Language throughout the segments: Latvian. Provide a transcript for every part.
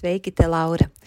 Sveiki, te Laura!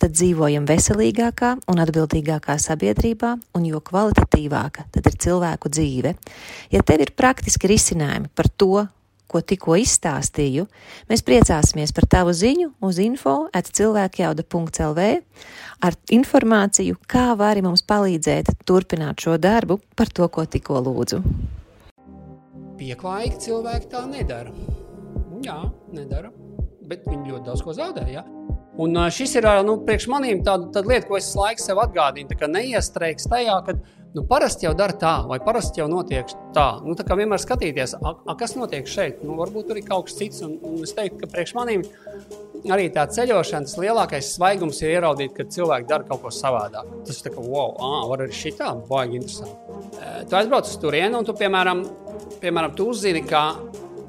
tad dzīvojam veselīgākā un atbildīgākā sabiedrībā, un jo kvalitatīvāka tad ir cilvēku dzīve. Ja tev ir praktiski risinājumi par to, ko tikko izstāstīju, mēs priecāsimies par tavu ziņu uz info at cilvēkjauda.lv ar informāciju, kā vari mums palīdzēt turpināt šo darbu par to, ko tikko lūdzu. Pieklājīgi cilvēki tā nedara. Jā, nedara bet viņi ļoti daudz ko zaudē. Ja? Un šis ir nu, priekš maniem tāda, tāda lieta, ko es laiku sev atgādinu. Tā neiestrēgs tajā, ka nu, parasti jau dara tā, vai parasti jau notiek tā. Nu, tā kā vienmēr skatīties, a, a, kas notiek šeit. Nu, varbūt tur ir kaut kas cits. Un, un es teiktu, ka priekš maniem arī tā ceļošana, tas lielākais svaigums ir ieraudzīt, ka cilvēki dara kaut ko savādāk. Tas ir kā, wow, ah, var arī šitā, baigi interesanti. Tu aizbrauc uz turieni un tu, piemēram, piemēram tu uzzini, ka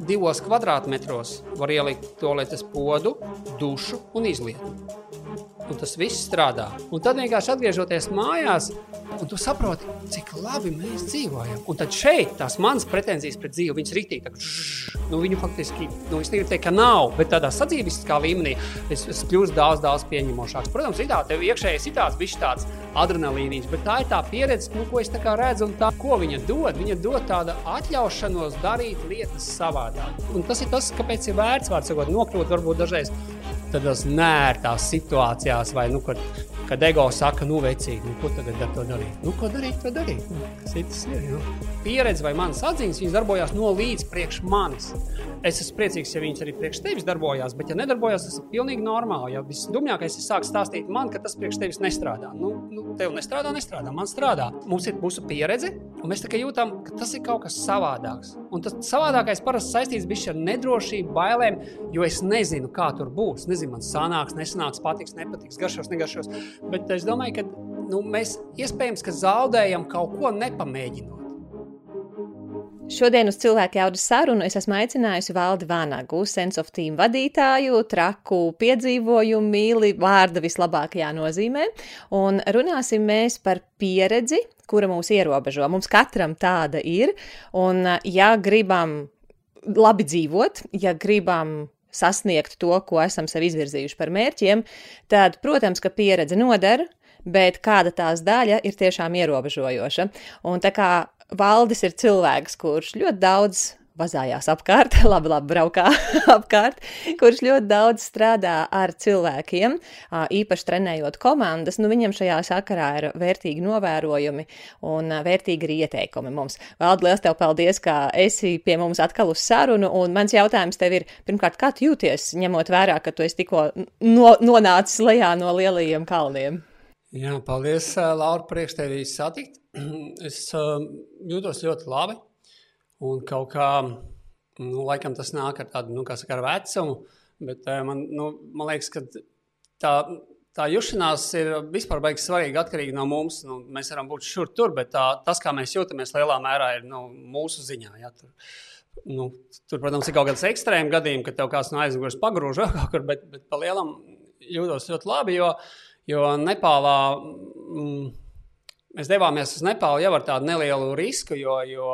divos kvadrātmetros var ielikt toaletes podu, dušu un izlietu. Un tas viss strādā. Un tad vienkārši atgriežoties mājās, Un tu saproti, cik labi mēs dzīvojam. Un tad šeit tās manas pretenzijas pret dzīvi, viņas ritīgi, nu, viņu faktiski, nu, es negribu teikt, ka nav, bet tādā sadzīviskā līmenī es, es kļūstu daudz, daudz pieņemošāks. Protams, ir tā, tev iekšējais ir tāds, viņš tāds adrenalīnīs, bet tā ir tā pieredze, nu, ko es tā kā redzu, un tā, ko viņa dod. Viņa dod tādu atļaušanos darīt lietas savādāk. Un tas ir tas, kāpēc ir vērts, vārds sakot, nokļūt varbūt dažreiz tādās nērtās situācijās, vai nu, kad kad ego saka, nu, vecīgi, nu, ko tagad ar to darīt? Nu, ko darīt, to darīt? Nu, kas tas ir? Nu? Pieredze vai manas atziņas, viņas darbojās no līdz priekš manis. Es esmu priecīgs, ja viņas arī priekš tevis darbojās, bet, ja nedarbojās, tas ir pilnīgi normāli. Ja visdumjākais ir sākt stāstīt man, ka tas priekš tevis nestrādā. Nu, nu, tev nestrādā, nestrādā, man strādā. Mums ir mūsu pieredze, un mēs tikai jūtam, ka tas ir kaut kas savādāks. Un tas savādākais parasti saistīts ar nedrošību, bailēm, jo es nezinu, kā tur būs. Nezinu, man sanāks, nesanāks, patiks, nepatiks, garšos, negaršos. Bet es domāju, ka nu, mēs iespējams ka zaudējam kaut ko nepamēģinot. Šodien uz cilvēku jaudas sarunu es esmu aicinājusi Valdi Vānagu, Sense of Team vadītāju, traku piedzīvojumu mīli vārda vislabākajā nozīmē, un runāsim mēs par pieredzi, kura mūs ierobežo. Mums katram tāda ir, un ja gribam labi dzīvot, ja gribam sasniegt to, ko esam sev izvirzījuši par mērķiem, tad, protams, ka pieredze nodara, bet kāda tās daļa ir tiešām ierobežojoša. Un tā kā Valdis ir cilvēks, kurš ļoti daudz vazājās apkārt, labi, labi braukā apkārt, kurš ļoti daudz strādā ar cilvēkiem, īpaši trenējot komandas. Nu, viņam šajā sakarā ir vērtīgi novērojumi un vērtīgi arī ieteikumi mums. Valdi, liels tev paldies, ka esi pie mums atkal uz sarunu, un mans jautājums tev ir, pirmkārt, kā tu jūties, ņemot vērā, ka tu esi tikko no, nonācis lejā no lielajiem kalniem? Jā, paldies, Laura, priekš tevi satikt. Es jūtos ļoti labi. Un kaut kā, nu, laikam tas nāk ar tādu, nu, kā saka, ar vecumu, bet eh, man, nu, man liekas, ka tā, tā jušanās ir vispār beigas svarīga atkarīga no mums. Nu, mēs varam būt šur tur, bet tā, tas, kā mēs jūtamies, lielā mērā ir nu, mūsu ziņā. Ja, tur, nu, tur, protams, ir kaut kāds ekstrēms gadījums, kad tev kāds no aizmugures pagrūž kaut kur, bet, bet pa lielam jūtos ļoti labi, jo, jo Nepālā. Mm, Mēs devāmies uz Nepālu jau ar tādu nelielu risku, jo, jo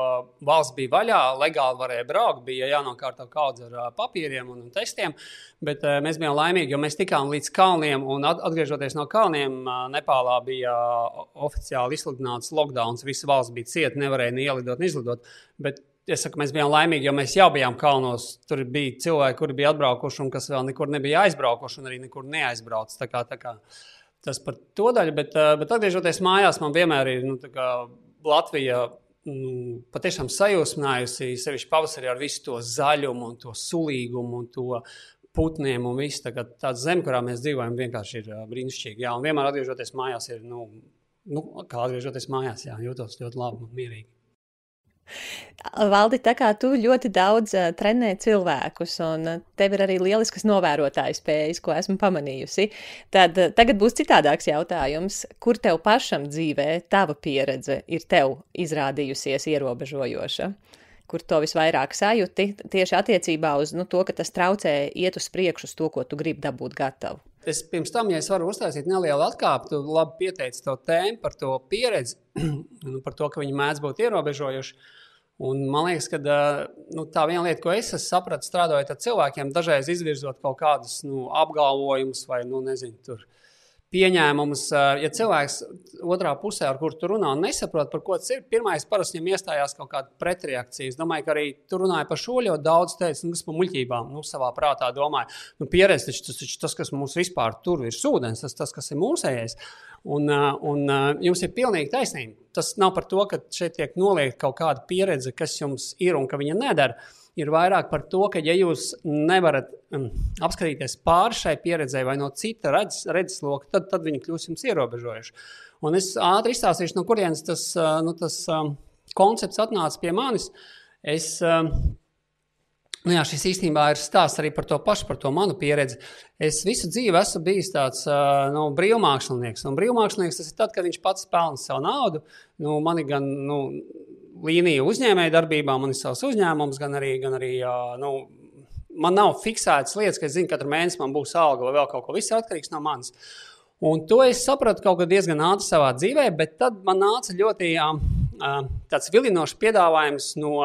valsts bija vaļā, legāli varēja braukt, bija jānokārto kaudz ar papīriem un testiem. Bet mēs bijām laimīgi, jo mēs tikām līdz kalniem, un atgriežoties no kalniem, Nepālā bija oficiāli izsludināts lockdown. Visa valsts bija cieta, nevarēja ne ielidot, ne izlidot. Bet es saku, mēs bijām laimīgi, jo mēs jau bijām kalnos. Tur bija cilvēki, kuri bija atbraukuši un kas vēl nekur nebija aizbraukuši, un arī nekur neaizbrauc. Tā kā, tā kā, uh, tas par to daļu, bet, eh, bet atgriežoties mājās, man vienmēr ir nu, Latvija nu, patiešām sajūsminājusi sevišķi pavasarī ar visu to zaļumu, un to sulīgumu un to putniem un viss. Tā tāda zeme, kurā mēs dzīvojam, vienkārši ir brīnišķīga. Jā, un vienmēr atgriežoties mājās, ir, nu, nu, kā atgriežoties mājās, jā, jūtos ļoti labi un mierīgi. Valdi, tā kā tu ļoti daudz uh, trenē cilvēkus, un uh, tev ir arī lieliskas novērotāju spējas, ko esmu pamanījusi, tad uh, tagad būs citādāks jautājums. Kur tev pašam dzīvē tava pieredze ir tev izrādījusies ierobežojoša? Kur to visvairāk sajūti tieši attiecībā uz nu, to, ka tas traucē iet uz priekšu to, ko tu gribi dabūt gatavu? Es pirms tam, ja es varu uztaisīt nelielu atkāpi, tu labi pieteici to tēmu par to pieredzi, nu, par to, ka viņi mēdz būt ierobežojuši. Un man liekas, ka nu, tā viena lieta, ko es sapratu, strādājot ar cilvēkiem, dažreiz izvirzot kaut kādus nu, apgalvojumus vai nu, nezinu, tur, pieņēmumus. Ja cilvēks otrā pusē, ar kuru tu runā, nesaprot, par ko tas ir, pirmais parasti viņam iestājās kaut kāda pretreakcija. Es domāju, ka arī tu runāji par šo ļoti daudz, teici, nu, kas par muļķībām, nu, savā prātā domāju, nu, pieredzi taču tas, taču tas, kas mums vispār tur ir sūdens, tas, tas kas ir mūsējais. Un, un jums ir pilnīgi taisnība. Tas nav par to, ka šeit tiek noliekta kaut kāda pieredze, kas jums ir un ka viņa nedara. Ir vairāk par to, ka, ja jūs nevarat um, apskatīties pāri šai pieredzei vai no cita redzes, redzesloka, tad, tad viņi kļūs jums ierobežojuši. Un es ātri izstāstīšu, no kurienes tas, nu, tas um, koncepts atnāca pie manis. Es, um, Nu jā, šis īstenībā ir stāsts arī par to pašu, par to manu pieredzi. Es visu dzīvi esmu bijis tāds nu, brīvmākslinieks. Un brīvmākslinieks tas ir tad, kad viņš pats pelna savu naudu. Nu, man ir gan nu, līnija uzņēmēja darbībā, man ir savs uzņēmums, gan arī, gan arī nu, man nav fiksētas lietas, ka es zinu, ka katru mēnesi man būs alga vai vēl kaut ko. Viss ir atkarīgs no manis. Un to es sapratu kaut kad diezgan ātri savā dzīvē, bet tad man nāca ļoti tāds vilinošs piedāvājums no.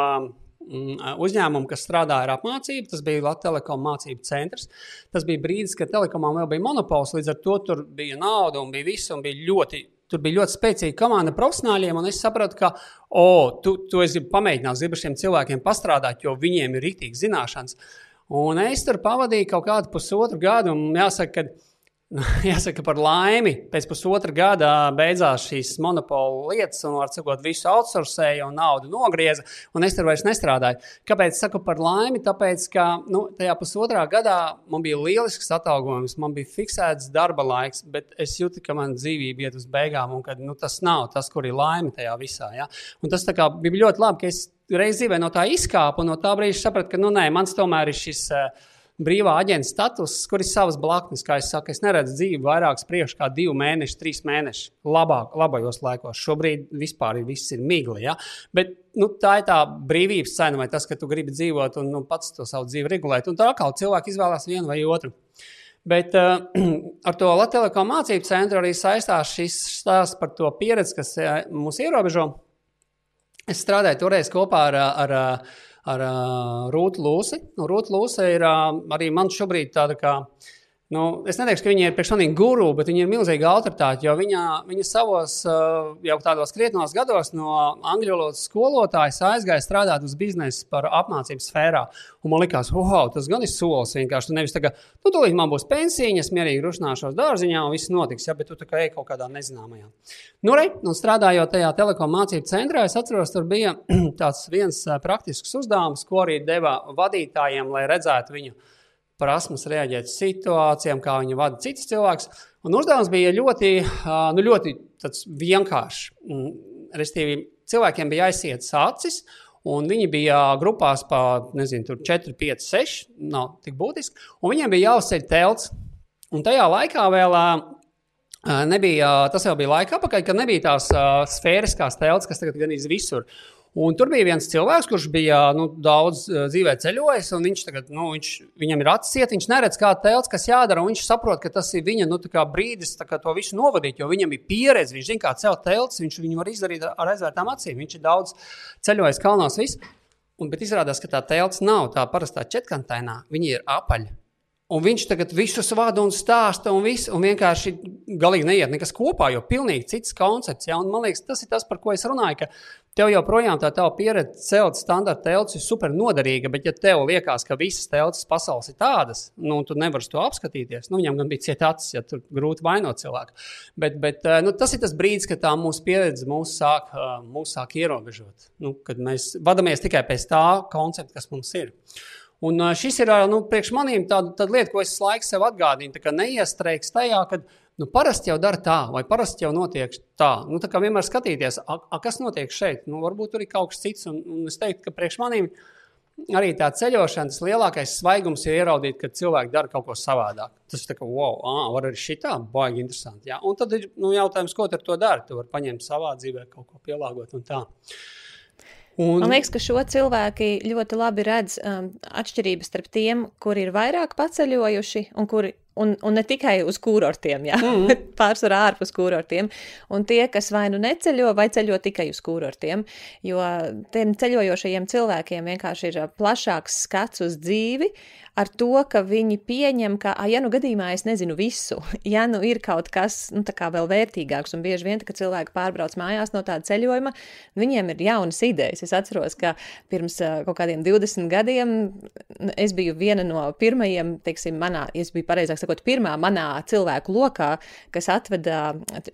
Uzņēmumu, kas strādāja ar apmācību. Tas bija Latvijas Telekom mācību centrs. Tas bija brīdis, kad telekomām vēl bija monopols, līdz ar to tur bija nauda un bija viss, un bija ļoti Tur bija ļoti spēcīga komanda profesionāļiem, un es sapratu, ka, oh, tu, tu esi pamēģinājis, ar šiem cilvēkiem pastrādāt, jo viņiem ir rītīgas zināšanas. Un es tur pavadīju kaut kādu pusotru gadu, un jāsaka, ka Jāsaka, par laimi, pēc pusotra gada beidzās šīs monopolu lietas, un, var sakot, visu outsourcēja un naudu nogrieza, un es tur vairs nestrādāju. Kāpēc saku par laimi? Tāpēc, ka nu, tajā pusotrā gadā man bija lielisks atalgojums, man bija fiksēts darba laiks, bet es jūtu, ka man dzīvība iet uz beigām, un ka nu, tas nav tas, kur ir laime tajā visā. Ja? Un tas kā, bija ļoti labi, ka es reiz dzīvē no tā izkāpu, un no tā brīža sapratu, ka nu, nē, mans tomēr ir šis. Uh, brīvā aģenta status, kur ir savas blaknes. Kā es saku, es neredzu dzīvi vairāk priekš kā divi mēneši, trīs mēneši. Labāk, labajos laikos. Šobrīd vispār ir viss ir migli. Ja? Bet nu, tā ir tā brīvības cena, vai tas, ka tu gribi dzīvot un nu, pats to savu dzīvi regulēt. Un tā kā cilvēki izvēlās vienu vai otru. Bet uh, ar to Latvijas mācību centru arī saistās šis stāsts par to pieredzi, kas uh, mūs ierobežo. Es strādāju toreiz kopā ar, ar, ar ar uh, Rūtu Lūsi. Nu, Rūta Lūsa ir uh, arī man šobrīd tāda kā. Nu, es neteikšu, ka viņa ir priekš maniem guru, bet viņa ir milzīga autoritāte. Jo viņa, viņa savos uh, jau tādos krietnos gados no angļu valodas skolotājas aizgāja strādāt uz biznesa par apmācību sfērā. Un man liekas, wow, tas gan ir solis. Vienkārši tu nevis tagad, nu, tūlīt man būs pensija, es mierīgi rušināšos dārziņā un viss notiks. Ja, bet tu tā kā ej kaut kādā nezināmajā. Nu, re, un strādājot tajā telekom mācību centrā, es atceros, tur bija tāds viens praktisks uzdevums, ko arī deva vadītājiem, lai redzētu viņu prasmes reaģēt uz situācijām, kā viņi vada citus cilvēkus. Un uzdevums bija ļoti, nu, ļoti vienkāršs. Restīvi, cilvēkiem bija jāizsiet acis, un viņi bija grupās pa nezinu, 4, 5, 6, nav tik būtiski, un viņiem bija jāuzceļ telts. Un tajā laikā vēl nebija, tas jau bija laika apakaļ, kad nebija tās sfēriskās telts, kas tagad gan ir visur. Un tur bija viens cilvēks, kurš bija nu, daudz uh, dzīvē ceļojis, un viņš tagad, nu, viņš, viņam ir atsiet, viņš neredz, kā telts, kas jādara, viņš saprot, ka tas ir viņa nu, brīdis kā, to visu novadīt, jo viņam ir pieredze, viņš zina, kā celt telts, viņš viņu var izdarīt ar aizvērtām acīm. Viņš ir daudz ceļojis kalnos, viss. Un, bet izrādās, ka tā telts nav tā parastā četkantainā, viņa ir apaļa. Un viņš tagad visus vada un stāsta, un, visu, un vienkārši galīgi neiet nekas kopā, jo pilnīgi cits koncepts. Ja? Un, man liekas, tas ir tas, par ko es runāju. Ka tev joprojām tā tava pieredze celt standarta telts ir super noderīga, bet ja tev liekas, ka visas telts pasaules ir tādas, nu, tu nevari to apskatīties. Nu, viņam gan bija cieta acis, ja tur grūti vainot cilvēku. Bet, bet eh, nu, tas ir tas brīdis, kad tā mūsu pieredze mūs sāk, eh, mūs sāk ierobežot. Nu, kad mēs vadāmies tikai pēc tā koncepta, kas mums ir. Un šis ir nu, priekš maniem tāda, tāda lieta, ko es laiku sev atgādinu. Tā neiestrēgs tajā, ka nu, parasti jau dara tā, vai parasti jau notiek tā. Nu, tā kā vienmēr skatīties, a, a, kas notiek šeit. Nu, varbūt tur ir kaut kas cits. Un, un es teiktu, ka priekš maniem arī tā ceļošana, tas lielākais svaigums ir ieraudzīt, ka cilvēki dara kaut ko savādāk. Tas ir kā, wow, ah, var arī šitā, baigi interesanti. Jā. Un tad ir nu, jautājums, ko ar to dari. Tu vari paņemt savā dzīvē, kaut ko pielāgot un tā. Un... Man liekas, ka šo cilvēki ļoti labi redz um, atšķirības starp tiem, kuri ir vairāk paceļojuši un kuri Un, un ne tikai uz kurortiem, jā, mm. bet pārsvarā ārpus kurortiem. Un tie, kas vai nu neceļo, vai ceļo tikai uz kurortiem, jo tiem ceļojošajiem cilvēkiem vienkārši ir plašāks skats uz dzīvi, ar to, ka viņi pieņem, ka, ja nu gadījumā es nezinu visu, ja nu ir kaut kas, nu, vēl vērtīgāks, un bieži vien, kad cilvēki pārbrauc mājās no tāda ceļojuma, viņiem ir jaunas idejas. Es atceros, ka pirms kaut kādiem 20 gadiem es biju viena no pirmajiem, teiksim, manā, es biju pareizāk sakot, pirmā manā cilvēku lokā, kas atveda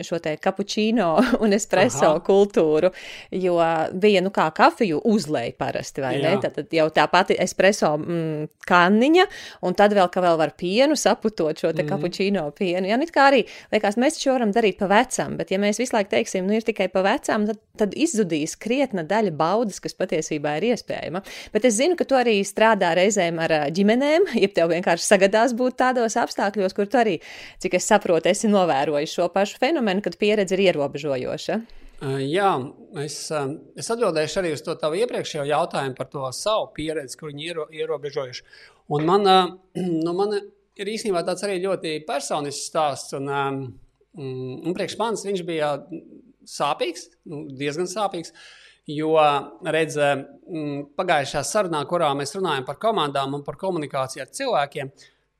šo te kapučīno un espreso Aha. kultūru, jo bija, nu, kā kafiju uzlēja parasti, vai Jā. ne? Tad jau tā pati espreso mm, kanni maliņa, un tad vēl, ka vēl var pienu saputot šo te mm. kapučīno pienu. Jā, nu kā arī, liekas, mēs šo varam darīt pa vecam, bet ja mēs visu laiku teiksim, nu ir tikai pa vecam, tad, tad izzudīs krietna daļa baudas, kas patiesībā ir iespējama. Bet es zinu, ka tu arī strādā reizēm ar ģimenēm, ja tev vienkārši sagadās būt tādos apstākļos, kur tu arī, cik es saprotu, esi novērojis šo pašu fenomenu, kad pieredze ir ierobežojoša. Jā, es, es atbildēšu arī uz to tavu iepriekšējo jautājumu par to savu pieredzi, kur viņi ir ierobežojuši. Un man, nu, man ir īstenībā tāds arī ļoti personisks stāsts. Un, um, un priekš manis viņš bija sāpīgs, nu, diezgan sāpīgs. Jo, redziet, pagājušajā sarunā, kurā mēs runājam par komandām un par komunikāciju ar cilvēkiem,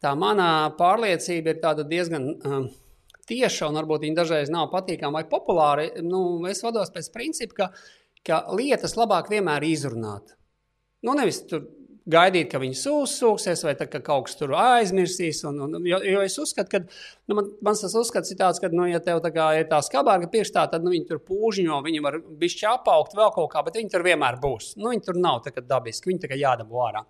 tā mana pārliecība ir diezgan um, tieša un varbūt viņa dažreiz nav patīkama vai populāra. Nu, es vados pēc principa, ka, ka lietas labāk vienmēr izrunāt. Nu, nevis tur gaidīt, ka viņas uzsūksies, vai tā, ka kaut kas tur aizmirsīs. Un, un, jo, jo es uzskatu, ka nu, man, mans tas uzskats ir tāds, ka, nu, ja tev tā kā ir tā skarbāka pirkstā, tad nu, viņi tur pūžņo, viņi var bišķi apaugt vēl kaut kā, bet viņi tur vienmēr būs. Nu, viņi tur nav tā kā dabiski, viņi tā kā jādabū ārā.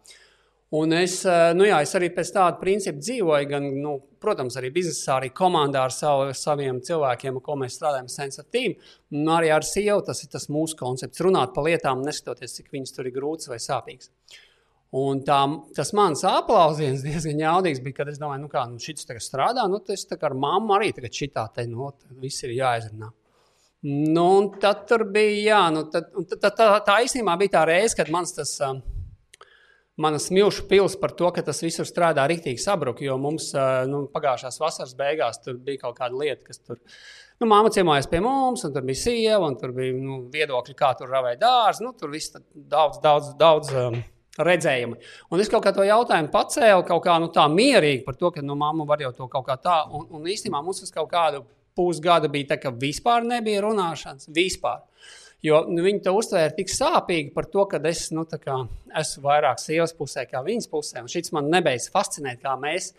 Un es, nu jā, es arī pēc tāda principa dzīvoju, gan, nu, protams, arī biznesā, arī komandā ar savu, saviem cilvēkiem, ar ko mēs strādājam, sensitīvi. Un arī ar sievu tas ir tas mūsu koncepts. Runāt par lietām, neskatoties, cik viņas tur ir grūtas vai sāpīgas. Un tā, tas mans aplausiens diezgan jaudīgs bija, kad es domāju, nu kā nu, šis tagad strādā, nu tas tā kā ar mammu arī tagad šitā te, nu, viss ir jāizrunā. Nu, un tad tur bija, jā, nu, tad, tā, tā, tā, tā īstenībā bija tā reize, kad mans tas, um, manas milšu pils par to, ka tas visur strādā riktīgi sabruka, jo mums uh, nu, pagājušās vasaras beigās tur bija kaut kāda lieta, kas tur, nu, māma ciemojās pie mums, un tur bija sieva, un tur bija, nu, viedokļi, kā tur ravēt dārzi, nu, tur viss daudz, daudz, daudz, um, redzējumi. Un es kaut kā to jautājumu pacēlu, kaut kā nu, tā mierīgi par to, ka nu, mamma var jau to kaut kā tā. Un, un īstenībā mums uz kaut kādu pusgadu bija tā, ka vispār nebija runāšanas. Vispār. Jo nu, viņi to uztvēra tik sāpīgi par to, ka es nu, kā, esmu vairāk sievas pusē, kā viņas pusē. Un šis man nebeidz fascinēt, kā mēs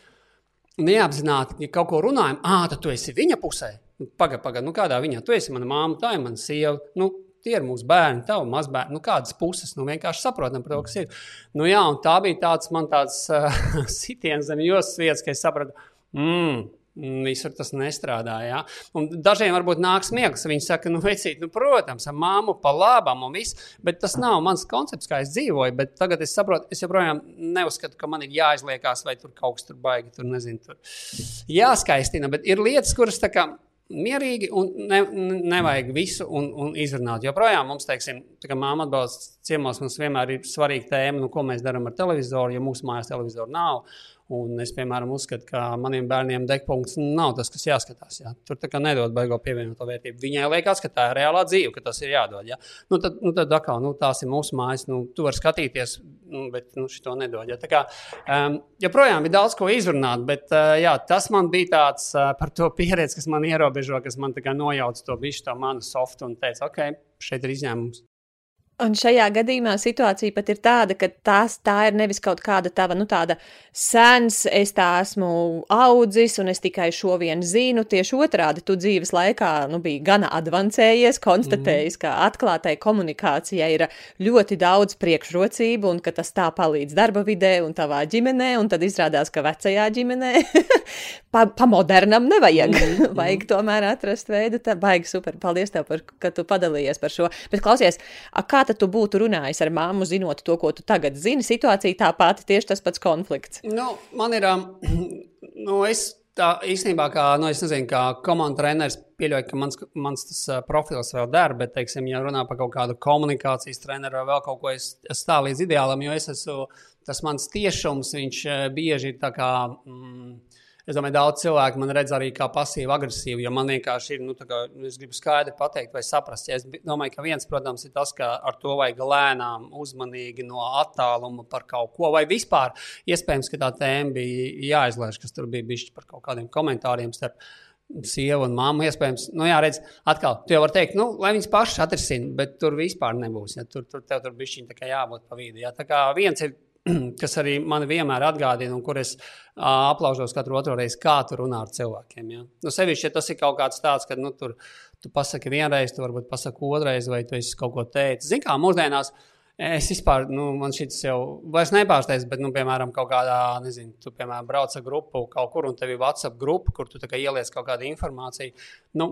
neapzināti, ja kaut ko runājam, ah, tad tu esi viņa pusē. Pagaidi, pagaidi, nu kādā viņa, tu esi mana māma, tā ir mana sieva. Nu, tie ir mūsu bērni, tavi mazbērni. Nu, kādas puses, nu, vienkārši saprotam par to, kas ir. Nu, jā, un tā bija tāds man tāds uh, sitiens zem jostas vietas, ka es sapratu, mmm. Visur tas nestrādā. Ja? Dažiem varbūt nāks miegs. Viņi saka, nu, vecīt, nu, protams, ar māmu pa labam un viss, bet tas nav mans koncepts, kā es dzīvoju. Bet tagad es saprotu, es joprojām neuzskatu, ka man ir jāizliekās vai tur kaut kas tur baigi, tur nezinu, tur jāskaistina. Bet ir lietas, kuras tā kā mierīgi un ne, nevajag visu un, un izrunāt. Jo projām mums, teiksim, tā kā māma atbalsta ciemos, mums vienmēr ir svarīga tēma, nu, ko mēs darām ar televizoru, jo mūsu mājās televizoru nav. Un es, piemēram, uzskatu, ka maniem bērniem degpunkts nav tas, kas jāskatās. Jā. Tur tā kā nedod baigo pievienoto vērtību. Viņai liekas, ka tā ir reālā dzīve, ka tas ir jādod. Jā. Nu, tad, nu, tad atkal, nu, tās ir mūsu mājas. Nu, tu vari skatīties, nu, bet nu, šito nedod. Jā. Tā kā, um, joprojām ir daudz ko izrunāt, bet uh, jā, tas man bija tāds uh, par to pieredzi, kas man ierobežo, kas man nojauca to bišķi, to manu softu un teica, ok, šeit ir izņēmums. Un šajā gadījumā situācija pat ir tāda, ka tās, tā ir nevis kaut kāda tava, nu, tāda sens, es tā esmu audzis un es tikai šo vienu zinu. Tieši otrādi, tu dzīves laikā nu, biji gana avansējies, konstatējis, mm. ka atklātai komunikācijai ir ļoti daudz priekšrocību un ka tas tā palīdz darba vidē un tavā ģimenē, un tad izrādās, ka vecajā ģimenē pa, pa modernam nevajag. Mm. vajag tomēr atrast veidu. Tā baigi super. Paldies tev, par, ka tu padalījies par šo. Bet klausies, kā tad tu būtu runājis ar māmu, zinot to, ko tu tagad zini? Situācija tā pati, tieši tas pats konflikts. Nu, man ir, nu, es tā īstenībā, kā, nu, es nezinu, kā komandas treneris, pieļauju, ka mans, mans tas uh, profils vēl der, bet, teiksim, ja runā par kaut kādu komunikācijas treneru vai vēl kaut ko, es, es stāvu līdz ideālam, jo es esmu, tas mans tiešums, viņš bieži ir tā kā. Mm, Es domāju, daudz cilvēku man redz arī kā pasīvu, agresīvu. Jo man vienkārši ir, nu, kā, es gribu skaidri pateikt, vai saprast. Ja es domāju, ka viens, protams, ir tas, ka ar to vajag lēnām, uzmanīgi no attāluma par kaut ko. Vai vispār iespējams, ka tā tēma bija jāizlaiž, kas tur bija bijis par kaut kādiem komentāriem starp sievu un māmu. Iespējams, nu, jā, redz, atkal, tu jau vari teikt, nu, lai viņas pašas atrisina, bet tur vispār nebūs. Ja? Tur, tur tev tur bija jābūt pa vidu. Ja? Tā kā viens ir kas arī man vienmēr atgādina, un kur es uh, aplaužos katru otru reizi, kā tu runā ar cilvēkiem. Ja? Nu, sevišķi, ja tas ir kaut kāds tāds, ka nu, tur, tu pasaki vienreiz, tu varbūt pasaki otrreiz, vai tu esi kaut ko teicis. Zini, kā mūsdienās. Es vispār, nu, man šis jau vairs nepārsteidz, bet, nu, piemēram, kaut kādā, nezinu, tu, piemēram, brauc ar grupu kaut kur, un tev ir WhatsApp grupa, kur tu ieliec kaut kādu informāciju. Nu,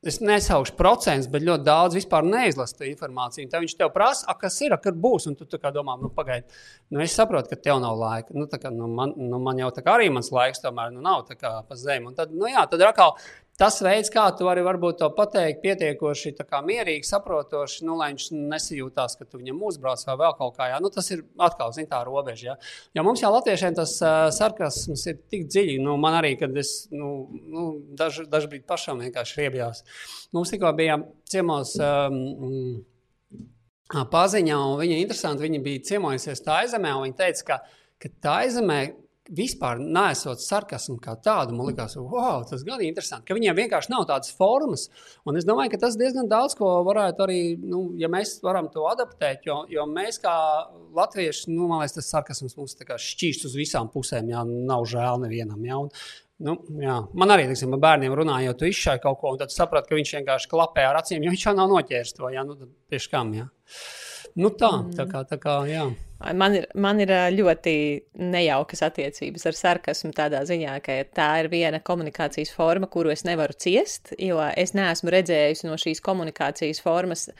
Es nesaukšu procentus, bet ļoti daudz vispār neizlasa informāciju. Tad viņš tev prasa, kas ir, kad būs. Un tu domā, nu, pagaidi, nu, es saprotu, ka tev nav laika. Nu, kā, nu, man, nu, man jau tā kā arī mans laiks tomēr nu, nav pa zemi. Un tad, nu, jā, tad atkal tas veids, kā tu vari varbūt to pateikt, pietiekoši mierīgi, saprotoši, nu, lai viņš nesajūtās, ka tu viņam uzbrauc vai vēl kaut kā. Jā. Nu, tas ir atkal zin, tā robeža. Jā. Jo mums jau latviešiem tas uh, sarkasms ir tik dziļi. Nu, man arī, kad es nu, nu, daž, dažbrīd pašam vienkārši riebjās. Mums tikko bija ciemos. Um, Paziņā, un viņa interesanti, viņa bija ciemojusies tā aizemē, un viņa teica, ka, ka tā aizemē vispār nesot sarkasmu kā tādu, man liekas, wow, tas gan interesanti, ka viņiem vienkārši nav tādas formas. Un es domāju, ka tas diezgan daudz ko varētu arī, nu, ja mēs varam to adaptēt, jo, jo mēs kā latvieši, nu, man liekas, tas sarkasms mums šķīst uz visām pusēm, jā, nav žēl nevienam. Jā, un, Nu, jā. Man arī, teiksim, bērniem runājot, tu izšāvi kaut ko, un tad saprati, ka viņš vienkārši klapē ar acīm, jo viņš jau nav noķēris to. Jā, nu, kam? Jā. Nu, tā, tā kā, tā kā, jā. Man ir, man ir ļoti nejaukas attiecības ar sarkasmu tādā ziņā, ka tā ir viena komunikācijas forma, kuru es nevaru ciest, jo es neesmu redzējusi no šīs komunikācijas formas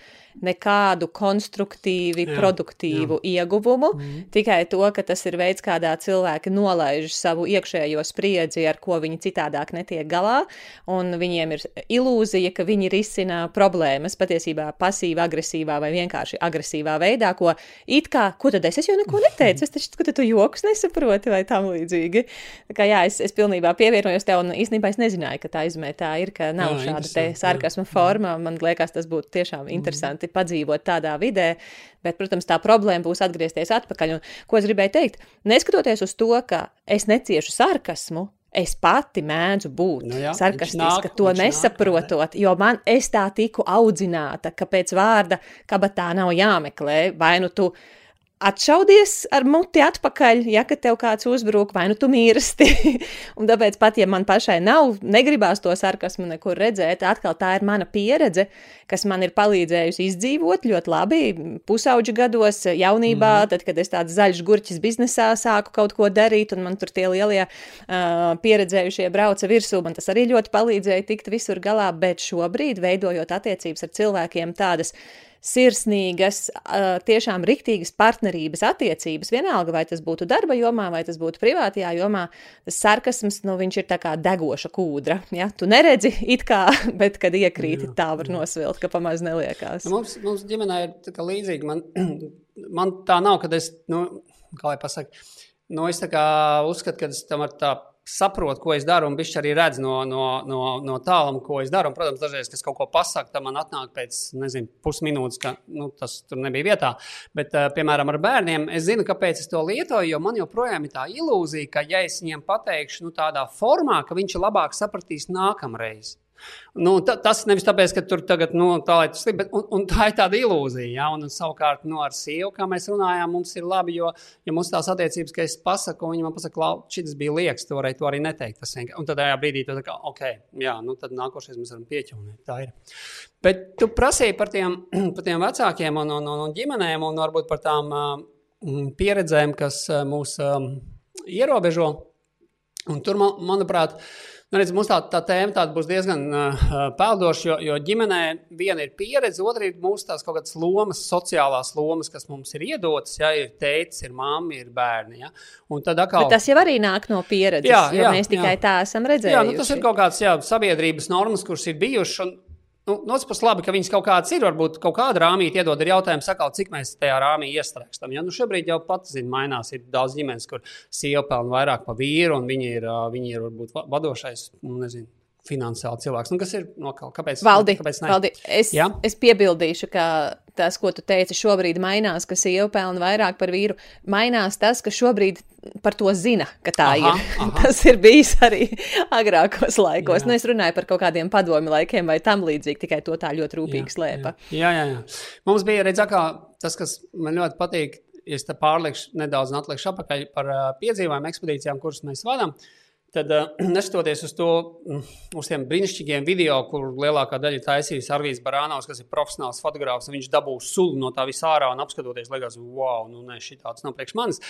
nekādu konstruktīvi, jā, produktīvu jā. ieguvumu, mm. tikai to, ka tas ir veids, kādā cilvēki nolaiž savu iekšējo spriedzi, ar ko viņi citādāk netiek galā, un viņiem ir ilūzija, ka viņi risina problēmas patiesībā pasīvi, agresīvā vai vienkārši agresīvā veidā, ko it kā, ko tad es, jau neko neteicu, es taču, ka tu joks nesaproti vai tam līdzīgi. Tā kā jā, es, es pilnībā pievienojos tev, un īstenībā es nezināju, ka tā izmē tā ir, ka nav jā, šāda te sarkasma forma. Man liekas, tas būtu tiešām mhm. interesanti mm. padzīvot tādā vidē, bet, protams, tā problēma būs atgriezties atpakaļ. Un, ko es gribēju teikt? Neskatoties uz to, ka es neciešu sarkasmu, Es pati mēdzu būt nu jā, sarkastiska, to nesaprotot, nāk, jo man es tā tiku audzināta, ka pēc vārda kabatā nav jāmeklē, vai nu tu atšaudies ar muti atpakaļ, ja tev kāds uzbrūk, vai nu tu mīlesti. un tāpēc, pat ja man pašai nav, negribās to sarkasmu nekur redzēt, atkal tā ir mana pieredze, kas man ir palīdzējusi izdzīvot ļoti labi pusauģu gados, jaunībā, mm. tad, kad es tāds zaļš gurķis biznesā sāku kaut ko darīt, un man tur tie lielie uh, pieredzējušie brauca virsū, man tas arī ļoti palīdzēja tikt visur galā, bet šobrīd, veidojot attiecības ar cilvēkiem tādas, sirsnīgas, tiešām riktīgas partnerības attiecības, vienalga vai tas būtu darba jomā, vai tas būtu privātajā jomā, tas sarkasms, nu, viņš ir tā kā degoša kūdra. Ja? Tu neredzi it kā, bet, kad iekrīti, jā, tā var jā. nosvilt, ka pamaz neliekās. Nu, mums, mums ģimenē ir līdzīgi. Man, man tā nav, kad es, nu, kā lai pasaka, nu, es uzskatu, ka es tam ar tā saprotu, ko es daru, un viņš arī redz no, no, no, no tāluma, ko es daru. Un, protams, dažreiz, kad es kaut ko pasaku, tad man atnāk pēc nezinu, pusminūtes, ka nu, tas tur nebija vietā. Bet, uh, piemēram, ar bērniem es zinu, kāpēc es to lietoju, jo man joprojām ir tā ilūzija, ka, ja es viņiem pateikšu nu, tādā formā, ka viņš labāk sapratīs nākamreiz. Nu, ta, tas nevis tāpēc, ka tur tagad nu, tā, slip, bet, un, un tā ir tāda ilūzija. Ja? Un, un, savukārt, nu, ar sievu, kā mēs runājām, mums ir labi, jo, ja mums tās attiecības, ka es pasaku, viņa man pasaka, šis bija liekas, to varēja to arī neteikt. Tas, un tad tajā brīdī tu tā kā, ok, jā, nu tad nākošais mēs varam pieķaunēt. Tā ir. Bet tu prasīji par tiem, par tiem vecākiem un, un, un, un ģimenēm un varbūt par tām uh, pieredzēm, kas mūs um, ierobežo. Un tur, man, manuprāt, uh, Nu, redz, mums tā, tā tēma tāda būs diezgan uh, peldoša, jo, jo ģimenē viena ir pieredze, otra ir mūsu tās kaut kādas lomas, sociālās lomas, kas mums ir iedotas. Ja ir tēvs, ir mamma, ir bērni. Ja? Un atkal... Bet tas jau arī nāk no pieredzes, jā, jā, jo mēs tikai jā. tā esam redzējuši. Jā, nu, tas ir kaut kāds jā, sabiedrības normas, kuras ir bijušas. Nu, no otras puses, labi, ka viņas kaut kādas ir. Varbūt kaut kāda rāmīte iedod ar jautājumu, sakot, cik mēs tajā rāmī iestrēgstam. Ja? Nu, šobrīd jau pats zina, mainās. Ir daudz ģimenes, kur sieva pelna vairāk par vīru, un viņi ir, viņi ir varbūt vadošais. Nu, nezinu, finansiāli cilvēks. Nu, kas ir no kā, kāpēc? Valdi, kāpēc Valdi, es, ja? es piebildīšu, ka tas, ko tu teici, šobrīd mainās, ka sieva pelna vairāk par vīru. Mainās tas, ka šobrīd par to zina, ka tā aha, ir. Aha. Tas ir bijis arī agrākos laikos. Jā. Nu, es runāju par kaut kādiem padomi laikiem vai tam līdzīgi, tikai to tā ļoti rūpīgi slēpa. Jā, jā, jā. Mums bija redzēts, tas, kas man ļoti patīk. Es te pārlikšu nedaudz un atlikšu apakaļ par uh, piedzīvojumu ekspedīcijām, kuras mēs vadām. Uh, Tad, uh, neskatoties uz to, mm, uz tiem brīnišķīgiem video, kur lielākā daļa taisīs Arvijas Barānaus, kas ir profesionāls fotogrāfs, un viņš dabūs sulu no tā visā ārā un apskatoties, liekas, wow, nu nē, šī tāds nav priekš manis.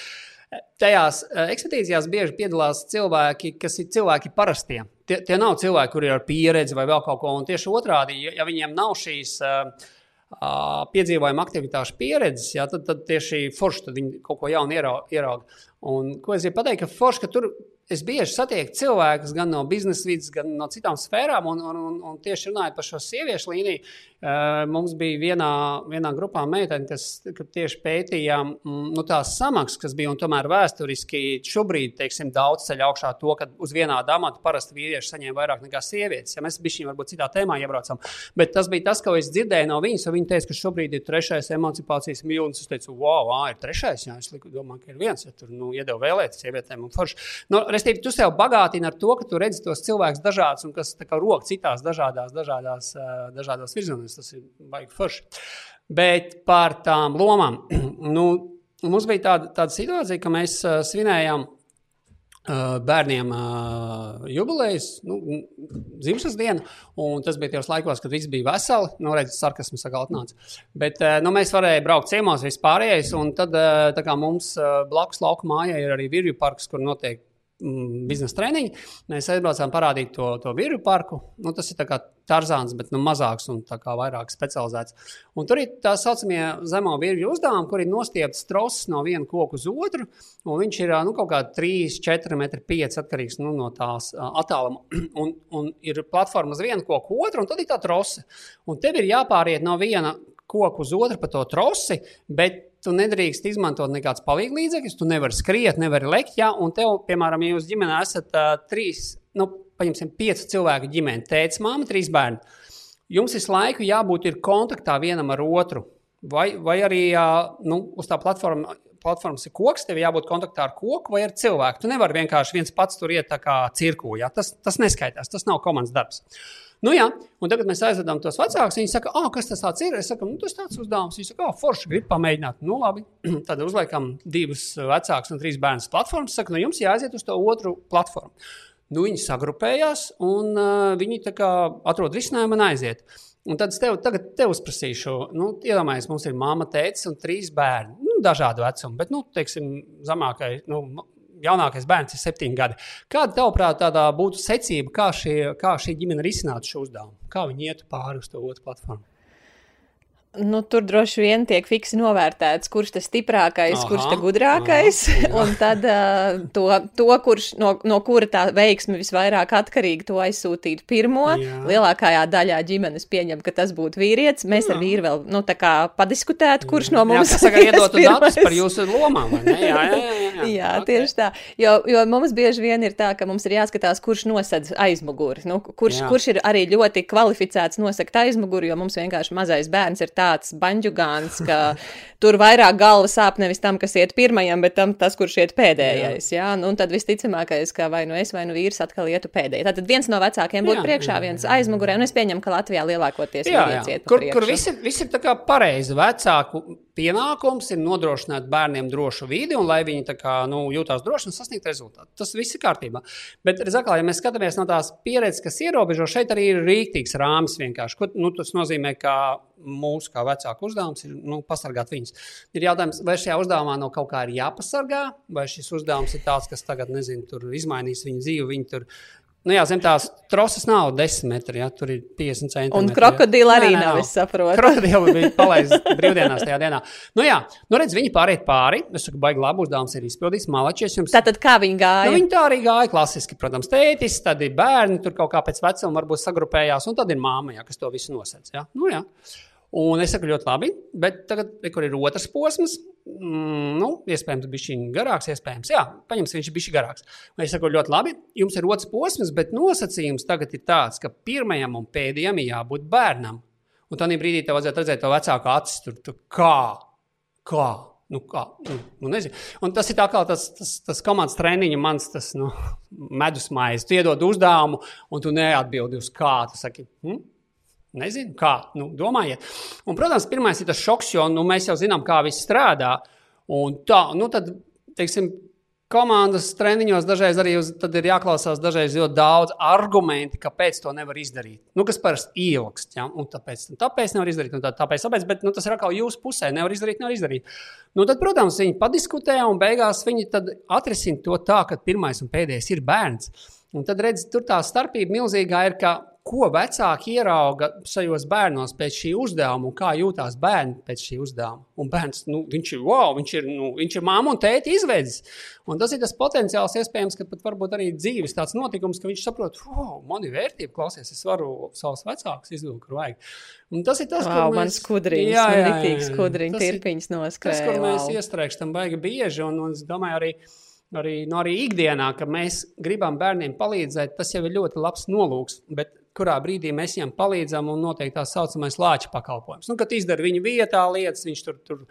Tajās uh, ekspedīcijās bieži piedalās cilvēki, kas ir cilvēki parastie. Tie, tie nav cilvēki, kuriem ir ar pieredzi vai vēl kaut ko, un tieši otrādi, ja viņiem nav šīs. Uh, piedzīvojuma aktivitāšu pieredzes, jā, tad, tad tieši forši tad viņi kaut ko jaunu ieraudzīja. Un, ko es gribu pateikt, ka forši, ka tur es bieži satieku cilvēkus gan no biznesa vidas, gan no citām sfērām, un, un, un, un tieši runājot par šo sieviešu līniju, uh, mums bija vienā, vienā grupā meitene, kas tieši pētījām mm, nu, tās samaksas, kas bija, tomēr vēsturiski šobrīd, teiksim, daudz ceļ augšā to, ka uz vienādu amatu parasti vīrieši saņem vairāk nekā sievietes. Ja mēs bijām varbūt citā tēmā iebraucam, bet tas bija tas, ko es dzirdēju no viņas, viņa teica, ka šobrīd ir trešais emancipācijas miljonis. Es teicu, wow, ā, ir trešais, jā, es domāju, ka ir viens, ja tur nu, iedeva vēlēt sievietēm un forši. Nu, Restīvi, tu sev bagātini ar to, ka tu redzi tos cilvēkus dažādus un kas rok citās dažādās, dažādās, dažādās virzienos. Tas ir baigi forši. Bet par tām lomām. nu, mums bija tāda, tāda situācija, ka mēs svinējām bērniem jubilejas, nu, dzimšanas diena. Tas bija tajos laikos, kad viss bija veseli. Nu, redziet, sarkasms atkal atnāca. Bet nu, mēs varējām braukt ciemos vispārējais. Un tad mums blakus lauka mājai ir arī virju parks, kur notiek biznesa treniņi. Mēs aizbraucām parādīt to, to viru parku. Nu, tas ir kā Tarzāns, bet nu, mazāks un vairāk specializēts. Un tur ir tā saucamie zemo virju uzdevumi, kur ir nostiepts troses no viena koka uz otru. Viņš ir nu, kaut kādi 3, 4 metri, 5 atkarīgs nu, no tās attāluma. Un, un ir platforma uz vienu koku otru, un tad ir tā trose. Un tev ir jāpāriet no viena koku uz otru pa to trosi, bet tu nedrīkst izmantot nekādus palīdzekļus, tu nevari skriet, nevari lekt. Ja? Un tev, piemēram, ja jūs ģimenē esat uh, trīs, nu, paņemsim, piecu cilvēku ģimeni, tēvs, māma, trīs bērni. Jums visu laiku jābūt kontaktā vienam ar otru. Vai, vai arī uh, nu, uz tā platforma, platformas ir koks, tev jābūt kontaktā ar koku vai ar cilvēku. Tu nevari vienkārši viens pats tur iet kā cirku. Ja? Tas, tas neskaitās, tas nav komandas darbs. Uh, Nu, jā, un tagad mēs aizvedam tos vecākus. Viņi saka, ah, kas tas ir? Es saku, nu, tas tāds uzdevums. Viņi saka, ah, forši, grib pamēģināt. Nu, labi. Tad uzliekam divus vecākus un trīs bērnus platformas. Saka, nu, jums jāaiziet uz to otru platformu. Nu, viņi sagrupējās un uh, viņi atrod risinājumu un aiziet. Un tad es tev, tagad tev uzprasīšu, nu, iedomājieties, mums ir māma, tēvs un trīs bērni. Nu, dažādu vecumu, bet, nu, teiksim, zemākai, nu, jaunākais bērns ir septiņi gadi. Kāda, tavuprāt, būtu secība, kā, šie, kā šī ģimene risinātu šo uzdevumu? Kā viņi ietu pāri uz to otru platformu? Nu, tur droši vien tiek fiksi novērtēts, kurš tas stiprākais, aha, kurš tas gudrākais. Aha, un tad uh, to, to, kurš no, no kura tā veiksme visvairāk atkarīga, to aizsūtīt pirmo. Jā. Lielākajā daļā ģimenes pieņem, ka tas būtu vīrietis. Mēs jā. ar vīru vēl nu, padiskutētu, kurš no mums ir. Tas iedot datus par jūsu lomām. Jā, jā, jā, jā, jā. jā okay. tieši tā. Jo, jo mums bieži vien ir tā, ka mums ir jāskatās, kurš nosedz aizmuguri. Nu, kurš, jā. kurš ir arī ļoti kvalificēts nosakt aizmuguri, jo mums vienkārši mazais bērns ir tāds baņģugāns, ka tur vairāk galva sāp nevis tam, kas iet pirmajam, bet tam, tas, kurš iet pēdējais. Jā. Jā? Nu, un tad visticamākais, ka vai nu es, vai nu vīrs atkal ietu pēdējais. Tad viens no vecākiem būtu priekšā, viens aizmugurē, un es pieņemu, ka Latvijā lielākoties jā, jā. Kur, kur viss ir, viss ir pareizi. Vecāku pienākums ir nodrošināt bērniem drošu vidi, un lai viņi kā, nu, jūtās droši un sasniegt rezultātu. Tas viss ir kārtībā. Bet, atkal, ja mēs skatāmies no tās pieredzes, kas ierobežo, šeit arī ir rīktīgs rāmis vienkārši. Ko, nu, tas nozīmē, ka mūsu kā vecāku uzdevums ir nu, pasargāt viņus. Ir jautājums, vai šajā uzdevumā no kaut kā ir jāpasargā, vai šis uzdevums ir tāds, kas tagad, nezinu, izmainīs viņu dzīvi, viņi tur Nu jā, zem tās troses nav 10 metri, ja tur ir 50 centimetri. Un krokodili arī nē, nē, nav, es saprotu. Krokodili bija palaisti brīvdienās tajā dienā. Nu jā, nu redz, viņi pāriet pāri. Es saku, baigi labu uzdevums ir izpildījis. Malačies jums. Tātad kā viņi gāja? Nu, viņi tā arī gāja klasiski, protams, tētis, tad ir bērni, tur kaut kā pēc vecuma varbūt sagrupējās, un tad ir māma, ja, kas to visu nosedz. Ja? Nu, jā. Un es saku, ļoti labi, bet tagad, kur ir otrs posms, mm, nu, iespējams, viņš ir garāks, iespējams, jā, paņemsim, viņš bijis garāks. Un es saku, ļoti labi, jums ir otrs posms, bet nosacījums tagad ir tāds, ka pirmajam un pēdējam ir jābūt bērnam. Un tādā brīdī tev vajadzētu redzēt to vecāku acis, tur, tur kā, kā. Nu, kā, nu, nu nezinu. un tas ir tā kā tas, tas, tas komandas treniņš, mans tas, nu, medus maize. Tu iedod uzdevumu, un tu neatbildi uz kā. Tu saki, hm? Nezinu, kā. Nu, domājiet. Un, protams, pirmais ir tas šoks, jo nu, mēs jau zinām, kā viss strādā. Un tā, nu, tad, teiksim, komandas treniņos dažreiz arī uz, ir jāklausās dažreiz ļoti daudz argumentu, kāpēc to nevar izdarīt. Nu, kas parasti ilgst, ja? un tāpēc, tāpēc nevar izdarīt, un tā, tāpēc, tāpēc, bet nu, tas ir atkal jūsu pusē, nevar izdarīt, nevar izdarīt. Nu, tad, protams, viņi padiskutē, un beigās viņi atrisina to tā, ka pirmais un pēdējais ir bērns. Un tad, redziet, tur tā starpība milzīgā ir, ka ko vecāki ierauga šajos bērnos pēc šī uzdevuma un kā jūtās bērni pēc šī uzdevuma. Un bērns, nu, viņš ir wow, viņš ir, nu, viņš ir māma un tēti izveids. Un tas ir tas potenciāls, iespējams, ka pat varbūt arī dzīves tāds notikums, ka viņš saprot, wow, man ir vērtība, klausies, es varu savus vecākus izvilkt, kur vajag. Un tas ir tas, wow, mēs... man skudriņas, jā, jā, jā, jā. skudriņas, tirpiņas noskrēja. Tas, kur wow. mēs iestrēgstam baigi bieži, un, un es domāju arī, arī, nu, arī ikdienā, ka mēs gribam bērniem palīdzēt, tas jau ir ļoti labs nolūks. Bet kurā brīdī mēs viņam palīdzam, un notiek tā saucamais lāča pakalpojums. Nu, kad izdara viņa vietā lietas, viņš tur, tur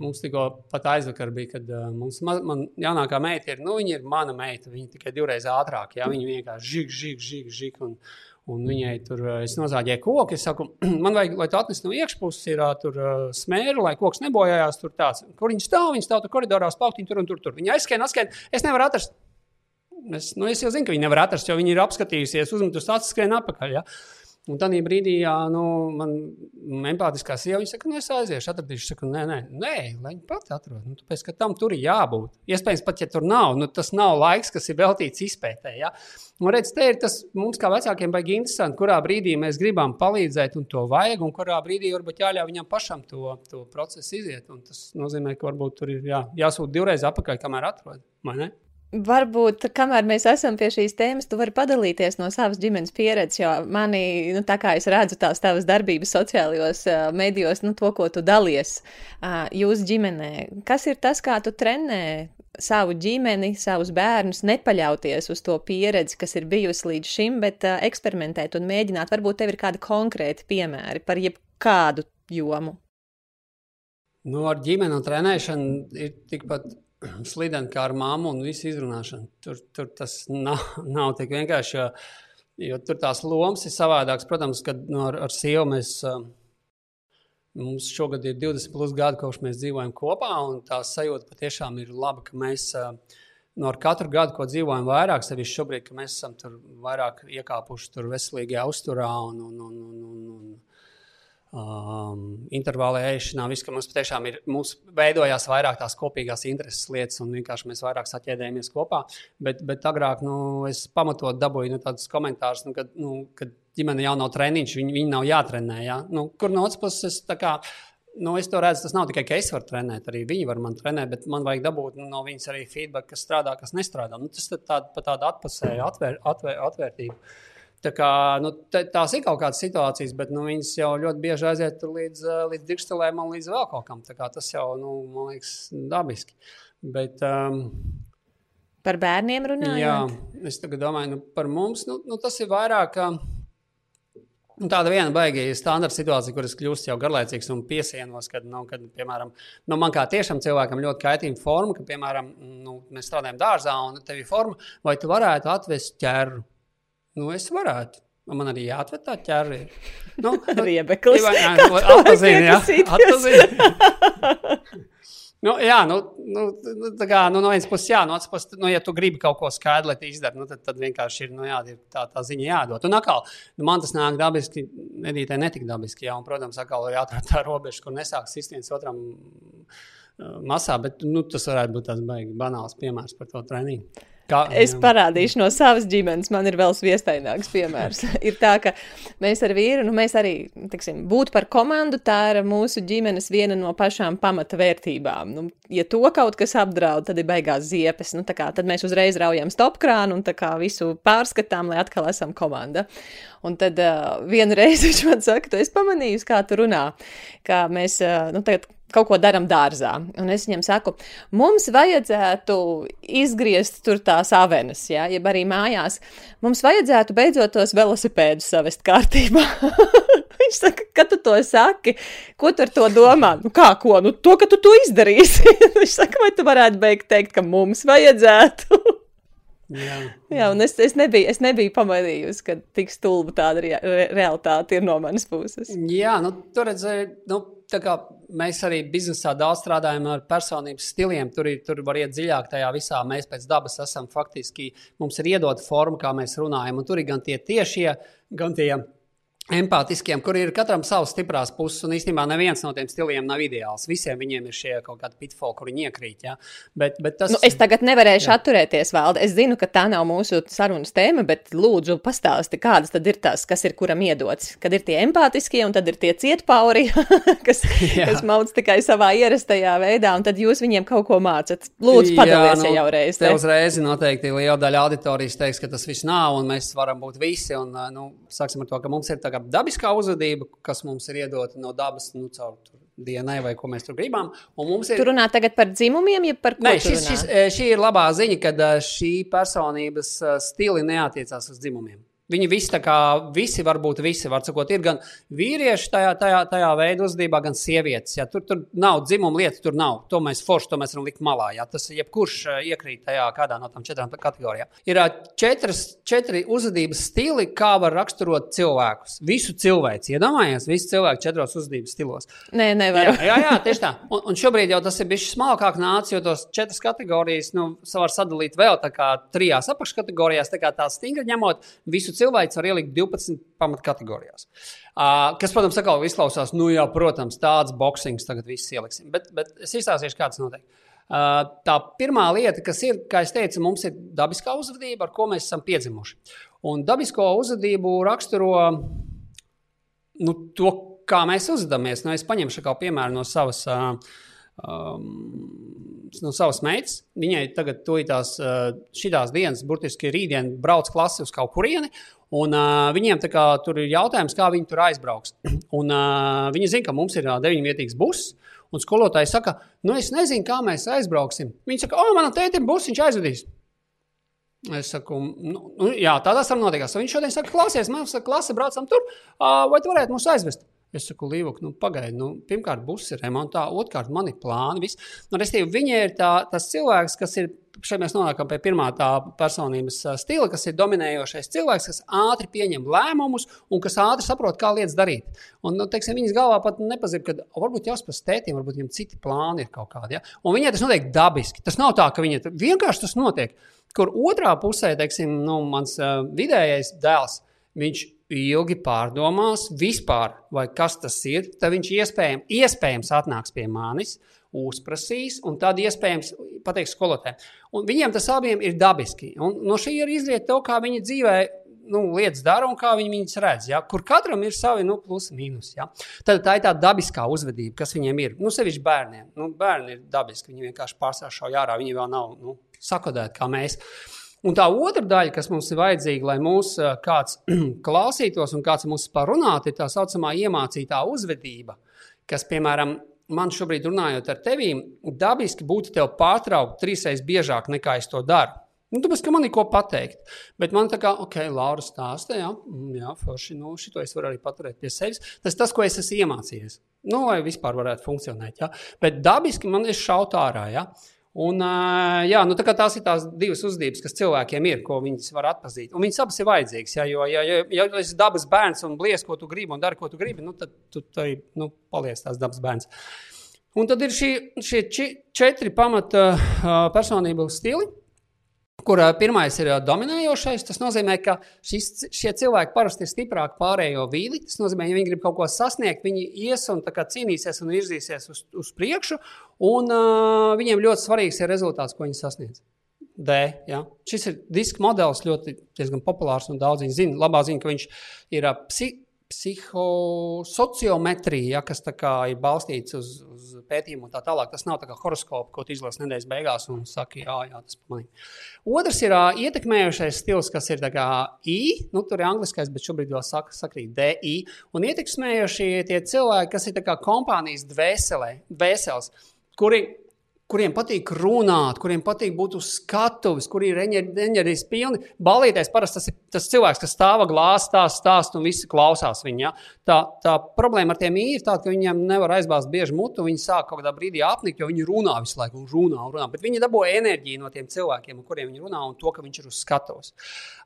mums tikko pat aizvakar bija, kad uh, mums, man jaunākā meita ir, nu, viņa ir mana meita, viņa tikai divreiz ātrāk, jā, viņa vienkārši žig, žig, žig, žig, un, un viņai tur, es nozāģēju koku, es saku, man vajag, lai tu atnes no iekšpuses, ir tur smēru, lai koks nebojājās, tur tāds, kur viņa stāv, viņa stāv tur koridorā, spauktiņ tur un tur, tur. Viņa aizskrien, atskrien, es nevaru atrast Es, nu, es jau zinu, ka viņi nevar atrast, jo viņi ir apskatījusies, uzmetus acis, skrien atpakaļ. Ja? Un tādā brīdī, jā, nu, man empātiskā sieva saka, nu, es aiziešu, atradīšu. Saku, nē, nē, nē lai viņa pati atrod. Nu, tāpēc, ka tam tur ir jābūt. Iespējams, pat ja tur nav, nu, tas nav laiks, kas ir veltīts izpētē. Ja? Un redz, te ir tas mums, kā vecākiem, baigi interesanti, kurā brīdī mēs gribam palīdzēt, un to vajag, un kurā brīdī varbūt jāļauj viņam pašam to, to procesu iziet. Un tas nozīmē, ka varbūt tur ir jā, jāsūt divreiz apakaļ, kamēr atrod. Varbūt, kamēr mēs esam pie šīs tēmas, tu vari padalīties no savas ģimenes pieredzes, jo manī, nu, tā kā es redzu tās tavas darbības sociālajos uh, medijos, nu, to, ko tu dalies uh, jūsu ģimenē. Kas ir tas, kā tu trenē savu ģimeni, savus bērnus, nepaļauties uz to pieredzi, kas ir bijusi līdz šim, bet uh, eksperimentēt un mēģināt. Varbūt tev ir kādi konkrēti piemēri par jebkādu jomu. Nu, ar ģimeni un trenēšanu ir tikpat slideni kā ar māmu un visu izrunāšanu. Tur, tur tas nav, nav tik vienkārši, jo, jo tur tās lomas ir savādākas. Protams, kad no, ar, ar sievu mēs. Mums šogad ir 20 plus gadi, kopš mēs dzīvojam kopā, un tā sajūta patiešām ir laba, ka mēs no ar katru gadu, ko dzīvojam vairāk, sevišķi šobrīd, ka mēs esam tur vairāk iekāpuši tur veselīgajā uzturā un, un, un, un, un, un um, intervālā ēšanā. Viss, ka mums patiešām ir, mums veidojās vairāk tās kopīgās intereses lietas, un vienkārši mēs vairāk saķēdējamies kopā. Bet, bet agrāk nu, es pamatot dabūju nu, tādus komentārus, nu, kad, nu, kad ģimene jau nav treniņš, viņi, viņi nav jātrenē. Ja? Nu, kur no otras puses, kā, nu, es to redzu, tas nav tikai, ka es varu trenēt, arī viņi var man trenēt, bet man vajag dabūt nu, no viņas arī feedback, kas strādā, kas nestrādā. Nu, tas ir tāda, pa tāda atpusēja atvēr, atvēr, atvērtība. Tā kā, nu, tās ir kaut kādas situācijas, bet nu, viņas jau ļoti bieži aiziet līdz, līdz digitālajiem un līdz vēl kaut kam. Tas jau, nu, man liekas, dabiski. Bet, um, par bērniem runājot? Jā, es domāju, nu, par mums nu, nu, tas ir vairāk. Uh, Un tāda viena baigta standarta situācija, kuras kļūst jau garlaicīgs un piesienos, kad, nu, kad piemēram, nu, man kā tiešām cilvēkam ļoti kaitīga forma, ka, piemēram, nu, mēs strādājam dārzā un tev ir forma, vai tu varētu atvest ķēru? Nu, es varētu. Man arī jāatved tā ķēra. Nu, Riebeklis. Atpazīt, jā. Atpazīt. Nu, jā, nu, nu, nu, tā kā nu, no vienas puses, jā, no otras puses, nu, ja tu gribi kaut ko skaidru, lai izdarītu, nu, tad, tad vienkārši ir, nu, jā, ir tā, tā ziņa jādod. Un atkal, nu, man tas nāk dabiski, Edītē netik dabiski, jā, un, protams, atkal ir jāatrod tā robeža, kur nesāks izsniegt otram masā, bet nu, tas varētu būt tāds baigi banāls piemērs par to treniņu. Kā, es parādīšu no savas ģimenes, man ir vēl viestaināks piemērs. ir tā, ka mēs ar vīru, nu, mēs arī, tiksim, būt par komandu, tā ir mūsu ģimenes viena no pašām pamata vērtībām. Nu, ja to kaut kas apdraud, tad ir beigās ziepes. Nu, kā, tad mēs uzreiz raujam stopkrānu un kā, visu pārskatām, lai atkal esam komanda. Un tad uh, vienu reizi viņš man saka, tu esi pamanījis, kā tu runā, kā mēs, uh, nu, tagad kaut ko darām dārzā. Un es viņam saku, mums vajadzētu izgriezt tur tās avenes, ja, jeb arī mājās. Mums vajadzētu beidzot tos velosipēdus savest kārtībā. Viņš saka, kad tu to saki, ko tu ar to domā? Nu, kā, ko? Nu, to, ka tu to izdarīsi. Viņš saka, vai tu varētu beigt teikt, ka mums vajadzētu? Jā, Jā un es, es, nebiju, es nebiju pamanījusi, ka tik stulba tāda re, realitāte ir no manas puses. Jā, nu, tur redzēju, nu, mēs arī biznesā daudz strādājam ar personības stiliem. Tur, ir, tur var iet dziļāk tajā visā. Mēs pēc dabas esam faktiski, mums ir iedota forma, kā mēs runājam. Un tur ir gan tie tiešie, gan tie empātiskiem, kur ir katram savas stiprās puses. Un īstenībā neviens no tiem stiliem nav ideāls. Visiem viņiem ir šie kaut kādi pitfoli, kur viņi iekrīt. Ja? Bet, bet tas... nu, es tagad nevarēšu jā. atturēties, Valde. Es zinu, ka tā nav mūsu sarunas tēma, bet lūdzu pastāsti, kādas tad ir tās, kas ir kuram iedots. Kad ir tie empātiskie, un tad ir tie cietpauri, kas, jā. kas mauc tikai savā ierastajā veidā, un tad jūs viņiem kaut ko mācat. Lūdzu, padalies, nu, ja jau reiz. Te uzreiz noteikti liela daļa auditorijas teiks, ka tas viss nav, un mēs varam būt visi. Un, nu, sāksim ar to, ka mums ir tā kā dabiskā uzvedība, kas mums ir iedota no dabas, nu, caur dienai, vai ko mēs tur gribam. Ir... Tur runā tagad par dzimumiem, ja par ko? Nē, šis, šis, šī ir labā ziņa, ka šī personības stili neatiecās uz dzimumiem. Viņi visi, tā kā visi var būt visi. Var sakot, ir gan vīrieši tajā, tajā, tajā veidā uzvedībā, gan sievietes. Ja? Tur, tur nav dzimuma lietas, tur nav. To mēs forši, to mēs varam likt malā. Ja? Tas jebkurš eh, iekrīt tajā kādā no tām četrām kategorijām. Ir eh, četras, četri uzvedības stili, kā var raksturot cilvēkus. Visu cilvēku. Iedomājieties, visi cilvēki četros uzvedības stilos. Nē, nevar. Jā, jā, jā, tieši tā. Un, un šobrīd jau tas ir bijis smalkāk nācis, jo tos četras kategorijas nu, var sadalīt vēl trijās apakškategorijās. Tā kā tā stingri ņemot visu cilvēks var ielikt 12 pamatkategorijās. Uh, kas, protams, atkal izklausās, nu, jā, protams, tāds boxings tagad viss ieliksim. Bet, bet es izstāstīšu, kāds notiek. Uh, tā pirmā lieta, kas ir, kā jau teicu, mums ir dabiskā uzvedība, ar ko mēs esam piedzimuši. Un dabisko uzvedību raksturo nu, to, kā mēs uzvedamies. Nu, es paņemšu kā piemēru no savas. Uh, um, no savas meitas. Viņai tagad tās šīs dienas, burtiski rītdien, brauc klasi uz kaut kurieni. Un, uh, viņiem kā, tur ir jautājums, kā viņi tur aizbrauks. Un, uh, viņi zina, ka mums ir uh, deviņvietīgs buss. Un skolotāji saka, nu es nezinu, kā mēs aizbrauksim. Viņi saka, o, manam tētim būs, viņš aizvedīs. Es saku, nu, nu jā, tādā tam notiekās. Viņš šodien saka, klausies, mēs klase braucam tur, vai tu varētu mūs aizvest? Es saku, Līvuk, nu, pagaidi, nu, pirmkārt, būs remontā, otrkārt, man ir plāni. Viss. Nu, restīvi, viņa ir tā, tas cilvēks, kas ir. Šeit mēs nonākam pie pirmā tā personības stila, kas ir dominējošais cilvēks, kas ātri pieņem lēmumus un kas ātri saprot, kā lietas darīt. Un, nu, teiksim, viņas galvā pat nepazīst, ka varbūt jāspēj tētim, varbūt viņam citi plāni ir kaut kādi. Ja? Un viņai tas notiek dabiski. Tas nav tā, ka viņai vienkārši tas notiek. Kur otrā pusē, teiksim, nu, mans uh, vidējais dēls, viņš ilgi pārdomās vispār, vai kas tas ir, tad viņš iespējams, iespējams atnāks pie manis, uzprasīs, un tad iespējams pateiks skolotājiem. Un viņiem tas abiem ir dabiski. Un no šī ir izriet to, kā viņi dzīvē nu, lietas dara un kā viņi viņas redz. Ja? Kur katram ir savi nu, plusi, mīnus. Ja? Tad tā ir tā dabiskā uzvedība, kas viņiem ir. Nu, sevišķi bērniem. Nu, bērni ir dabiski, viņi vienkārši pārstāv šau ārā, viņi vēl nav nu, sakodēti kā mēs. Un tā otra daļa, kas mums ir vajadzīga, lai mūs kāds klausītos un kāds mums parunātu, ir tā saucamā iemācītā uzvedība, kas, piemēram, man šobrīd runājot ar tevi, dabiski būtu tev pārtraukt trīsreiz biežāk nekā es to daru. Nu, tāpēc, ka man ir ko pateikt. Bet man tā kā, ok, Laura stāsta, jā, mm, jā forši, nu, šito es varu arī paturēt pie sevis. Tas tas, ko es esmu iemācījies. Nu, lai vispār varētu funkcionēt, jā. Bet dabiski man ir šaut ārā, jā. Un, jā, nu, tā tās ir tās divas uzdevības, kas cilvēkiem ir, ko viņi var atpazīt. Un viņas abas ir vajadzīgas. Ja, jo, ja, ja, ja esi dabas bērns un blies, ko tu gribi un dari, ko tu gribi, nu, tad tu arī nu, paliec tās dabas bērns. Un tad ir šī, šie četri pamata personību stili kur pirmais ir dominējošais. Tas nozīmē, ka šis, šie cilvēki parasti ir stiprāki pārējo vidi. Tas nozīmē, ja viņi grib kaut ko sasniegt, viņi ies un cīnīsies un virzīsies uz, uz priekšu, un uh, viņiem ļoti svarīgs ir rezultāts, ko viņi sasniedz. D. Ja? Šis ir diska modelis, ļoti populārs un daudz viņi zina. Labā ziņa, ka viņš ir psi, psihosociometrija, ja, kas ir balstīts uz, uz pētījumu tā tālāk. Tas nav tā kā horoskops, ko izlasi nedēļas beigās un saki, jā, jā tas pamanīja. Otrs ir uh, ietekmējošais stils, kas ir I, nu, tur ir angliskais, bet šobrīd jau saka, sakrīt DI. Un ietekmējošie tie cilvēki, kas ir kompānijas dvēselē, dvēseles, kuri kuriem patīk runāt, kuriem patīk būt uz skatuves, kuri ir enerģijas pilni. Balīties parasti tas ir tas cilvēks, kas stāv glāzē, stāsta, stāsta un visi klausās viņu. Ja? Tā, tā problēma ar tiem ir tāda, ka viņiem nevar aizbāzt bieži mutu. Viņi sāk kaut kādā brīdī apnikt, jo viņi runā visu laiku, un runā, un runā. Bet viņi dabū enerģiju no tiem cilvēkiem, ar kuriem viņi runā, un to, ka viņš ir uz skatuves.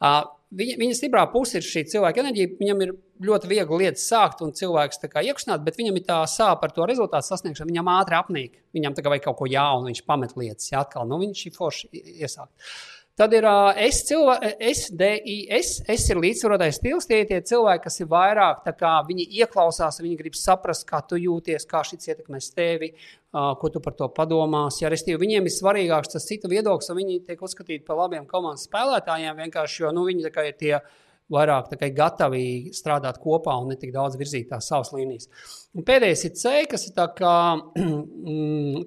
Uh, viņa, viņa stiprā puse ir šī cilvēka enerģija. Viņam ir ļoti viegli lietas sākt un cilvēks iekšķināt, bet viņam ir tā sāpe par to rezultātu sasniegšanu. Viņam ātri apnīk, viņam tā kā vajag kaut ko jaunu, viņš pamet lietas, ja atkal nu, viņš ir forši iesākt. Tad ir uh, es, cilvē, es, DIS, es ir līdzsvarotais stils. Tie ir tie cilvēki, kas ir vairāk, kā viņi ieklausās, viņi grib saprast, kā tu jūties, kā šis ietekmēs tevi, uh, ko tu par to padomās. Ja restīvi, viņiem ir svarīgāks tas citu viedoklis, un viņi tiek uzskatīti par labiem komandas spēlētājiem, vienkārši jo nu, viņi ir tie vairāk gatavi strādāt kopā un ne tik daudz virzīt tās savas līnijas. Un pēdējais ir C, kas ir kā, mm,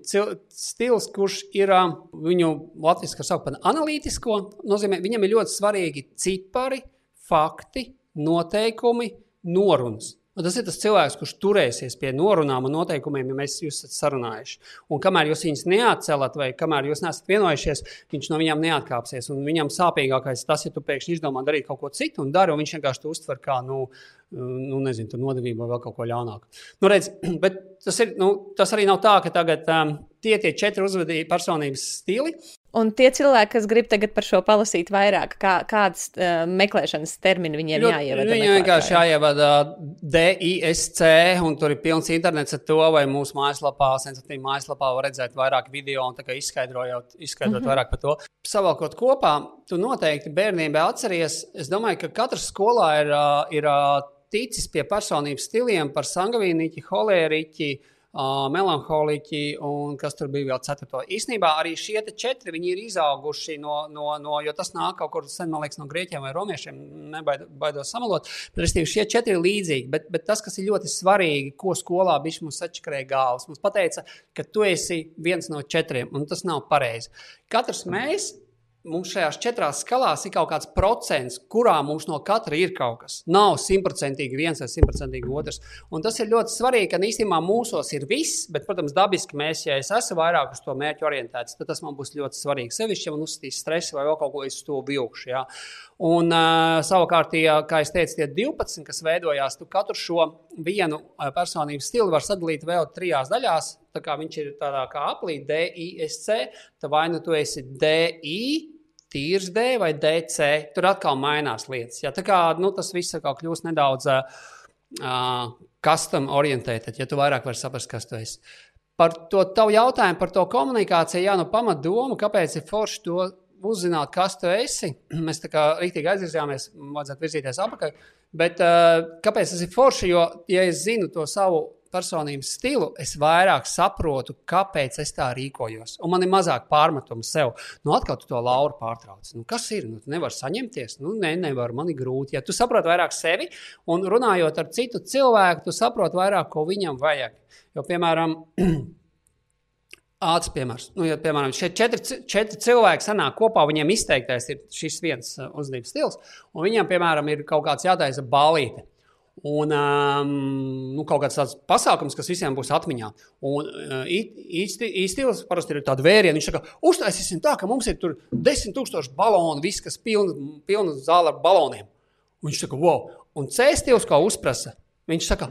stils, kurš ir viņu latviešu sauc par analītisko. Nozīmē, viņam ir ļoti svarīgi cipari, fakti, noteikumi, norunas. Un tas ir tas cilvēks, kurš turēsies pie norunām un noteikumiem, ja mēs jūs esat sarunājuši. Un kamēr jūs viņus neatcelat, vai kamēr jūs neesat vienojušies, viņš no viņiem neatkāpsies. Un viņam sāpīgākais tas, ja tu pēkšņi izdomā darīt kaut ko citu un dari, un viņš vienkārši to uztver kā, nu, nu nezinu, nodevību vai vēl kaut ko ļaunāku. Nu, redz, bet tas, ir, nu, tas arī nav tā, ka tagad um, tie ir četri uzvedības personības stili. Un tie cilvēki, kas grib tagad par šo palasīt vairāk, kā, kādas uh, meklēšanas termini viņiem Ļoti, jāievada? Viņiem vienkārši jāievada DISC, un tur ir pilns internets ar to, vai mūsu mājaslapā, sensitīvā mājaslapā var redzēt vairāk video un izskaidrojot, izskaidrot mm -hmm. vairāk par to. Savalkot kopā, tu noteikti bērnībā atceries, es domāju, ka katrs skolā ir, ir ticis pie personības stiliem par sangavīniķi, holēriķi, uh, melanholiķi un kas tur bija vēl ceturto. Īsnībā arī šie četri ir izauguši no, no, no, jo tas nāk kaut kur sen, man liekas, no grieķiem vai romiešiem, nebaidos samalot. Respektīvi, šie četri ir līdzīgi, bet, bet tas, kas ir ļoti svarīgi, ko skolā bija mums atšķirēja galvas, mums pateica, ka tu esi viens no četriem, un tas nav pareizi. Katrs mēs mums šajās četrās skalās ir kaut kāds procents, kurā mums no katra ir kaut kas. Nav simtprocentīgi viens vai simtprocentīgi otrs. Un tas ir ļoti svarīgi, ka īstenībā mūsos ir viss, bet, protams, dabiski mēs, ja es esmu vairāk uz to mērķu orientēts, tad tas man būs ļoti svarīgi. Sevišķi, ja man uzstīs stresu vai vēl kaut ko, es to vilkšu. Ja? Un uh, savukārt, ja, kā jau teicu, tie 12, kas veidojās, tu katru šo vienu personības stilu var sadalīt vēl trijās daļās. Tā kā viņš ir tādā kā aplī, DISC, tad vai nu tu esi DI tīrs D vai DC. Tur atkal mainās lietas. Ja? Tā kā nu, tas viss kļūst nedaudz uh, custom orientēts, ja tu vairāk vari saprast, kas tu esi. Par to tavu jautājumu, par to komunikāciju, jā, nu pamatdomu, kāpēc ir forši to uzzināt, kas tu esi. Mēs tā kā rīktīgi aizvirzījāmies, vajadzētu virzīties apakaļ. Bet uh, kāpēc tas ir forši? Jo, ja es zinu to savu personības stilu, es vairāk saprotu, kāpēc es tā rīkojos. Un man ir mazāk pārmetumu sev. Nu, atkal tu to Lauru pārtrauc. Nu, kas ir? Nu, tu nevari saņemties. Nu, nē, ne, nevar, man ir grūti. Ja tu saproti vairāk sevi un runājot ar citu cilvēku, tu saproti vairāk, ko viņam vajag. Jo, piemēram, Ātris piemērs. Nu, ja, piemēram, šeit četri, četri cilvēki sanāk kopā, viņiem izteiktais ir šis viens uh, uzvedības stils, un viņiem, piemēram, ir kaut kāds jātaisa balīte. Un um, nu, kaut kāds tāds pasākums, kas visiem būs atmiņā. Un uh, īstenībā parasti ir tāda vēriena. Viņš saka, uztaisīsim tā, ka mums ir tur desmit tūkstoši balonu, viss, kas pilna, pilna zāle ar baloniem. Un viņš saka, wow, un C stils, kā uzprasa, viņš saka,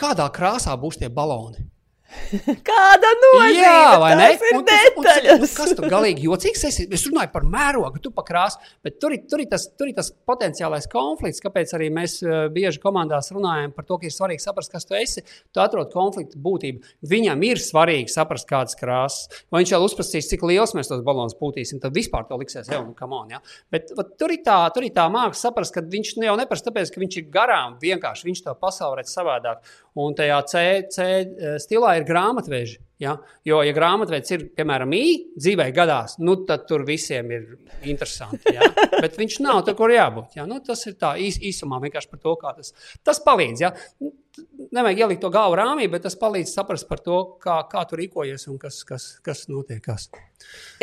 kādā krāsā būs tie baloni? Kāda nozīme? Jā, vai ne? Un, un, un, un, kas tur galīgi jocīgs? Es, es runāju par mērogu, tu pakrās, bet tur ir, tur, ir tas, tur ir tas potenciālais konflikts, kāpēc arī mēs uh, bieži komandās runājam par to, ka ir svarīgi saprast, kas tu esi. Tu atrod konfliktu būtību. Viņam ir svarīgi saprast, kādas krāsas. Vai viņš jau uzprasīs, cik liels mēs tos balonus pūtīsim, tad vispār to liksies jau, nu, come on. Ja? Bet vat, tur ir tā, tur ir tā māksla saprast, ka viņš jau neprasa tāpēc, ka viņš ir garām, vienkārši viņš to pasauli redz savādāk. Un tajā C, C eh, stilā ir grāmatveži. Ja? Jo, ja grāmatvedis ir, piemēram, īņķis, dzīvē gadās, nu, tad tur visiem ir interesanti. Ja? Bet viņš nav tur, kur jābūt. Ja? Nu, tas ir tā īs, īsumā vienkārši par to, kā tas, tas palīdz. Ja? Nevajag ielikt to galvu rāmī, bet tas palīdz saprast par to, kā, kā tu rīkojies un kas, kas, kas notiek. Kas.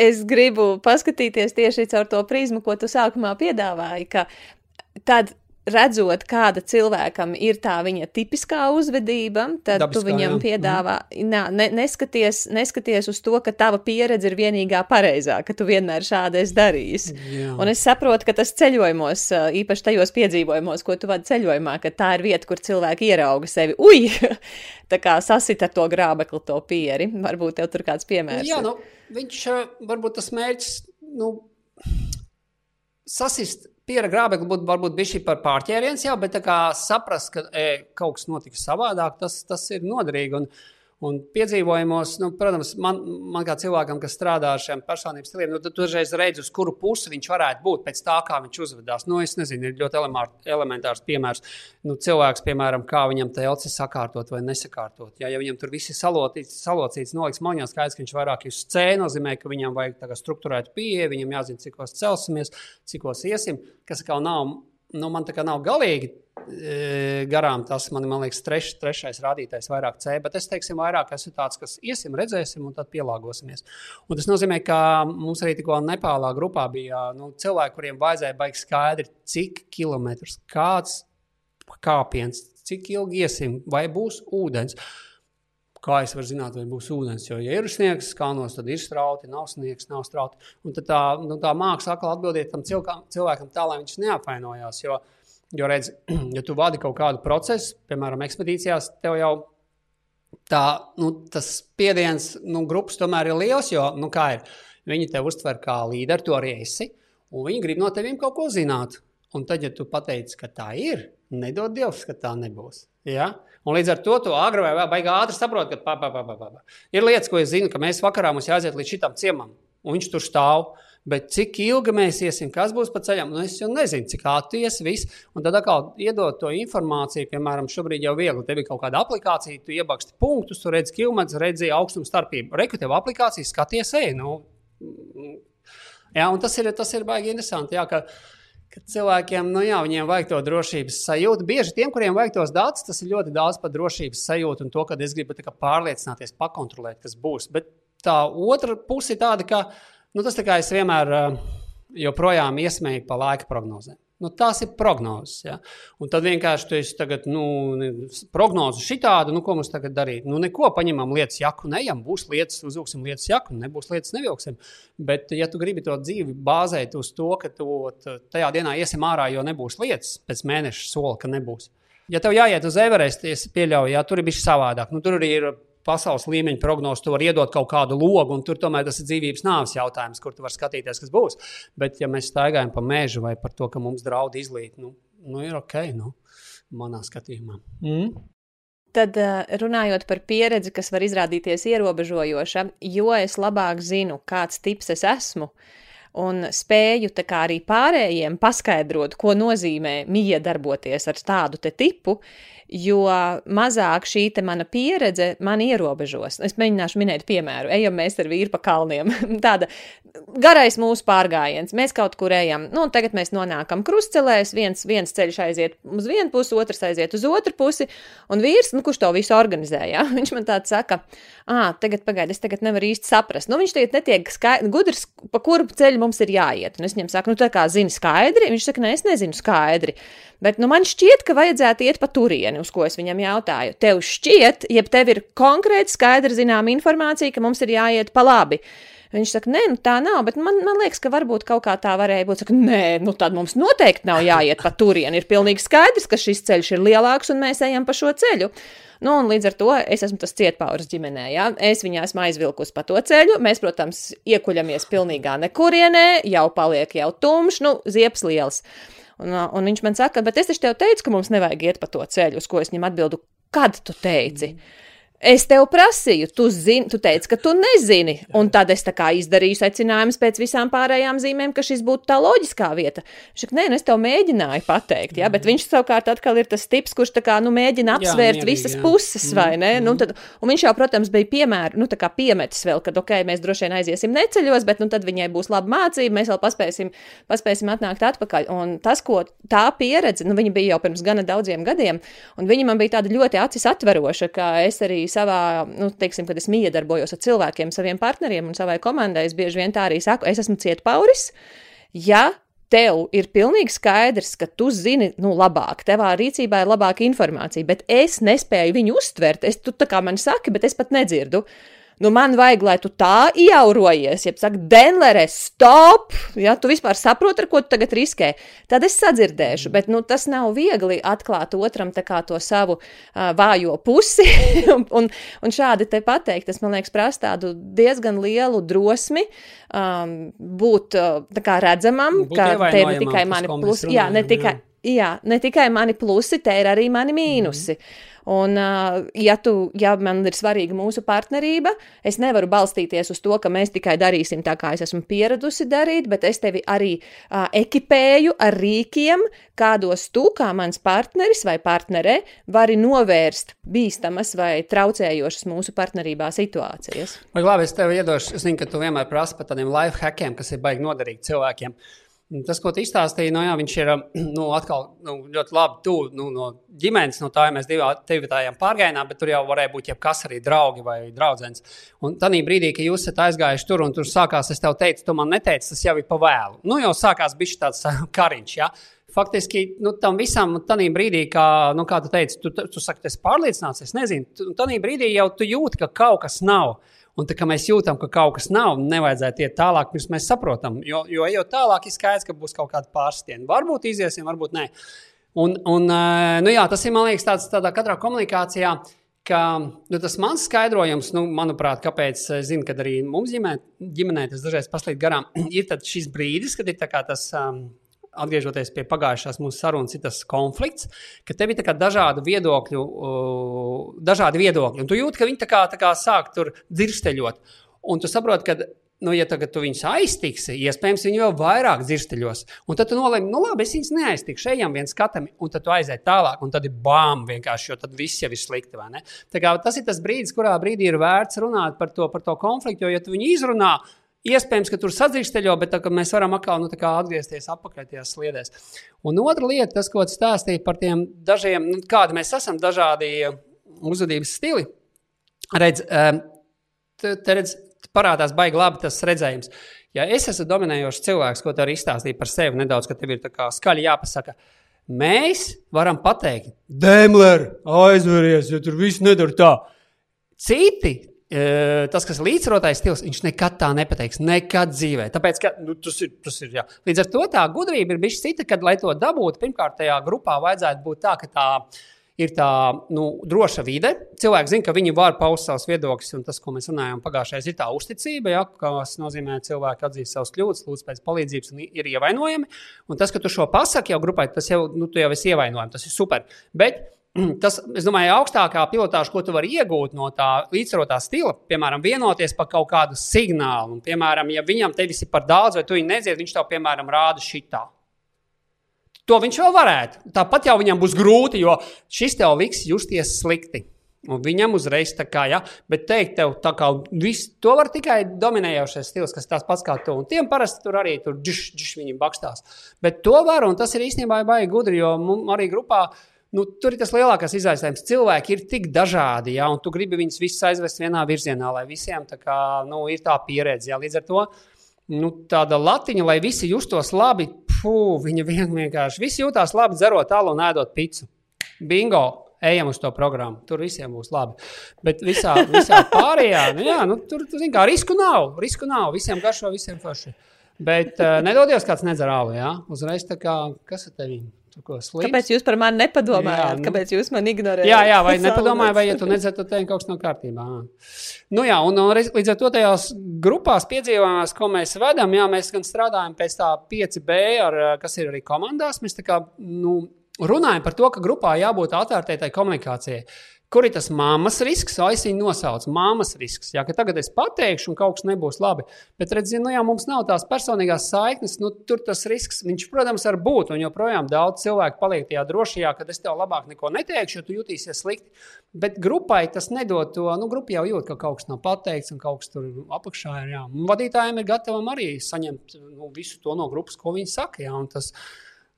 Es gribu paskatīties tieši caur to prizmu, ko tu sākumā piedāvāji. Tad redzot, kāda cilvēkam ir tā viņa tipiskā uzvedība, tad Dabiskā, tu viņam jā. piedāvā, mm. nā, ne, neskaties, neskaties uz to, ka tava pieredze ir vienīgā pareizā, ka tu vienmēr šādi esi darījis. Jā. Un es saprotu, ka tas ceļojumos, īpaši tajos piedzīvojumos, ko tu vadi ceļojumā, ka tā ir vieta, kur cilvēki ierauga sevi. Ui! tā kā sasit ar to grābekli, to pieri. Varbūt tev tur kāds piemērs. Jā, nu, viņš varbūt tas mērķis, nu, sasist Piera grābekļa būtu varbūt bijis par pārķēriens, jā, bet saprast, ka e, kaut kas notika savādāk, tas, tas ir noderīgi. Un, Un piedzīvojumos, nu, protams, man, man kā cilvēkam, kas strādā ar šiem personības stiliem, nu, uzreiz redzi, uz kuru pusi viņš varētu būt pēc tā, kā viņš uzvedās. Nu, es nezinu, ir ļoti elementārs piemērs. Nu, cilvēks, piemēram, kā viņam telci sakārtot vai nesakārtot. Ja, ja viņam tur viss ir salocīts, salocīts noliks maņā, skaidrs, ka viņš vairāk ir uz C, nozīmē, ka viņam vajag struktūrēt pieeja, viņam jāzina, cikos celsimies, cikos iesim, kas kā nav nu, man tā kā nav galīgi e, garām tas, man, man liekas, treš, trešais rādītājs, vairāk C, bet es teiksim, vairāk esmu tāds, kas iesim, redzēsim, un tad pielāgosimies. Un tas nozīmē, ka mums arī tikko Nepālā grupā bija nu, cilvēki, kuriem vajadzēja baigt skaidri, cik kilometrus, kāds kāpiens, cik ilgi iesim, vai būs ūdens. Kā es varu zināt, vai būs ūdens? Jo, ja ir sniegs, kānos, tad ir strauti, nav sniegs, nav strauti. Un tā, nu, tā māksla atkal atbildēt tam cilvēkam, cilvēkam tā, lai viņš neapvainojās. Jo, jo redz, ja tu vadi kaut kādu procesu, piemēram, ekspedīcijās, tev jau tā, nu, tas spiediens nu, grupas tomēr ir liels, jo, nu, ir, viņi tev uztver kā līderi, tu arī esi, un viņi grib no teviem kaut ko zināt. Un tad, ja tu pateici, ka tā ir, nedod Dievs, ka tā nebūs. Ja? Un līdz ar to tu agri vai vēl baigi ātri saproti, ka pā, pā, pā, pā, pā. ir lietas, ko es zinu, ka mēs vakarā mums jāaiziet līdz šitam ciemam, un viņš tur stāv. Bet cik ilgi mēs iesim, kas būs pa ceļam, nu, es jau nezinu, cik ātri ies viss. Un tad atkal iedot to informāciju, piemēram, šobrīd jau viegli. Tev ir kaut kāda aplikācija, tu iebaksti punktus, tu redzi kilometrus, redzi augstumu starpību. Reku tev aplikācija, skaties, ej. Nu, jā, un tas ir, tas ir baigi interesanti. Jā, ka, uh, ka cilvēkiem, nu jā, viņiem vajag to drošības sajūtu. Bieži tiem, kuriem vajag tos datus, tas ir ļoti daudz par drošības sajūtu un to, ka es gribu pārliecināties, pakontrolēt, kas būs. Bet tā otra puse ir tāda, ka nu, tas tā kā es vienmēr eh, joprojām iesmēju pa laika prognozēm. Nu, tās ir prognozes. Ja? Un tad vienkārši esi tagad, nu, prognoze šitāda, nu, ko mums tagad darīt. Nu, neko paņemam lietas jaku, neejam, būs lietas, uzvilksim lietas jaku, nebūs lietas, nevilksim. Bet, ja tu gribi to dzīvi bāzēt uz to, ka tu tajā dienā iesim ārā, jo nebūs lietas, pēc mēneša sola, ka nebūs. Ja tev jāiet uz Everestu, es pieļauju, ja tur ir bijis savādāk. Nu, tur arī ir pasaules līmeņa prognozi, tu vari iedot kaut kādu logu, un tur tomēr tas ir dzīvības nāves jautājums, kur tu vari skatīties, kas būs. Bet, ja mēs staigājam pa mežu vai par to, ka mums draud izlīt, nu, nu ir ok, nu, manā skatījumā. Mm? Tad eh, runājot par pieredzi, kas var izrādīties ierobežojoša, jo es labāk zinu, kāds tips es esmu, un spēju arī pārējiem paskaidrot, ko nozīmē mija darboties ar tādu tipu, jo mazāk šī mana pieredze man ierobežos. Es mēģināšu minēt piemēru. Ejam mēs ar vīru pa kalniem. Tāda garais mūsu pārgājiens. Mēs kaut kur ejam. Nu, tagad mēs nonākam krustcelēs. Viens, viens ceļš aiziet uz vienu pusi, otrs aiziet uz otru pusi. Un vīrs, nu, kurš to visu organizēja, viņš man tāds saka, ah, tagad pagaidi, es tagad nevaru īsti saprast. Nu, viņš tagad netiek skaidrs, gudrs, pa kuru ceļu mums ir jāiet. Un es viņam saku, nu, tā kā zini skaidri. Viņš saka, nē, es nezinu skaidri. Bet nu, man šķiet, ka vajadzētu iet pa turieni, uz ko es viņam jautāju. Tev šķiet, ja tev ir konkrēti skaidra zināma informācija, ka mums ir jāiet pa labi. Viņš saka, nē, nu tā nav, bet man, man liekas, ka varbūt kaut kā tā varēja būt. Saka, nē, nu tad mums noteikti nav jāiet pa turieni. Ir pilnīgi skaidrs, ka šis ceļš ir lielāks un mēs ejam pa šo ceļu. Nu, un līdz ar to es esmu tas cietpauris ģimenē. Ja? Es viņā esmu aizvilkus pa to ceļu. Mēs, protams, iekuļamies pilnīgā nekurienē, jau paliek jau tumšs, nu, ziepes liels. Un, un viņš man saka, bet es taču tev teicu, ka mums nevajag iet pa to ceļu, uz ko es viņam atbildu. Kad tu teici? Mm. Es tev prasīju, tu, zini, tu teici, ka tu nezini. Un tad es izdarīju secinājumus pēc visām pārējām zīmēm, ka šis būtu tā loģiskā vieta. Viņš saka, nē, nu es tev mēģināju pateikt, ja? bet viņš savukārt atkal ir tas tips, kurš kā, nu, mēģina apsvērt jā, mierīgi, visas jā. puses, vai ne? Mm, nu, tad, un viņš jau, protams, bija piemēra, nu, piemetis vēl, ka, ok, mēs droši vien aiziesim neceļos, bet nu, tad viņai būs laba mācība, mēs vēl paspēsim, paspēsim atnākt atpakaļ. Un tas, ko tā pieredze, nu, viņa bija jau pirms gana daudziem gadiem, un viņa man bija tāda ļoti acis atveroša, ka es arī savā, nu, teiksim, kad es miedarbojos ar cilvēkiem, saviem partneriem un savai komandai, es bieži vien tā arī saku, es esmu cietpauris. Ja tev ir pilnīgi skaidrs, ka tu zini, nu, labāk, tevā rīcībā ir labāka informācija, bet es nespēju viņu uztvert. Es, tu tā kā man saki, bet es pat nedzirdu. Nu, man vajag, lai tu tā iaurojies, ja saka, Denlere, stop! Ja tu vispār saproti, ar ko tu tagad riskē, tad es sadzirdēšu. Bet nu, tas nav viegli atklāt otram to savu uh, vājo pusi un, un, un šādi te pateikt. Tas man liekas, prasa tādu diezgan lielu drosmi um, būt uh, redzamam, būt ka te ir ne tikai mani plusi, jā, ne tikai, jā, ne tikai mani plusi, te ir arī mani mīnusi. Mm. Un, ja, tu, ja man ir svarīga mūsu partnerība, es nevaru balstīties uz to, ka mēs tikai darīsim tā, kā es esmu pieradusi darīt, bet es tevi arī uh, ekipēju ar rīkiem, kādos tu, kā mans partneris vai partnerē, vari novērst bīstamas vai traucējošas mūsu partnerībā situācijas. Vai labi, es tev iedošu, es zinu, ka tu vienmēr prasi par tādiem life hackiem, kas ir baigi noderīgi cilvēkiem. Uh, Tas, ko tu izstāstīji, nu, jā, viņš ir nu, atkal, nu, ļoti labi tuvu nu, no ģimenes. No tā ja mēs divi tādiem pārgājienām, bet tur jau varēja būt jebkas arī draugi vai draugs. Un tajā brīdī, kad jūs esat aizgājuši tur un tur sākās, es tev teicu, tu man neteici, tas jau ir pa vēlu. Nu, jau sākās bijis tāds kariņš. Ja? Faktiski nu, tam visam, tajā brīdī, kā, nu, kā tu teici, tu, tu, tu saki, tas pārliecināts, es nezinu, tajā brīdī jau tu jūti, ka kaut kas nav. Un tā kā mēs jūtam, ka kaut kas nav, nevajadzētu iet tālāk, pirms mēs saprotam. Jo, jo ejot tālāk, ir skaidrs, ka būs kaut kāda pārstiena. Varbūt iziesim, varbūt nē. Un, un, nu jā, tas ir man liekas tāds, tādā katrā komunikācijā. Ka, nu, tas mans skaidrojums, nu, manuprāt, kāpēc es zinu, ka arī mums ģimenē, ģimenē tas dažreiz paslīd garām, ir šis brīdis, kad ir tas um, atgriežoties pie pagājušās mūsu sarunas, ir tas konflikts, ka tev ir dažādi viedokļi, uh, dažādi viedokļi, un tu jūti, ka viņi tā kā, tā kā sāk tur dzirsteļot. Un tu saproti, ka nu, ja tagad tu viņus aiztiksi, iespējams, viņi vēl vairāk dzirsteļos. Un tad tu nolēmi, nu labi, es viņus neaiztikšu, ejam viens skatam, un tad tu aiziet tālāk, un tad ir bām vienkārši, jo tad viss jau ir slikti. Tas ir tas brīdis, kurā brīdī ir vērts runāt par to, par to konfliktu, jo, ja tu viņu izrunā, Iespējams, ka tur sadzīsteļo, bet tā, mēs varam atkal nu, atgriezties atpakaļ tajās sliedēs. Un otra lieta, tas, ko tu stāstīji par tiem dažiem, nu, kādi mēs esam, dažādi uzvedības stili. Redz, te, te redz, parādās baigi labi tas redzējums. Ja es esmu dominējošs cilvēks, ko tu arī izstāstīji par sevi nedaudz, ka tev ir skaļi jāpasaka, mēs varam pateikt, Dēmler, aizveries, jo tur viss nedara tā. Citi tas, kas ir līdzsvarotais stils, viņš nekad tā nepateiks. Nekad dzīvē. Tāpēc, ka nu, tas ir. Tas ir jā. Līdz ar to tā gudrība ir bijusi cita, kad, lai to dabūtu, pirmkārt, tajā grupā vajadzētu būt tā, ka tā ir tā nu, droša vide. Cilvēki zina, ka viņi var paust savus viedokļus, un tas, ko mēs runājām pagājušajā, ir tā uzticība, ja, kas nozīmē, ka cilvēki atzīst savus kļūdas, lūdz pēc palīdzības un ir ievainojami. Un tas, ka tu šo pasaki jau grupai, tas jau, nu, jau esi ievainojami, tas ir super. Bet tas, es domāju, augstākā pilotāža, ko tu vari iegūt no tā līdzsvarotā stila, piemēram, vienoties par kaut kādu signālu. Un, piemēram, ja viņam tevis ir par daudz, vai tu viņu nedzirdi, viņš tev, piemēram, rāda šitā. To viņš vēl varētu. Tāpat jau viņam būs grūti, jo šis tev liks justies slikti. Un viņam uzreiz tā kā, ja, bet teikt, tev tā kā viss, to var tikai dominējošais stils, kas tās pats kā tu. Un tiem parasti tur arī tur džiš, džiš viņi bakstās. Bet to var, un tas ir īstenībā baigi gudri, jo arī grupā. Nu, tur ir tas lielākais izaicinājums. Cilvēki ir tik dažādi, ja, un tu gribi viņus visus aizvest vienā virzienā, lai visiem tā kā, nu, ir tā pieredze. Ja. Līdz ar to nu, tāda latiņa, lai visi justos labi, puh, viņa vienkārši visi jutās labi, dzerot alu un ēdot picu. Bingo! ejam uz to programmu. Tur visiem būs labi. Bet visā, visā pārējā, nu, jā, nu, tur, tur kā, risku nav. Risku nav. Visiem garšo, visiem forši. Bet uh, nedodies kāds nedzer alu. Ja? Uzreiz tā kā, kas ar tevi? Kāpēc jūs par mani nepadomājāt? Jā, nu, Kāpēc jūs man ignorējāt? Jā, jā vai nepadomājāt, vai ja tu nedzirdi, tad tev kaut kas nav kārtībā. Nu, jā, un, un līdz ar to tajās grupās piedzīvojumās, ko mēs vedam, jā, mēs gan strādājam pēc tā 5B, ar, kas ir arī komandās. Mēs tā kā, nu, runājam par to, ka grupā jābūt atvērtai komunikācijai. Kur ir tas mammas risks? Viņu nosaucu mammas risks. Jā, ka tagad es pateikšu, un kaut kas nebūs labi. Bet, redziet, nu, jā, mums nav tās personīgās saiknes. Nu, tur tas risks, viņš, protams, var būt. Un joprojām daudz cilvēku paliek tajā drošajā, ka es tev labāk neko neteikšu, jo tu jutīsies slikti. Bet grupai tas nedod to. Nu, grupa jau jūt, ka kaut kas nav pateikts, un kaut kas tur apakšā ir. Jā. Un vadītājiem ir gatavam arī saņemt nu, visu to no grupas, ko viņi saka. Jā, tas,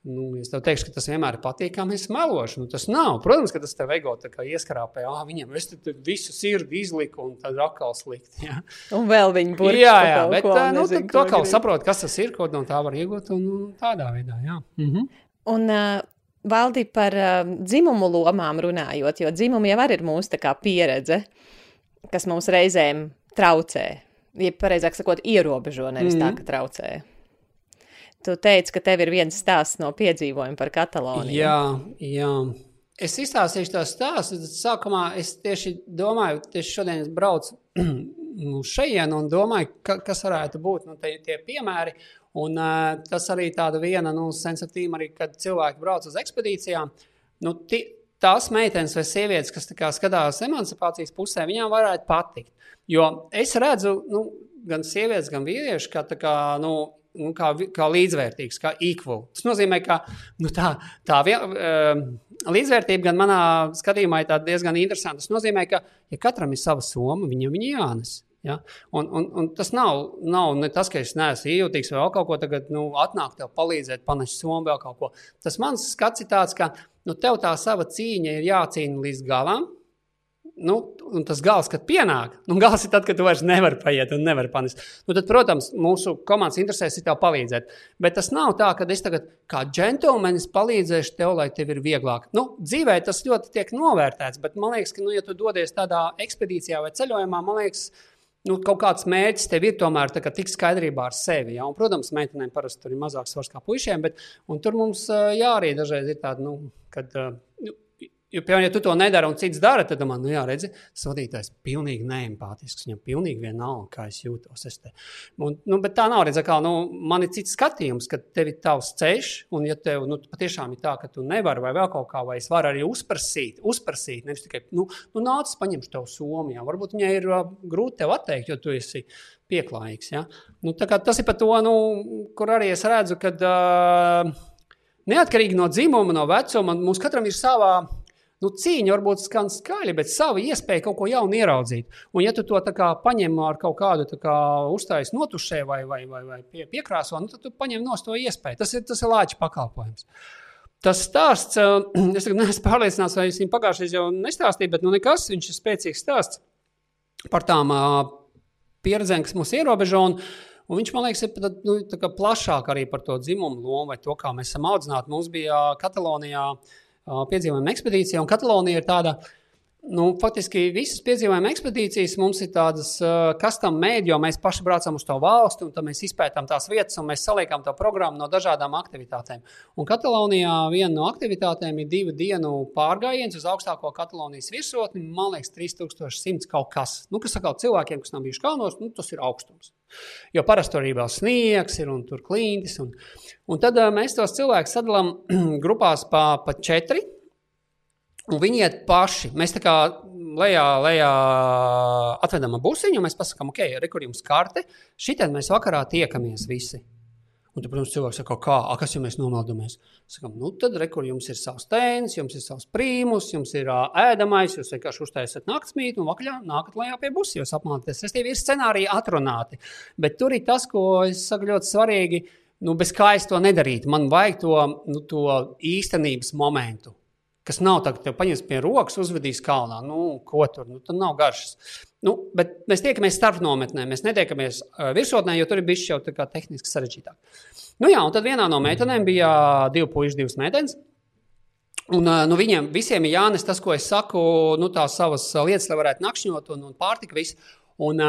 Nu, es tev teikšu, ka tas vienmēr ir patīkami. Es melošu. Nu, tas nav. Protams, ka tas tev ego ieskrāpē. Ah, viņam es visu sirdi izliku, un tad atkal slikti. Jā. Un vēl viņi būs. Jā, jā, bet ko, nu, nezinu, to kā saprot, kas tas ir, ko no tā var iegūt. Un, un tādā veidā, jā. Mhm. Un, uh, Valdi par uh, dzimumu lomām runājot, jo dzimumi jau ir mūsu pieredze, kas mums reizēm traucē. Ja pareizāk sakot, ierobežo, nevis mm tā, mhm. ka traucē. Tu teici, ka tev ir viens stāsts no piedzīvojuma par Kataloniju. Jā, jā. Es izstāstīšu to stāstu. Sākumā es tieši domāju, tieši šodien es braucu uz šejienu un domāju, ka, kas varētu būt nu, tie, tie piemēri. Un, uh, tas arī tāda viena no nu, sensitīvām, arī kad cilvēki brauc uz ekspedīcijām. Nu, ti, tās meitenes vai sievietes, kas skatās emancipācijas pusē, viņām varētu patikt. Jo es redzu, nu, gan sievietes, gan vīrieši, ka kā, nu, nu, kā, kā līdzvērtīgs, kā equal. Tas nozīmē, ka nu, tā, tā vien, uh, līdzvērtība gan manā skatījumā ir diezgan interesanta. Tas nozīmē, ka ja katram ir sava soma, viņam viņa jānes. Ja? Un, un, un tas nav, nav tas, ka es neesmu ījūtīgs vai kaut ko tādu, nu, atnāk tev palīdzēt, panest somu vēl kaut ko. Tas mans skats ir tāds, ka nu, tev tā sava cīņa ir jācīna līdz galam. Nu, un tas gals, kad pienāk, nu, gals ir tad, kad tu vairs nevari paiet un nevari panest. Nu, tad, protams, mūsu komandas interesēs ir tev palīdzēt. Bet tas nav tā, ka es tagad kā džentlmenis palīdzēšu tev, lai tev ir vieglāk. Nu, dzīvē tas ļoti tiek novērtēts, bet man liekas, ka, nu, ja tu dodies tādā ekspedīcijā vai ceļojumā, man liekas, nu, kaut kāds mērķis tev ir tomēr tā, tik skaidrībā ar sevi. Ja? Un, protams, meitenēm parasti tur ir mazāks svars kā puišiem, bet tur mums jā, arī dažreiz ir tāda, nu, kad. Nu, Jo, piemēram, ja tu to nedari un cits dara, tad man, nu, jā, redzi, tas vadītājs ir pilnīgi neempātisks. Viņam pilnīgi vienalga, kā es jūtos. Es te. un, nu, bet tā nav. Redz, kā, nu, man ir cits skatījums, ka tev ir tavs ceļš, un ja tev nu, patiešām ir tā, ka tu nevari vai vēl kaut kā, vai es varu arī uzprasīt, uzprasīt nevis tikai, nu, nu nāc, paņemšu tev somijā. Varbūt viņai ir uh, grūti tev atteikt, jo tu esi pieklājīgs. Ja? Nu, tas ir par to, nu, kur arī es redzu, ka uh, neatkarīgi no dzimuma, no vecuma, mums katram ir savā Nu, cīņa varbūt skan skaļi, bet savu iespēju kaut ko jaunu ieraudzīt. Un, ja tu to kā, paņem ar kaut kādu uztājas notušē vai, vai, vai, vai pie, piekrāso, nu, tad tu paņem no to iespēju. Tas ir, tas ir lāča pakalpojums. Tas stāsts, es neesmu pārliecināts, vai es viņu pagājušajā jau nestāstīju, bet nu nekas, viņš ir spēcīgs stāsts par tām pieredzēm, kas mūs ierobežo. Un, Un viņš man liekas, ir nu, plašāk arī par to dzimumu lomu vai to, kā mēs esam audzināti. Mums bija Katalonijā uh, piedzīvojuma ekspedīcija. Un Katalonija ir tāda, nu, faktiski visas piedzīvojuma ekspedīcijas mums ir tādas, kas tam mēģina, jo mēs paši braucam uz to valsti, un mēs izpētām tās vietas, un mēs saliekam to programmu no dažādām aktivitātēm. Un Katalonijā viena no aktivitātēm ir divu dienu pārgājiens uz augstāko Katalonijas virsotni, man liekas, 3100 kaut kas. Nu, kas sakā cilvēkiem, kas nav bijuši kalnos, nu, tas ir augstums. Jo parasti tur arī sniegs ir un tur klintis. Un, un tad mēs tos cilvēkus sadalām grupās pa, pa četri. Un viņi iet paši. Mēs tā kā lejā, lejā atvedam busiņu, un mēs pasakām, ok, re, kur jums karte, šitien mēs vakarā tiekamies visi. Un, tad, protams, cilvēks saka, kā, a, kas jau mēs nomeldamies? Sakām, nu tad, re, kur jums ir savs tēns, jums ir savs prīmus, jums ir uh, ēdamais, jūs vienkārši uztaisat naktsmītu un vakarā nākat lejā pie busi, jūs apmāties. Es tev ir scenāriji atrunāti. Bet tur ir tas, ko es saku ļoti svarīgi, nu, bez kā es to nedarītu. Man vajag to, nu, to īstenības momentu kas nav tā, ka te paņems pie rokas, uzvedīs kalnā. Nu, ko tur? Nu, tur nav garšas. Nu, bet mēs tiekamies starp nometnē, mēs netiekamies virsotnē, jo tur ir bijis jau tā kā tehniski sarežģītāk. Nu, jā, un tad vienā no meitenēm bija divi puiši, divas meitenes. Un, nu, viņiem visiem ir jānes tas, ko es saku, nu, tās savas lietas, lai varētu nakšņot un, un pārtika visu. Un,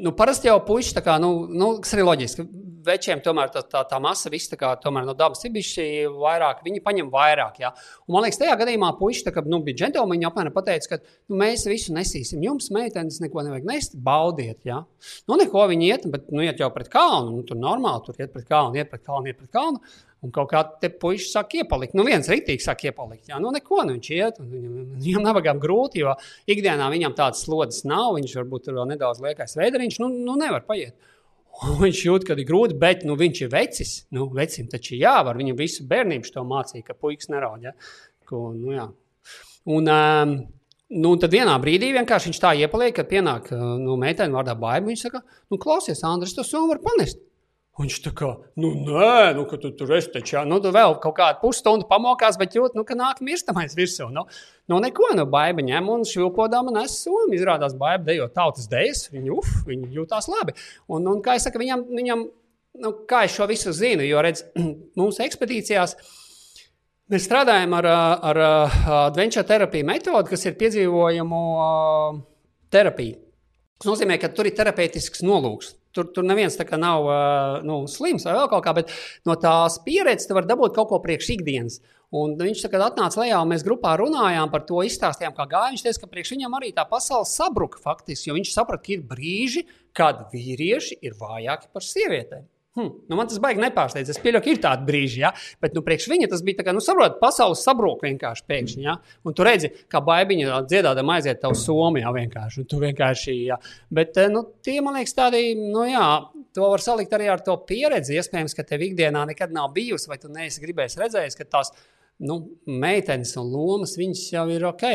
nu, parasti jau tā kā, nu, nu, kas arī loģiski, večiem tomēr tā, tā, tā masa viss kā, tomēr, no dabas ir bijusi vairāk, viņi paņem vairāk. Ja? Un, man liekas, tajā gadījumā tā, ka, nu, bija džentlmeņi apmēram pateica, ka nu, mēs visu nesīsim. Jums, meitenes, neko nevajag nest, baudiet. Ja? Nu, neko viņi iet, bet nu, iet jau pret kalnu. Nu, tur normāli, tur iet pret kalnu, iet pret kalnu, iet pret kalnu. Un kaut kā te puikas sāk iepalikt. Nu, viens rītīgi sāk iepalikt. Jā, nu, neko nu, viņš iet. Viņam, viņam nabagām grūti, jo ikdienā viņam tādas slodzes nav. Viņš varbūt tur vēl nedaudz liekais veidariņš. Nu, nu, nevar paiet. Viņš jūt, ka ir grūti, bet nu, viņš ir vecis. Nu, vecim taču jāvar. Viņam visu bērnību to mācīja, ka puikas neraud. Ja? Ko, nu, jā. un, um, nu, tad vienā brīdī vienkārši viņš tā iepaliek, kad pienāk nu, meitene vārdā baiva. Viņš saka, nu, klausies, Andris, to somu var panest. Viņš tā kā, nu, nē, nu, ka tu tur esi taču, jā, nu, tu vēl kaut kādu pusstundu pamokās, bet jūt, nu, ka nāk mirstamais virsū. Nu, nu neko, nu, baiba ņem un švilpodama nes somu. Izrādās, baiba dejo tautas dejas, viņi, uf, viņi jūtās labi. Un, un kā es saku, viņam, viņam nu, kā es šo visu zinu, jo, redz, mūsu ekspedīcijās, Mēs strādājam ar, ar, ar adventure terapiju metodi, kas ir piedzīvojumu terapija. Tas nozīmē, ka tur ir terapeitisks nolūks. Tur, tur neviens nav uh, nu, slims vai vēl kaut kā, bet no tās pieredzes tu vari dabūt kaut ko priekš ikdienas. Un viņš tagad atnāca lejā, un mēs grupā runājām par to, izstāstījām, kā gāja. Viņš teica, ka priekš viņam arī tā pasaule sabruka faktiski, jo viņš saprata, ka ir brīži, kad vīrieši ir vājāki par sievietēm. Hmm. Nu, man tas baigi nepārsteidz. Es pieļauju, ka ir tādi brīži, ja? bet nu, priekš viņa tas bija tā, kā, nu, saprot, pasaules sabrūk vienkārši pēkšņi. Ja? Un tu redzi, kā baigiņa dziedādama aiziet tavu somijā vienkārši. Tu vienkārši ja? Bet nu, tie, man liekas, tādi, nu jā, to var salikt arī ar to pieredzi. Iespējams, ka tev ikdienā nekad nav bijusi, vai tu neesi gribējis redzējis, ka tās nu, meitenes un lomas, jau ir ok.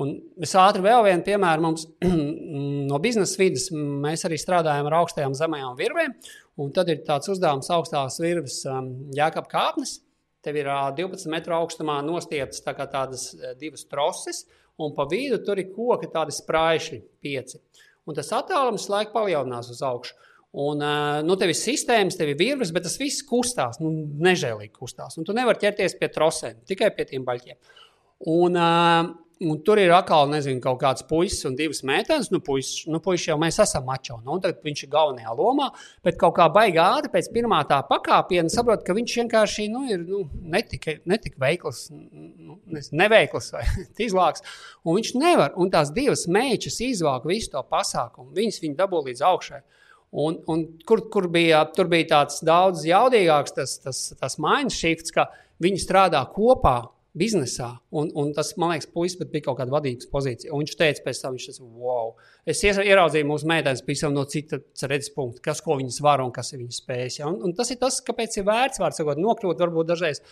Un es ātri vēl vienu piemēru mums no biznesa vidas. Mēs arī strādājam ar augstajām zemajām virvēm. Un tad ir tāds uzdevums augstās virves um, jēkab kāpnes. Tev ir uh, 12 metru augstumā nostieptas tā tādas divas troses, un pa vidu tur ir koki, tādi spraiši, pieci. Un tas attālums laikam palielinās uz augšu. Un, nu, tev ir sistēmas, tev ir virves, bet tas viss kustās, nu, nežēlīgi kustās. Un tu nevari ķerties pie trosēm, tikai pie tiem baļķiem. Un, uh, Un tur ir atkal, nezinu, kaut kāds puisis un divas meitenes. Nu, puisis, nu, puisis jau mēs esam mačo. Nu, tad viņš ir galvenajā lomā. Bet kaut kā baigā ātri pēc pirmā tā pakāpiena saprot, ka viņš vienkārši nu, ir nu, netika, netika veikls, nu, neveikls vai izlāks. Un viņš nevar. Un tās divas meitas izvāk visu to pasākumu. Viņas viņu dabū līdz augšai. Un, un kur, kur bija, tur bija tāds daudz jaudīgāks tas, tas, tas mindshifts, ka viņi strādā kopā biznesā. Un, un tas, man liekas, puisis bija kaut kāda vadības pozīcija. Un viņš teica, pēc tam, viņš teica, wow. Es ieraudzīju mūsu meitenes pavisam no citas redzes punkta, kas ko viņas var un kas ir viņas spējas. Ja? Un, un tas ir tas, kāpēc ir vērts, var sakot, nokļūt varbūt dažreiz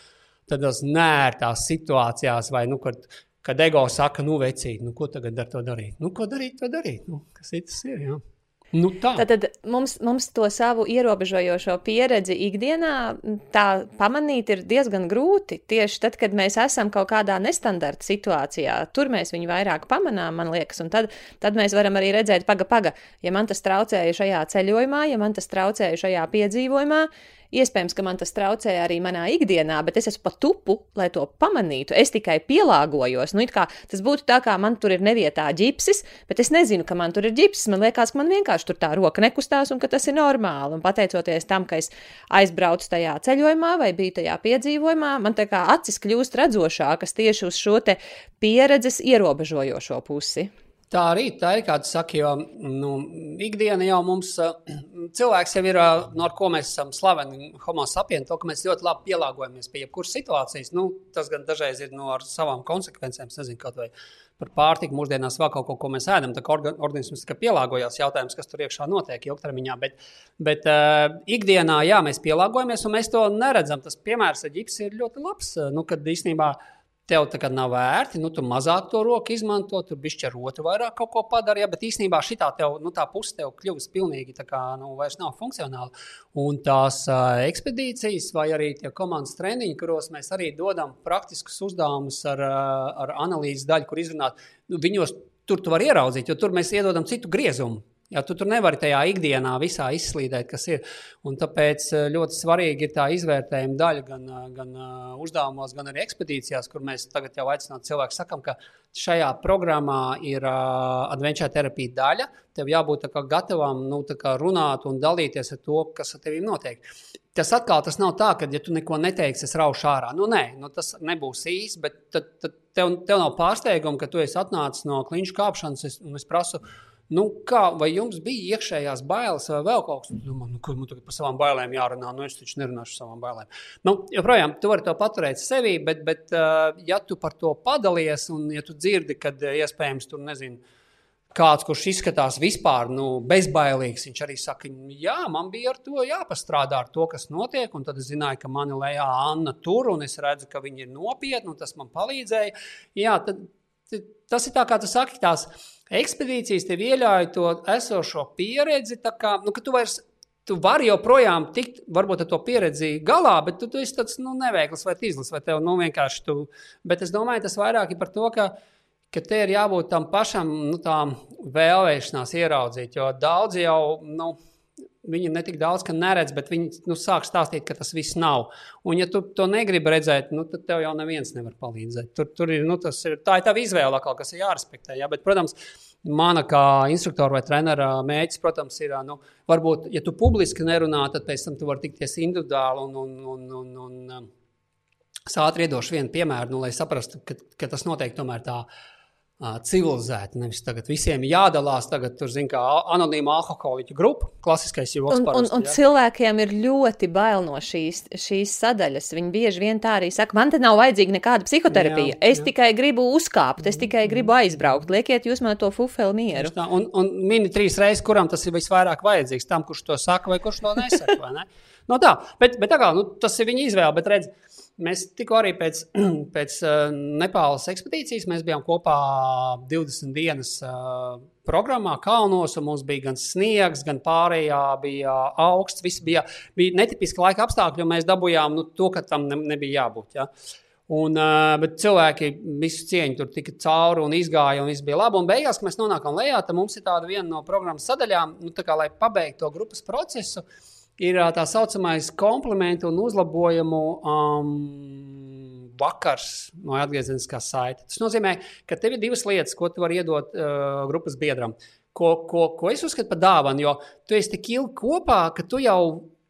tādās nērtās situācijās, vai, nu, kad, kad ego saka, nu, vecīt, nu, ko tagad ar to darīt? Nu, ko darīt, to darīt? Nu, kas ir tas ir? Ja? Nu tā. Tad mums, mums to savu ierobežojošo pieredzi ikdienā tā pamanīt ir diezgan grūti. Tieši tad, kad mēs esam kaut kādā nestandarta situācijā, tur mēs viņu vairāk pamanām, man liekas, un tad, tad mēs varam arī redzēt, paga, paga, ja man tas traucēja šajā ceļojumā, ja man tas traucēja šajā piedzīvojumā, Iespējams, ka man tas traucē arī manā ikdienā, bet es esmu pa tupu, lai to pamanītu. Es tikai pielāgojos. Nu, tas būtu tā, kā man tur ir nevietā ģipsis, bet es nezinu, ka man tur ir ģipsis. Man liekas, ka man vienkārši tur tā roka nekustās un ka tas ir normāli. Un pateicoties tam, ka es aizbraucu tajā ceļojumā vai biju tajā piedzīvojumā, man tā kā acis kļūst redzošākas tieši uz šo pieredzes ierobežojošo pusi. Tā arī tā ir, kā tu saki, jo nu, ikdiena jau mums cilvēks jau ir, no ar ko mēs esam slaveni, homo sapiens, to, ka mēs ļoti labi pielāgojamies pie jebkuras situācijas. Nu, tas gan dažreiz ir no savām konsekvencēm, nezinu, kaut vai par pārtiku mūsdienās vēl kaut ko, ko mēs ēdam. Tā kā organisms kā pielāgojās jautājums, kas tur iekšā notiek ilgtermiņā. Bet, bet uh, ikdienā, jā, mēs pielāgojamies un mēs to neredzam. Tas piemērs ar ģipsi ir ļoti labs. Nu, kad īstenībā tev kā nav vērti, nu, tu mazāk to roku izmanto, tur bišķi ar otru vairāk kaut ko padara, ja, bet īstenībā šī nu, puse tev kļuvusi pilnīgi tā kā, nu, vairs nav funkcionāla. Un tās uh, ekspedīcijas vai arī tie komandas treniņi, kuros mēs arī dodam praktiskus uzdevumus ar, uh, ar analīzes daļu, kur izrunāt, nu, viņos tur tu vari ieraudzīt, jo tur mēs iedodam citu griezumu. Ja, tu tur nevari tajā ikdienā visā izslīdēt, kas ir. Un tāpēc eh, ļoti svarīgi ir tā izvērtējuma daļa gan, eh, gan uh, uzdevumos, gan arī ekspedīcijās, kur mēs tagad jau aicinām cilvēku. Sakam, ka šajā programmā ir uh, adventure terapija daļa. Tev jābūt gatavam nu, runāt un dalīties ar to, kas ar tevi notiek. Tas atkal tas nav tā, ka, ja tu neko neteiksi, es raušu ārā. Nu, nē, nu, tas nebūs īsti, bet tad, tad tev, tev nav pārsteiguma, ka tu esi atnācis no kliņšu kāpšanas es, un es prasu Nu, kā, vai jums bija iekšējās bailes vai vēl kaut kas tāds? Nu, nu, kur man tagad par savām bailēm jārunā? Nu, es taču nerunāšu par savām bailēm. Nu, joprojām, tu vari to paturēt sevī, bet, bet ja tu par to padalies un ja tu dzirdi, kad iespējams tur nezinu. Kāds, kurš izskatās vispār nu, bezbailīgs, viņš arī saka, jā, man bija ar to jāpastrādā, ar to, kas notiek. Un tad es zināju, ka mani lejā Anna tur, un es redzu, ka viņi ir nopietni, un tas man palīdzēja. Jā, tad, tas ir tā, kā tu saki, tās ekspedīcijas tev ieļauj to esošo pieredzi, kā, nu, ka tu vairs. Tu vari joprojām tikt, varbūt ar to pieredzi galā, bet tu, tu esi tāds nu, neveikls vai tīzlis, vai tev nu, vienkārši tu. Bet es domāju, tas vairāk ir par to, ka, ka te ir jābūt tam pašam nu, vēlēšanās ieraudzīt. Jo daudzi jau, nu, Viņi ne tik daudz, ka neredz, bet viņi nu, sāk stāstīt, ka tas viss nav. Un, ja tu to negribi redzēt, nu, tad tev jau neviens nevar palīdzēt. Tur, tur ir, nu, ir, tā ir tā izvēle, atkal, kas ir jārespektē. Ja? Bet, protams, mana kā instruktora vai trenera mērķis, protams, ir, nu, varbūt, ja tu publiski nerunā, tad pēc tam tu vari tikties individuāli un, un, un, un, un um, ātri iedošu vienu piemēru, nu, lai saprastu, ka, ka tas notiek tomēr tā civilizēti. Nevis tagad visiem jādalās, tagad tur kā anonīma alkoholiķu grupa, klasiskais joks. Un, un, un ja? cilvēkiem ir ļoti bail no šīs, šīs sadaļas. Viņi bieži vien tā arī saka, man te nav vajadzīga nekāda psihoterapija. Jā, es jā. tikai gribu uzkāpt, es tikai gribu aizbraukt. Liekiet jūs man to fufeli mieru. Tā, un, un mini trīs reizes, kuram tas ir visvairāk vajadzīgs, tam, kurš to saka vai kurš to nesaka. Ne? No tā, bet, bet tā kā, nu, tas ir viņa izvēle, bet redziet, Mēs tikko arī pēc, pēc uh, Nepāles ekspedīcijas bijām kopā 20 dienas uh, programmā, kalnos. Mums bija gan sniegs, gan pārējā bija augsts. Viss bija, bija netipiski laika apstākļi, un mēs dabūjām nu, to, ka tam ne, nebija jābūt. Ja? Un, uh, bet cilvēki visu cieņu tur tika cauri un izgāja, un viss bija labi. Un beigās, kad mēs nonākam lejā, tad mums ir tāda viena no programmas sadaļām, nu, kā, lai pabeigtu to grupas procesu. Uh, ir tā saucamais komplimentu un uzlabojumu um, vakars no atgriezeniskās saites. Tas nozīmē, ka tev ir divas lietas, ko tu vari iedot uh, grupas biedram. Ko, ko, ko es uzskatu par dāvanu, jo tu esi tik ilgi kopā, ka tu jau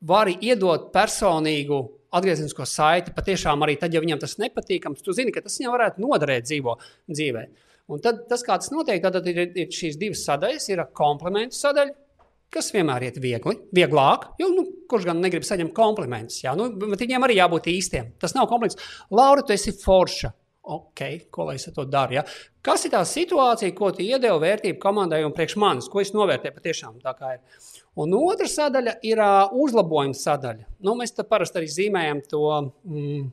vari iedot personīgu atgriezenisko saiti. Patiešām arī tad, ja viņam tas nepatīkams, tu zini, ka tas viņam varētu noderēt dzīvo, dzīvē. Un tad tas, kā tas notiek, tad ir, ir šīs divas sadaļas. Ir komplimentu sadaļa, kas vienmēr iet viegli, vieglāk, jo nu, kurš gan negrib saņemt komplimentus. Jā, nu, bet viņiem arī jābūt īstiem. Tas nav kompliments. Laura, tu esi forša. Ok, ko lai es to daru? Ja? Kas ir tā situācija, ko tu iedevi vērtību komandai un priekš manis, ko es novērtēju patiešām tā kā ir? Un otra sadaļa ir uh, uzlabojuma sadaļa. Nu, mēs tam parasti arī zīmējam to mm,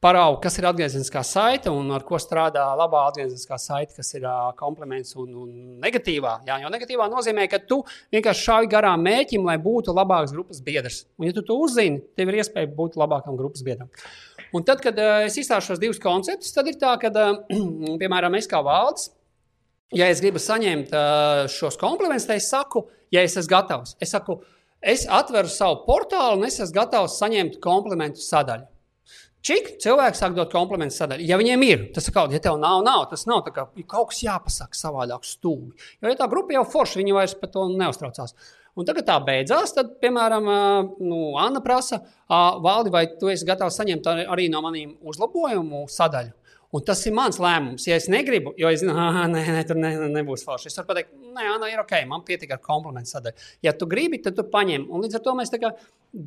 paraugu, kas ir atgriezeniskā saite un ar ko strādā labā atgriezeniskā saite, kas ir uh, kompliments un, un negatīvā. Jā, jo negatīvā nozīmē, ka tu vienkārši šāvi garām mēķim, lai būtu labāks grupas biedrs. Un, ja tu to uzzini, tev ir iespēja būt labākam grupas biedram. Un tad, kad uh, es izstāstu šos divus konceptus, tad ir tā, ka, uh, piemēram, es kā valdes, ja es gribu saņemt uh, šos komplimentus, tad es saku, ja es esmu gatavs. Es saku, es atveru savu portālu un es esmu gatavs saņemt komplimentu sadaļu. Čik cilvēks sāk dot komplimentus sadaļai. Ja viņiem ir, tas ir kaut kas, ja tev nav, nav tas nav kā, kaut kas jāpasaka savādāk, stūbi. Jo ja tā grupa jau forša, viņi vairs par to neuztraucās. Un tagad tā beidzās, tad, piemēram, nu, Anna prasa, Valdi, vai tu esi gatavs saņemt arī no maniem uzlabojumu sadaļu? Un tas ir mans lēmums. Ja es negribu, jo es zinu, ka nē, nē, tur ne, nebūs forši. Es varu pateikt, nē, Anna, ir ok, man pietiek ar komplimentu sadaļu. Ja tu gribi, tad tu paņem. Un līdz ar to mēs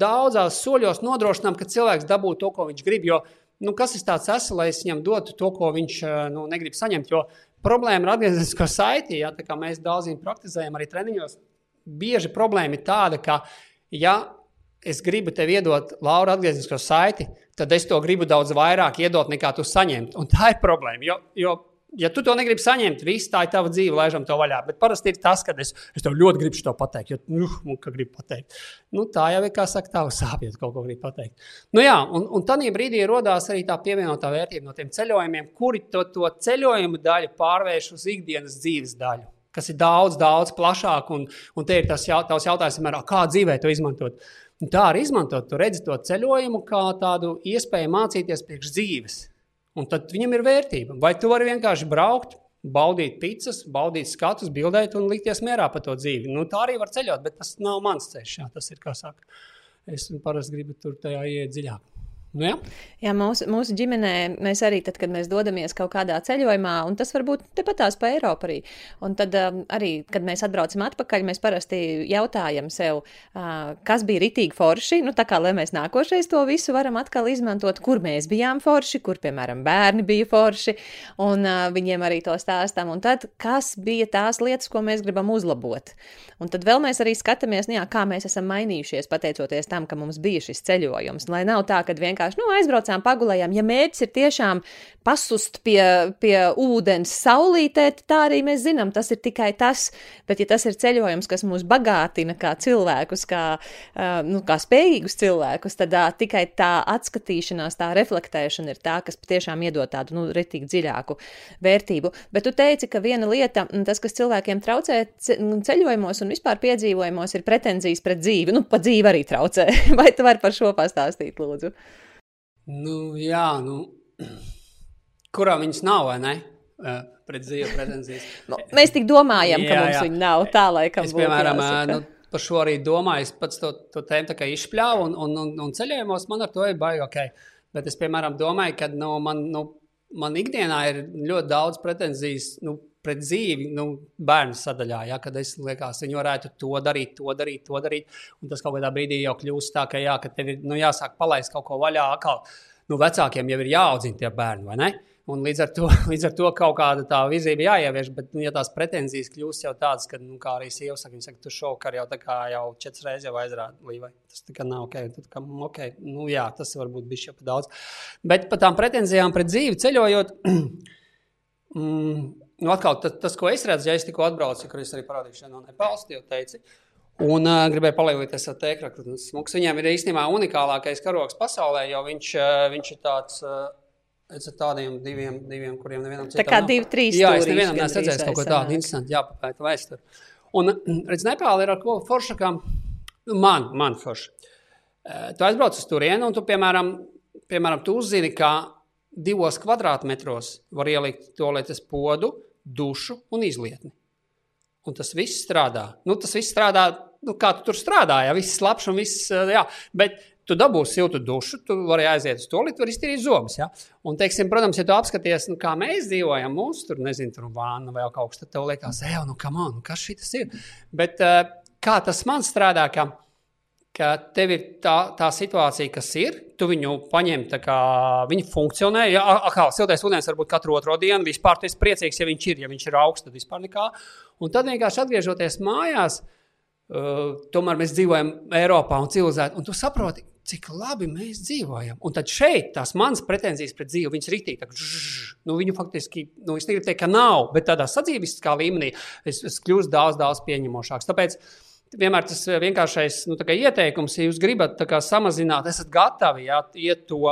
daudzās soļos nodrošinām, ka cilvēks dabū to, ko viņš grib. Jo, nu, kas ir tāds esmu, lai es viņam dotu to, ko viņš nu, negrib saņemt? Jo problēma ir atgriezniskā saitī, ja, kā mēs daudziem praktizējam arī treniņos. Bieži problēma ir tāda, ka, ja es gribu tev iedot Laura atgrieznisko saiti, tad es to gribu daudz vairāk iedot nekā tu saņemt. Un tā ir problēma. Jo, jo ja tu to negribi saņemt, viss tā ir tava dzīve, laižam to vaļā. Bet parasti ir tas, ka es, es tev ļoti gribu to pateikt, jo nu, nu, gribu pateikt. Nu, tā jau ir kā saka, tā sāpjas kaut ko grib pateikt. Nu, jā, un, un tādā brīdī radās arī tā pievienotā vērtība no tiem ceļojumiem, kuri to, to ceļojumu daļu pārvērš uz ikdienas dzīves daļu. Kas ir daudz, daudz plašāk, un, un te ir tas jaut, jautājums, vienmēr, kā dzīvē to izmantot. Un tā arī izmantot, tu redzi to ceļojumu kā tādu iespēju mācīties priekš dzīves Un tad viņam ir vērtība. Vai tu vari vienkārši braukt, baudīt pizzas, baudīt skatus, bildēt un likties mierā par to dzīvi. Nu, tā arī var ceļot, bet tas nav mans ceļš. Jā, tas ir kā saka. Es parasti gribu tur tajā iet dziļāk. Nu, jā. jā, mūsu, mūsu ģimenē mēs arī, tad, kad mēs dodamies kaut kādā ceļojumā, un tas varbūt tepat tās pa Eiropu arī, un tad um, arī, kad mēs atbraucam atpakaļ, mēs parasti jautājam sev, uh, kas bija ritīgi forši, nu tā kā, lai mēs nākošais to visu varam atkal izmantot, kur mēs bijām forši, kur, piemēram, bērni bija forši, un uh, viņiem arī to stāstam, un tad, kas bija tās lietas, ko mēs gribam uzlabot. Un tad vēl mēs arī skatāmies, nu, jā, kā mēs esam mainījušies pateicoties tam, ka mums bija šis ceļojums, lai nav tā, ka vienkārši vienkārši nu, aizbraucām, pagulējām. Ja mērķis ir tiešām pasust pie, pie ūdens saulītē, tā arī mēs zinām, tas ir tikai tas. Bet, ja tas ir ceļojums, kas mūs bagātina kā cilvēkus, kā, nu, kā spējīgus cilvēkus, tad uh, tikai tā atskatīšanās, tā reflektēšana ir tā, kas patiešām iedod tādu nu, retīgi dziļāku vērtību. Bet tu teici, ka viena lieta, tas, kas cilvēkiem traucē ceļojumos un vispār piedzīvojumos, ir pretenzijas pret dzīvi. Nu, pa dzīvi arī traucē. Vai tu vari par šo pastāstīt, lūdzu? Nu, jā, nu, kurā viņas nav, vai ne? Pret dzīvi pretenzijas. nu, mēs tik domājam, jā, ka mums jā. viņa nav tā, laikam. Es, piemēram, nu, par šo arī domāju, es pats to, to tēmu izšpļāvu, un, un, un, un ceļojumos man ar to ir baigi ok. Bet es, piemēram, domāju, ka nu, man, nu, man ikdienā ir ļoti daudz pretenzijas. Nu, pret dzīvi, nu, bērnu sadaļā, ja, kad es liekas, viņi varētu to darīt, to darīt, to darīt. Un tas kaut kādā brīdī jau kļūst tā, ka, jā, ka tev ir nu, jāsāk palaist kaut ko vaļā. Atkal, nu, vecākiem jau ir jāaudzina tie bērni, vai ne? Un līdz ar, to, līdz ar to kaut kāda tā vizīte jāievieš, bet, nu, ja tās pretenzijas kļūst jau tādas, ka, nu, kā arī sieva saka, viņa saka, tu šovakar jau tā kā jau četras reizes jau aizrādi līvai. Tas tā kā nav ok, tad, kā, ok, nu, jā, tas varbūt bija jau pa daudz. Bet par tām pretenzijām pret dzīvi ceļojot, mm, nu, atkal tas, tas, ko es redzu, ja es tikko atbraucu, kur es arī parādīju no Nepāles, jau teicu. Un uh, gribēju palielināties ar tēkraktu. Viņam ir īstenībā unikālākais karoks pasaulē, jo viņš, uh, viņš ir tāds. Uh, Es ar tādiem diviem, diviem kuriem nevienam citam. Tā kā divi, trīs. Jā, es nevienam neesmu redzējis kaut ko tādu interesantu, jāpapēta vēsturi. Un, redz, Nepāla ir ar ko foršākām, nu, man, man forša. Tu aizbrauc uz turieni, un tu, piemēram, piemēram tu uzzini, ka divos kvadrātmetros var ielikt toaletes podu, dušu un izlietni. Un tas viss strādā. Nu, tas viss strādā, nu, kā tu tur strādāji, ja viss labs un viss, jā, bet tu dabūsi siltu dušu, tu vari aiziet uz to lietu, var iztīrīt zobus. Ja? Un, teiksim, protams, ja tu apskaties, nu, kā mēs dzīvojam, mums tur, nezinu, tur vāna vai kaut kas, tad tev liekas, ej, nu, on, nu kas šis ir? Bet kā tas man strādā, ka ka tev ir tā, tā situācija, kas ir, tu viņu paņem, kā viņa funkcionē. Ja, kā siltais ūdens varbūt katru otro dienu, vispār tu esi priecīgs, ja viņš ir, ja viņš ir augsts, tad vispār nekā. Un tad vienkārši atgriežoties mājās, uh, tomēr mēs dzīvojam Eiropā un civilizēti, un tu saproti, cik labi mēs dzīvojam. Un tad šeit tās manas pretenzijas pret dzīvi, viņas rītīgi, nu, viņu faktiski, nu, es negribu teikt, ka nav, bet tādā sadzīviskā līmenī es, es kļūstu daudz, daudz pieņemošāks. Tāpēc, vienmēr tas eh, vienkāršais nu, ieteikums, ja jūs gribat kā, samazināt, esat gatavi jā, iet to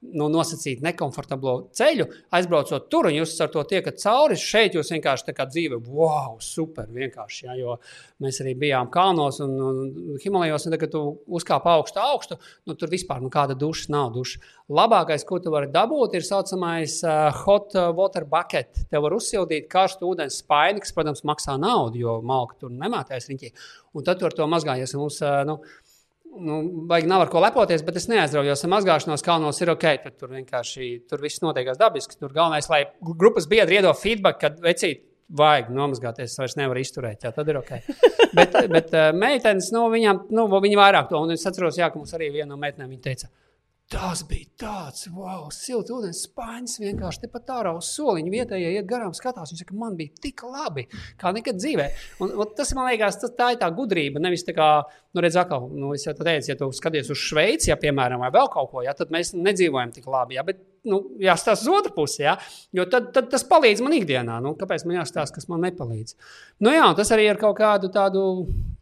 nu, nosacīt nekomfortablo ceļu, aizbraucot tur, un jūs ar to tiekat cauri. Šeit jūs vienkārši tā kā dzīve, wow, super, vienkārši. Ja, jo mēs arī bijām kalnos un, un Himalajos, un tagad, tu uzkāp augstu, augstu, nu, tur vispār nu, kāda duša nav duša. Labākais, ko tu vari dabūt, ir tā saucamais uh, hot water bucket. Te var uzsildīt karstu ūdens spaini, kas, protams, maksā naudu, jo malka tur nemātēs riņķī. Un tad tu ar to mazgājies. Mums, uh, nu, nu, baigi nav ar ko lepoties, bet es neaizraujos. Mazgāšanos kalnos ir ok, tad tur vienkārši tur viss notiekās dabiski. Tur galvenais, lai grupas biedri iedod feedback, kad vecīt. Vajag nomazgāties, es vairs nevaru izturēt. Jā, tad ir ok. bet, bet uh, meitenes, nu, viņām, nu, viņi vairāk to. Un es atceros, jā, ka mums arī viena no meitenēm teica, Tas bija tāds, wow, silts ūdens spainis. Vienkārši tepat ārā uz soliņa vietējie iet garām, skatās. Viņš saka, man bija tik labi, kā nekad dzīvē. Un, un tas man liekas, tas, tā ir tā gudrība. Nevis tā kā, nu, redz, atkal, nu, es jau teicu, ja tu skaties uz Šveici, ja, piemēram, vai vēl kaut ko, ja, tad mēs nedzīvojam tik labi. Ja, bet, nu, jāstāsta uz otru pusi, ja, jo tad, tad tas palīdz man ikdienā. Nu, kāpēc man jāstāsta, kas man nepalīdz? Nu, jā, tas arī ir kaut kādu tādu.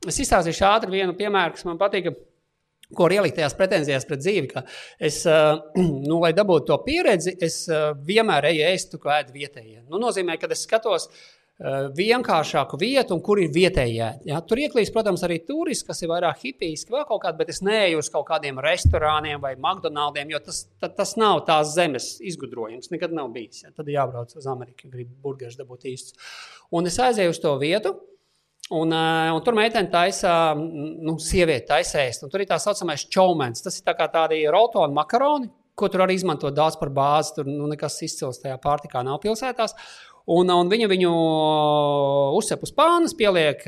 Es izstāstīšu ātri vienu piemēru, kas man patīk ko var ielikt tajās pretenzijās pret dzīvi. Es, nu, lai dabūtu to pieredzi, es vienmēr eju ēst, ko ēd vietējie. Nu, nozīmē, ka es skatos vienkāršāku vietu, un kur ir vietējie. Ja? Tur ieklīst, protams, arī turisti, kas ir vairāk hipijski, vēl kaut kādi, bet es neeju uz kaut kādiem restorāniem vai McDonald's, jo tas, ta, tas nav tās zemes izgudrojums. Nekad nav bijis. Ja? Tad jābrauc uz Ameriku, ja grib burgeris dabūt īsts. Un es aizēju uz to vietu. Un, uh, un tur meitene taisa, nu, sieviete taisēs. Tur ir tā saucamais čaumens. Tas ir tā kā tādi rotoni makaroni, ko tur arī izmanto daudz par bāzi. Tur nu, nekas izcils tajā pārtikā nav pilsētās. Un, un viņa viņu uzsver uz pānas, pieliek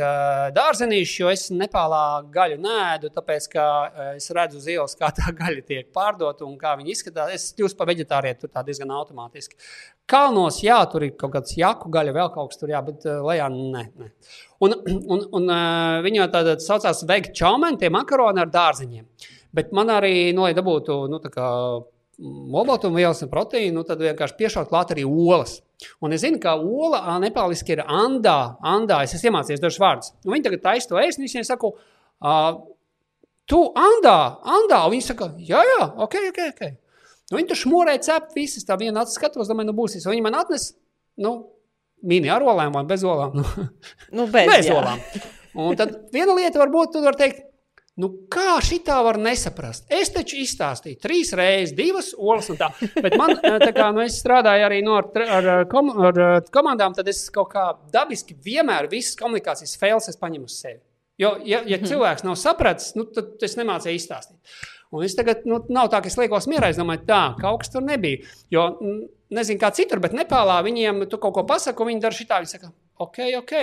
dārzenīšu, jo es Nepālā gaļu nēdu, tāpēc ka es redzu uz ielas, kā tā gaļa tiek pārdota un kā viņa izskatās. Es kļūstu par vegetārietu, tur tā diezgan automātiski. Kalnos, jā, tur ir kaut kāds jaku gaļa, vēl kaut kas tur, jā, bet lejā nē. nē. Un, un, un viņa tāda saucās veikt čaumeni, tie makaroni ar dārziņiem. Bet man arī, nu, lai dabūtu, nu, tā kā olbaltumvielas un proteīnu, nu, tad vienkārši piešaut klāt arī olas. Un es zinu, ka ola nepāliski ir andā, andā. Es esmu iemācījies dažus vārdus. Un viņi tagad taisa to ēst, un viņiem saku, uh, tu andā, andā. Un viņi saka, jā, jā, ok, ok. okay. Nu, viņi tur šmurē cep visas, tā viena acis skatos, domāju, nu būs. Un viņi man atnes, nu, mini ar olām vai bez olām. nu, bez, bez olām. Un tad viena lieta varbūt, tu vari teikt, Nu, kā šī tā var nesaprast? Es taču izstāstīju trīs reizes, divas olas un tā. Bet man, eh, tā kā nu, es strādāju arī no, ar, ar, kom, ar komandām, tad es kaut kā dabiski vienmēr visas komunikācijas fails paņemu uz sevi. Jo, ja, ja mhm. cilvēks nav sapratis, nu, tad es nemācīju izstāstīt. Un es tagad, nu, nav tā, ka es liekos mierā, es domāju, tā, kaut kas tur nebija. Jo, nezinu, kā citur, bet Nepālā viņiem tu kaut ko pasaki, un viņi dara šitā. Viņi saka, ok, ok.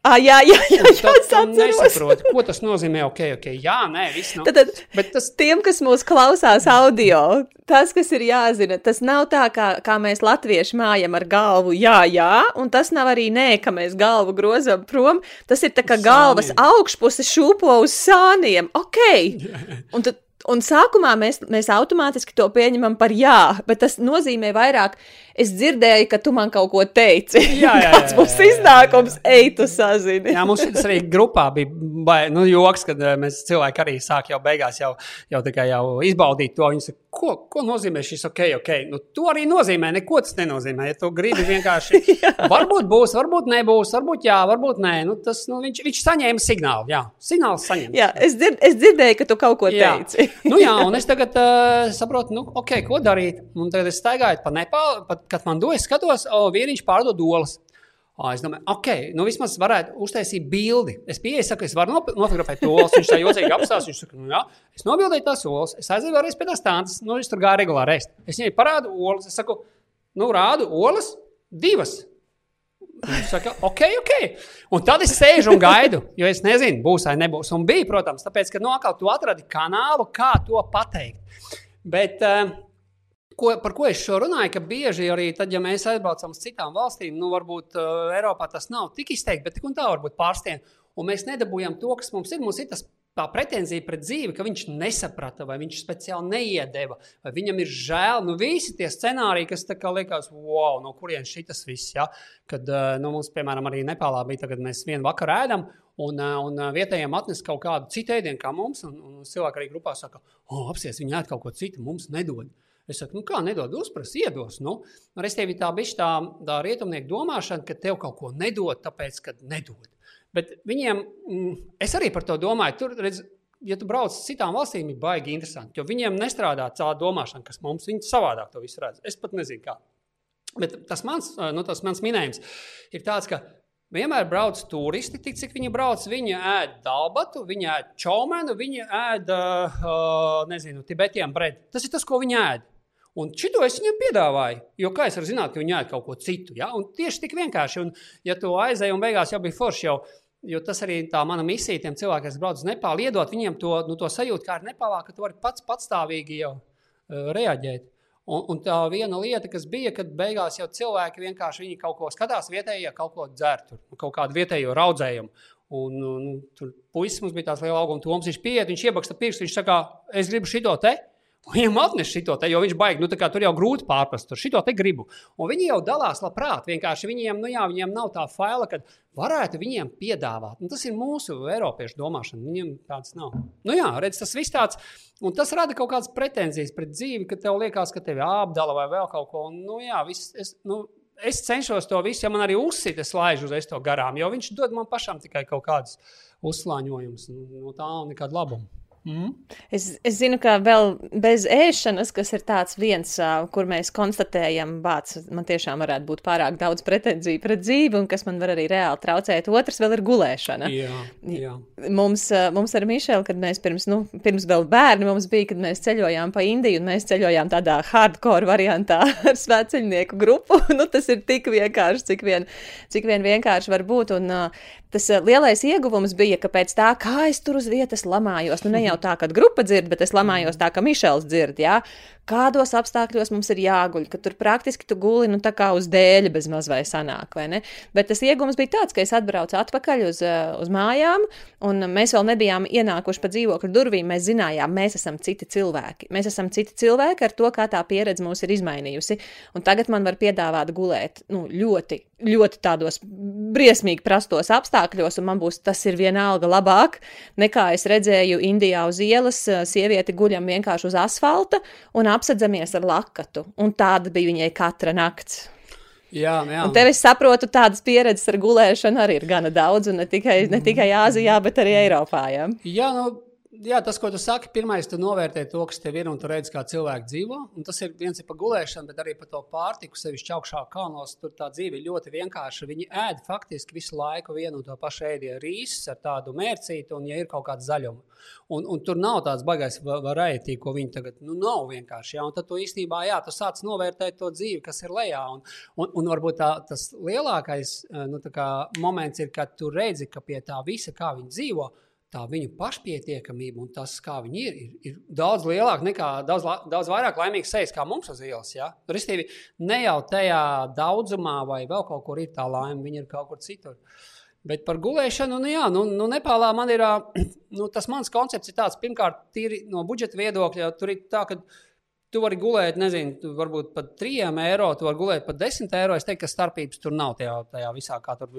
Ah, jā, jā, jā, jā es nesaprotu, ko tas nozīmē. Ok, ok, jā, nē, viss nav. Tad, tad tas... tiem, kas mūs klausās audio, tas, kas ir jāzina, tas nav tā, kā, kā mēs latvieši mājam ar galvu, jā, jā, un tas nav arī nē, ka mēs galvu grozam prom. Tas ir tā kā galvas augšpuse šūpo uz sāniem. Ok. Un tad Un sākumā mēs, mēs automātiski to pieņemam par jā, bet tas nozīmē vairāk. Es dzirdēju, ka tu man kaut ko teici. Jā, jā, kāds būs iznākums, ej, tu sazini. jā, mums tas arī grupā bija bai, nu, joks, kad eh, mēs cilvēki arī sāk jau beigās jau, jau, jau izbaudīt to. Viņi saka, ko, ko nozīmē šis ok, ok. Nu, to arī nozīmē, neko tas nenozīmē. Ja tu gribi vienkārši, varbūt būs, varbūt nebūs, varbūt jā, varbūt nē. Nu, tas, nu, viņš, viņš saņēma signālu, jā, signāls saņēma. Jā, es, dzird, es dzirdēju, ka tu kaut ko jā. teici nu, jā, un es tagad uh, saprotu, nu, okay, ko darīt. Un tagad es staigāju pa Nepālu, pat, kad man dodas, skatos, o, vīriņš pārdod olas. Es domāju, ok, nu vismaz varētu uztaisīt bildi. Es pieeju, saku, es varu nofotografēt to olas. Viņš tā jocīgi apstāsta. Viņš saka, nu jā, es nobildēju tās olas. Es aizēju vēlreiz pie tās tādas, nu viņš tur gāja regulāri ēst. Es viņai parādu olas. Es saku, nu rādu olas divas. Viņš saka, ok, ok. Un tad es sēžu un gaidu, jo es nezinu, būs vai nebūs. Un bija, protams, tāpēc, ka nokal tu atradi kanālu, kā to pateikt. Bet, uh, ko, par ko es šo runāju, ka bieži arī tad, ja mēs aizbraucam uz citām valstīm, nu, varbūt uh, Eiropā tas nav tik izteikti, bet tik un tā varbūt pārstien. Un mēs nedabūjam to, kas mums ir. Mums ir tas tā pretenzija pret dzīvi, ka viņš nesaprata, vai viņš speciāli neiedeva, vai viņam ir žēl. Nu, visi tie scenāriji, kas liekas, wow, no kurienes šis viss, ja? kad nu, mums, piemēram, arī Nepālā bija, kad mēs vienu vakaru ēdam. Un, un vietējiem atnes kaut kādu citu ēdienu, kā mums. Un, un cilvēki arī grupā saka, oh, apsies, viņi ēd kaut ko citu, mums nedod. Es saku, nu kā nedod, uzprasa, iedos. Nu, Respektīvi, tā bija tā, tā rietumnieku domāšana, ka tev kaut ko nedod, tāpēc, ka nedod. Bet viņiem, mm, es arī par to domāju, tur redz, ja tu brauc uz citām valstīm, ir baigi interesanti. Jo viņiem nestrādā tā domāšana, kas mums ir savādāk, to visu redz. Es pat nezinu, kā. Bet tas mans, nu, tas mans minējums ir tāds, ka vienmēr brauc turisti, tik cik viņi brauc. Viņi ēd dalbatu, viņi ēd čaumenu, viņi ēd, uh, nezinu, tibetiem bredi. Tas ir tas, ko viņi ēd. Un šito es viņam piedāvāju, jo kā es varu zināt, ka viņi ēd kaut ko citu. Ja? Un tieši tik vienkārši, un ja tu aizēji un beigās jau bija forši, jau, jo tas arī tā mana misija tiem cilvēkiem, kas brauc uz Nepālu, iedot viņiem to, nu, to sajūtu, kā ar Nepālā, ka tu vari pats patstāvīgi jau uh, reaģēt. Un, un tā viena lieta, kas bija, kad beigās jau cilvēki vienkārši kaut ko skatās, vietējie kaut ko dzer, tur, kaut kādu vietējo raudzējumu. Un, un, tur puisis mums bija tāds liels augums, Toms. Viņš pieiet, viņš iebaksta pirkstu, viņš saka, es gribu šito te. Viņam atnesa šo te, jo viņš baigi, nu, tur jau grūti pārprast, tur šito te gribu. Un viņi jau dalās labprāt. Vienkārši viņiem, nu, jā, viņiem nav tā faila, ka varētu viņiem piedāvāt. Nu, tas ir mūsu Eiropiešu domāšana. Viņiem tāds nav. Nu, jā, redz, tas viss tāds. Un tas rada kaut kādas pretenzijas pret dzīvi, ka tev liekas, ka tevi apdala vai vēl kaut ko. Un, nu, jā, viss, es, nu, es cenšos to visu, ja man arī uzsita, es laižu uz to garām, jo viņš dod man pašam tikai kaut kādus uzslāņojumus. Nu, no tā nav nekāda labuma. Mm. Es, es zinu, ka vēl bez ēšanas, kas ir tāds viens, kur mēs konstatējam, bācis, man tiešām varētu būt pārāk daudz pretenziju pret dzīvi, un kas man var arī reāli traucēt. Otrs vēl ir gulēšana. Jā, jā. Mums, mums ar Mišelu, kad mēs pirms, nu, pirms vēl bērni mums bija, kad mēs ceļojām pa Indiju, un mēs ceļojām tādā hardcore variantā ar svētceļnieku grupu. nu, tas ir tik vienkārši, cik vien, cik vien vienkārši var būt. Un, tas lielais ieguvums bija, ka pēc tā, kā es tur uz vietas lamājos, nu ne jau tā, ka grupa dzird, bet es lamājos tā, ka Mišels dzird, jā, kādos apstākļos mums ir jāguļ, ka tur praktiski tu guli nu, tā kā uz dēļa bez maz vai sanāk, vai ne? Bet tas iegums bija tāds, ka es atbraucu atpakaļ uz, eh, uz mājām, un mēs vēl nebijām ienākuši pa dzīvokļu durvīm. Mēs zinājām, mēs esam citi cilvēki. Mēs esam citi cilvēki ar to, kā tā pieredze mūs ir izmainījusi. Un tagad man var piedāvāt gulēt nu, ļoti, ļoti tādos briesmīgi prastos apstākļos, un man būs tas ir vienalga labāk nekā es redzēju Indijā uz ielas. Sievieti guļam vienkārši uz asfalta un apsedzamies ar lakatu. Un tāda bija viņai katra nakts. Jā, jā. Un tev es saprotu, tādas pieredzes ar gulēšanu arī ir gana daudz, un ne tikai, ne tikai Āzijā, bet arī Eiropā. Ja? Jā, nu, jā, tas, ko tu saki, pirmais, tu novērtē to, kas tev ir, un tu redz, kā cilvēki dzīvo. Un tas ir viens ir par gulēšanu, bet arī par to pārtiku, sevišķi augšā kalnos. Tur tā dzīve ir ļoti vienkārša. Viņi ēd faktiski visu laiku vienu un to pašu ēdienu rīsus ar tādu mērcītu, un ja ir kaut kāda zaļuma. Un, un tur nav tāds baisais variētī, ko viņi tagad nu, nav vienkārši. Ja? Un tad tu īstenībā jā, tu sāc novērtēt to dzīvi, kas ir lejā. Un, un, un varbūt tā, tas lielākais nu, moments ir, kad tu redzi, ka pie tā visa, kā viņi dzīvo, tā viņu pašpietiekamība un tas, kā viņi ir, ir, ir daudz lielāka nekā daudz, daudz vairāk laimīgs sejas kā mums uz ielas. Ja? Restīvi, ne jau tajā daudzumā vai vēl kaut kur ir tā laime, viņi ir kaut kur citur. Bet par gulēšanu, nu, jā, nu, nu Nepālā man ir nu, tas mans koncepts, ir tāds, pirmkārt, tīri no budžeta viedokļa. Tur ir tā, ka tu vari gulēt, nezinu, varbūt pat 3 eiro, tu vari gulēt pat 10 eiro. Es teiktu, ka starpības tur nav tajā, tajā visā, kā tur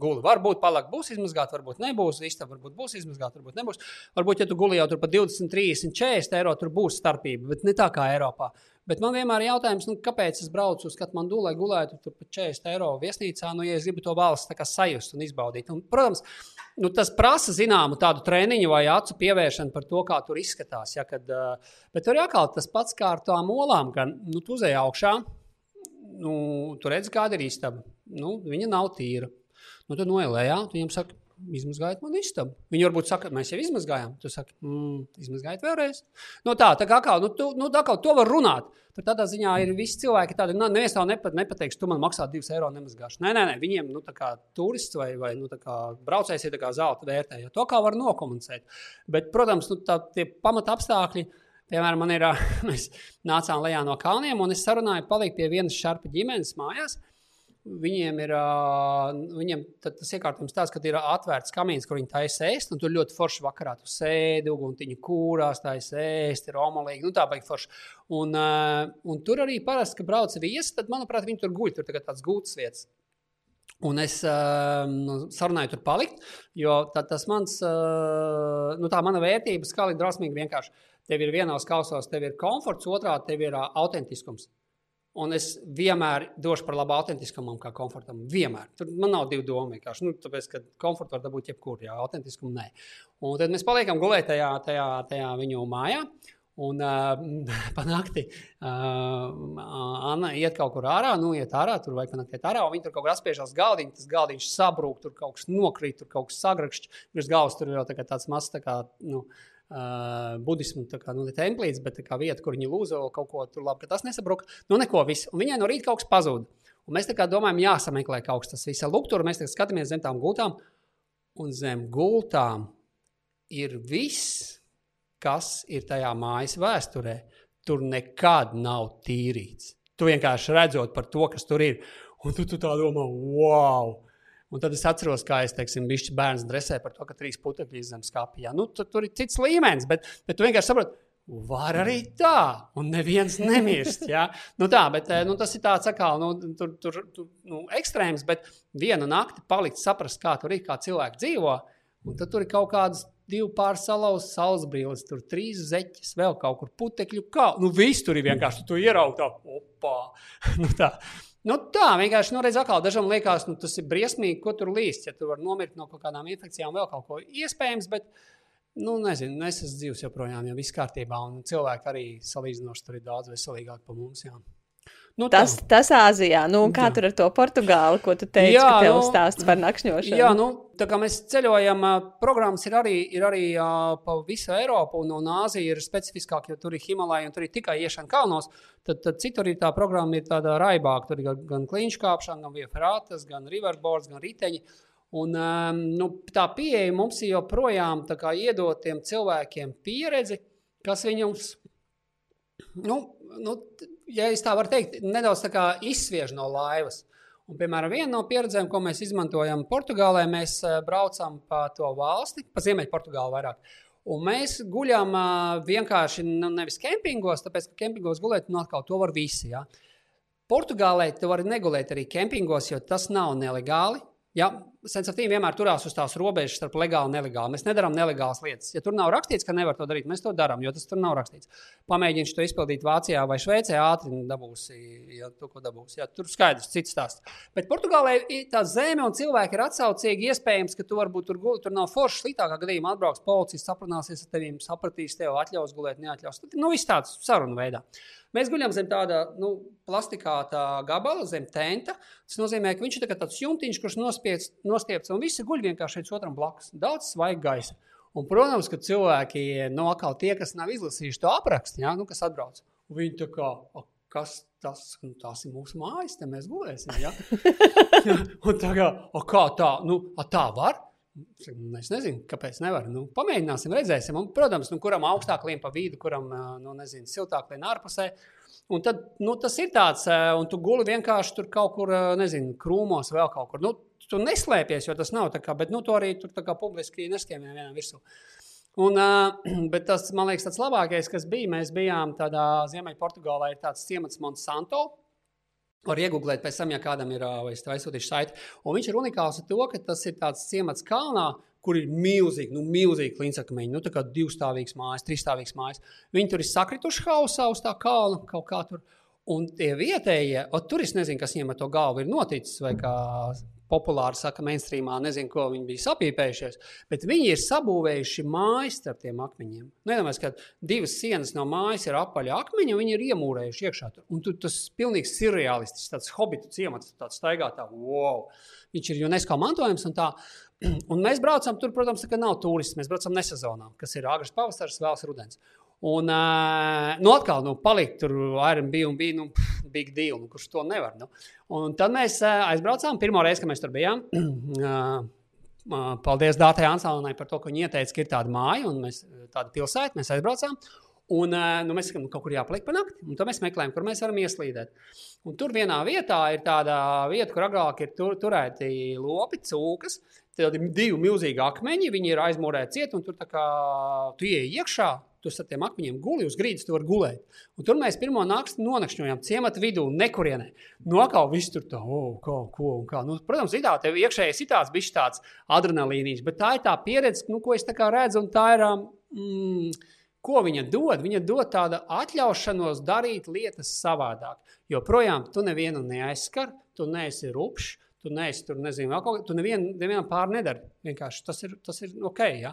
guli. Varbūt palāk būs izmazgāta, varbūt nebūs. Istaba varbūt būs izmazgāta, varbūt nebūs. Varbūt, ja tu guli jau tur par 20, 30, 40 eiro, tur būs starpība, bet ne tā kā Eiropā. Bet man vienmēr ir jautājums, nu, kāpēc es braucu uz Katmandu, lai gulētu tur par 40 eiro viesnīcā, nu, ja es gribu to valsts sajust un izbaudīt. Un, protams, nu, tas prasa zināmu tādu treniņu vai acu pievēršanu par to, kā tur izskatās. Ja, kad, bet tur atkal tas pats kā ar tām olām, ka nu, tu uzēji augšā, nu, tu redzi, kāda ir istaba. Nu, viņa nav tīra. Nu, tad noelējā, tu viņam saki, izmazgājiet man istabu. Viņi varbūt saka, mēs jau izmazgājām. Tu saki, mm, izmazgājiet vēlreiz. Nu, tā, tā kā nu, tu, nu, tā kā to var runāt. Tad tādā ziņā ir visi cilvēki tādi, nu, neviens tev nepat, nepateiks, tu man maksā 2 eiro nemazgāšanu. Nē, nē, nē, viņiem, nu, tā kā turists vai, vai nu, braucējs ir zelta vērtē. Ja to kā var nokomunicēt. Bet, protams, nu, tā, tie pamata apstākļi. Piemēram, man ir, mēs nācām lejā no kalniem, un es sarunāju, palikt pie vienas šarpa ģimenes mājās. Viņiem ir viņiem tas iekārtojums tāds, ka ir atvērts kamīns, kur viņi taisa ēst. Tur ļoti forši vakarā tu sēdi, uguntiņa kūrās, taisa ēst, ir omulīgi. Nu, tā baigi forši. Un, un tur arī parasti, kad brauc viesi, tad, manuprāt, viņi tur guļ. Tur ir tāds gūts vietas. Un es uh, sarunāju tur palikt, jo tā, tas mans, uh, nu, tā mana vērtība skala ir drosmīgi vienkārši. Tev ir vienos kausos, tev ir komforts, otrā tev ir uh, autentiskums. Un es vienmēr došu par labu autentiskumam, kā komfortam. Vienmēr. Tur man nav divu domu. Vienkārši. Nu, tāpēc, ka komfortu var dabūt jebkur, jā, autentiskumu nē. Un tad mēs paliekam gulēt tajā, tajā, tajā viņu mājā. Un uh, panākti uh, Anna iet kaut kur ārā, nu, iet ārā, tur vai panākt iet ārā, un viņi tur kaut kur atspiežās galdiņu, tas galdiņš sabrūk, tur kaut kas nokrīt, tur kaut kas sagrakšķi, virs galvas tur jau tā tāds mazs, tā kā, nu, uh, budismu, tā kā, nu, templīts, bet kā vieta, kur viņi lūzo kaut ko tur labi, ka tas nesabruka, nu, neko visu, un viņai no rīta kaut kas pazūd. Un mēs tā kā domājam, jāsameklē kaut kas tas viss. Lūk, tur mēs skatāmies zem tām gultām, un zem gultām ir viss, kas ir tajā mājas vēsturē. Tur nekad nav tīrīts. Tu vienkārši redzot par to, kas tur ir. Un tu, tu tā domā, wow! Un tad es atceros, kā es teiksim, biju bērns dresē par to, ka trīs putekļi zem skāpja. Nu, tur, tur ir cits līmenis, bet, bet tu vienkārši saproti, Var arī tā, un neviens nemirst. Ja? Nu tā, bet, nu, tas ir tāds kā nu, tur, tur, tur, nu, ekstrēms, bet vienu nakti palikt, saprast, kā tur ir, kā cilvēki dzīvo. Un tad tur ir kaut kādas divu pāri salauztas saulesbrīles, tur trīs zeķes, vēl kaut kur putekļu kā. Nu, viss tur ir vienkārši, tu ieraugi tā, opā. nu, tā. Nu, tā vienkārši, nu, redz, atkal dažam liekas, nu, tas ir briesmīgi, ko tur līst. Ja tu vari nomirt no kaut kādām infekcijām, vēl kaut ko iespējams, bet, nu, nezinu, nu, es esmu dzīvs joprojām, jau viss kārtībā, un cilvēki arī salīdzinoši tur ir daudz veselīgāki par mums. Jā. Nu, tas, tā. tas Āzijā, nu, kā jā. tur ar to Portugāli, ko tu teici, jā, ka tev nu, stāsts par nakšņošanu? Jā, nu, tā kā mēs ceļojam, programmas ir arī, ir arī uh, pa visu Eiropu, un, un Āzija ir specifiskāk, jo tur ir Himalaja, un tur ir tikai iešana kalnos, tad, tad citur ir tā programma ir tāda raibāka, tur ir gan, gan kliņškāpšana, gan vieferātas, gan riverboards, gan riteņi. Un, um, nu, tā pieeja mums ir joprojām iedot tiem cilvēkiem pieredzi, kas viņus nu, nu, ja tā var teikt, nedaudz izsviež no laivas. Un, piemēram, viena no pieredzēm, ko mēs izmantojam Portugālē, mēs eh, braucam pa to valsti, pa Ziemeļu Portugālu vairāk. Un mēs guļam uh, vienkārši nu, nevis kempingos, tāpēc, ka kempingos gulēt, nu, atkal to var visi. Ja? Portugālē tu vari negulēt arī kempingos, jo tas nav nelegāli. Ja, sensitīvi vienmēr turās uz tās robežas starp legālu un nelegālu. Mēs nedarām nelegālas lietas. Ja tur nav rakstīts, ka nevar to darīt, mēs to darām, jo tas tur nav rakstīts. Pamēģināt to izpildīt Vācijā vai Šveicē, ātri dabūsi, ja tu ko dabūsi. Ja, tur skaidrs, cits stāsts. Bet Portugālē tā zeme un cilvēki ir atsaucīgi. Iespējams, ka tu varbūt tur gulēt, tur nav forši sliktākā gadījumā atbrauks policists, aprunāsies ar tevi, sapratīs tev, atļaus gulēt, neatļaus. Nu, viss tāds sarunu veidā. Mēs guļam zem tāda nu, plastikāta gabala, zem tenta. Tas nozīmē, ka viņš ir tā tāds jumtiņš, kurš nospiedz, nostiepts, un visi guļ vienkārši viens otram blakus. Daudz svaiga gaisa. Un, protams, ka cilvēki, no nu, atkal tie, kas nav izlasījuši to aprakstu, ja, nu, kas atbrauc, viņi tā kā, kas tas, nu, ir mūsu mājas, te mēs gulēsim. Ja? un tā kā, kā tā, nu, tā var? Es nezinu, kāpēc nevar. Nu, pamēģināsim, redzēsim. Un, protams, nu, kuram augstāk lien pa vidu, kuram nu, nezinu, siltāk lien ārpusē. Un tad nu, tas ir tāds, un tu guli vienkārši tur kaut kur, nezinu, krūmos, vēl kaut kur. Nu, tu neslēpies, jo tas nav tā kā, bet nu, to arī tur publiski neskiemē vienam virsū. Un, bet tas, man liekas, tas labākais, kas bija, mēs bijām tādā Ziemeļportugālē, ir tāds ciemats Monsanto. Var iegūglēt, pēc tam, ja kādam ir aizsūtījuši saiti. Un viņš ir unikāls ar to, ka tas ir tāds ciemats kalnā, kur ir milzīgi, nu, milzīgi kliņķakmeņi, nu, tā kā divstāvīgs mājas, trīsstāvīgs mājas. Viņi tur ir sakrituši hausā uz tā kalna kaut kā tur. Un tie vietējie, o, tur es nezinu, kas viņiem ar to galvu ir noticis, vai kā populāri saka, mainstreamā, nezinu, ko viņi bija sapīpējušies, bet viņi ir sabūvējuši mājas starp tiem akmeņiem. Nu, iedomājieties, ka divas sienas no mājas ir apaļa akmeņa, un viņi ir iemūrējuši iekšā. Tur. Un tur tas pilnīgi surreālistisks, tāds hobitu ciemats, tāds staigātā, wow! Viņš ir UNESCO mantojums un tā. Un mēs braucam tur, protams, ka nav turisti. Mēs braucam nesezonā, kas ir agrs pavasaris, vēls rudens. Un, uh, nu, atkal, nu, palikt tur Airbnb un bija, nu, big deal, nu, kurš to nevar. Nu. Un tad mēs aizbraucām, pirmo reizi, kad mēs tur bijām. Paldies Dārtai Ansānai par to, ka viņa ieteica, ka ir tāda māja un mēs, tāda pilsēta, mēs aizbraucām. Un, nu, mēs sakām, nu, kaut kur jāpaliek pa nakti, un tad mēs meklējam, kur mēs varam ieslīdēt. Un tur vienā vietā ir tāda vieta, kur agrāk ir tur, turēti lopi, cūkas. Tad ir divi milzīgi akmeņi, viņi ir aizmūrēti ciet, un tur kā tu ieej iekšā, Tu ar tiem akmeņiem guli uz grīdas, tu vari gulēt. Un tur mēs pirmo nakti nonakšņojām ciemata vidū, nekurienē. No kā viss tur tā, oh, kā, ko un kā. Nu, protams, ir tā, tev iekšēji sitāts, bijis tāds adrenalīnijas, bet tā ir tā pieredze, nu, ko es tā kā redzu, un tā ir. Mm, Ko viņa dod? Viņa dod tādu atļaušanos darīt lietas savādāk. Jo projām tu nevienu neaizskar, tu neesi rupšs, tu neesi tur, nezinu, kaut ko, tu nevienu, nevienam pār nedari. Vienkārši tas ir, tas ir ok. Ja?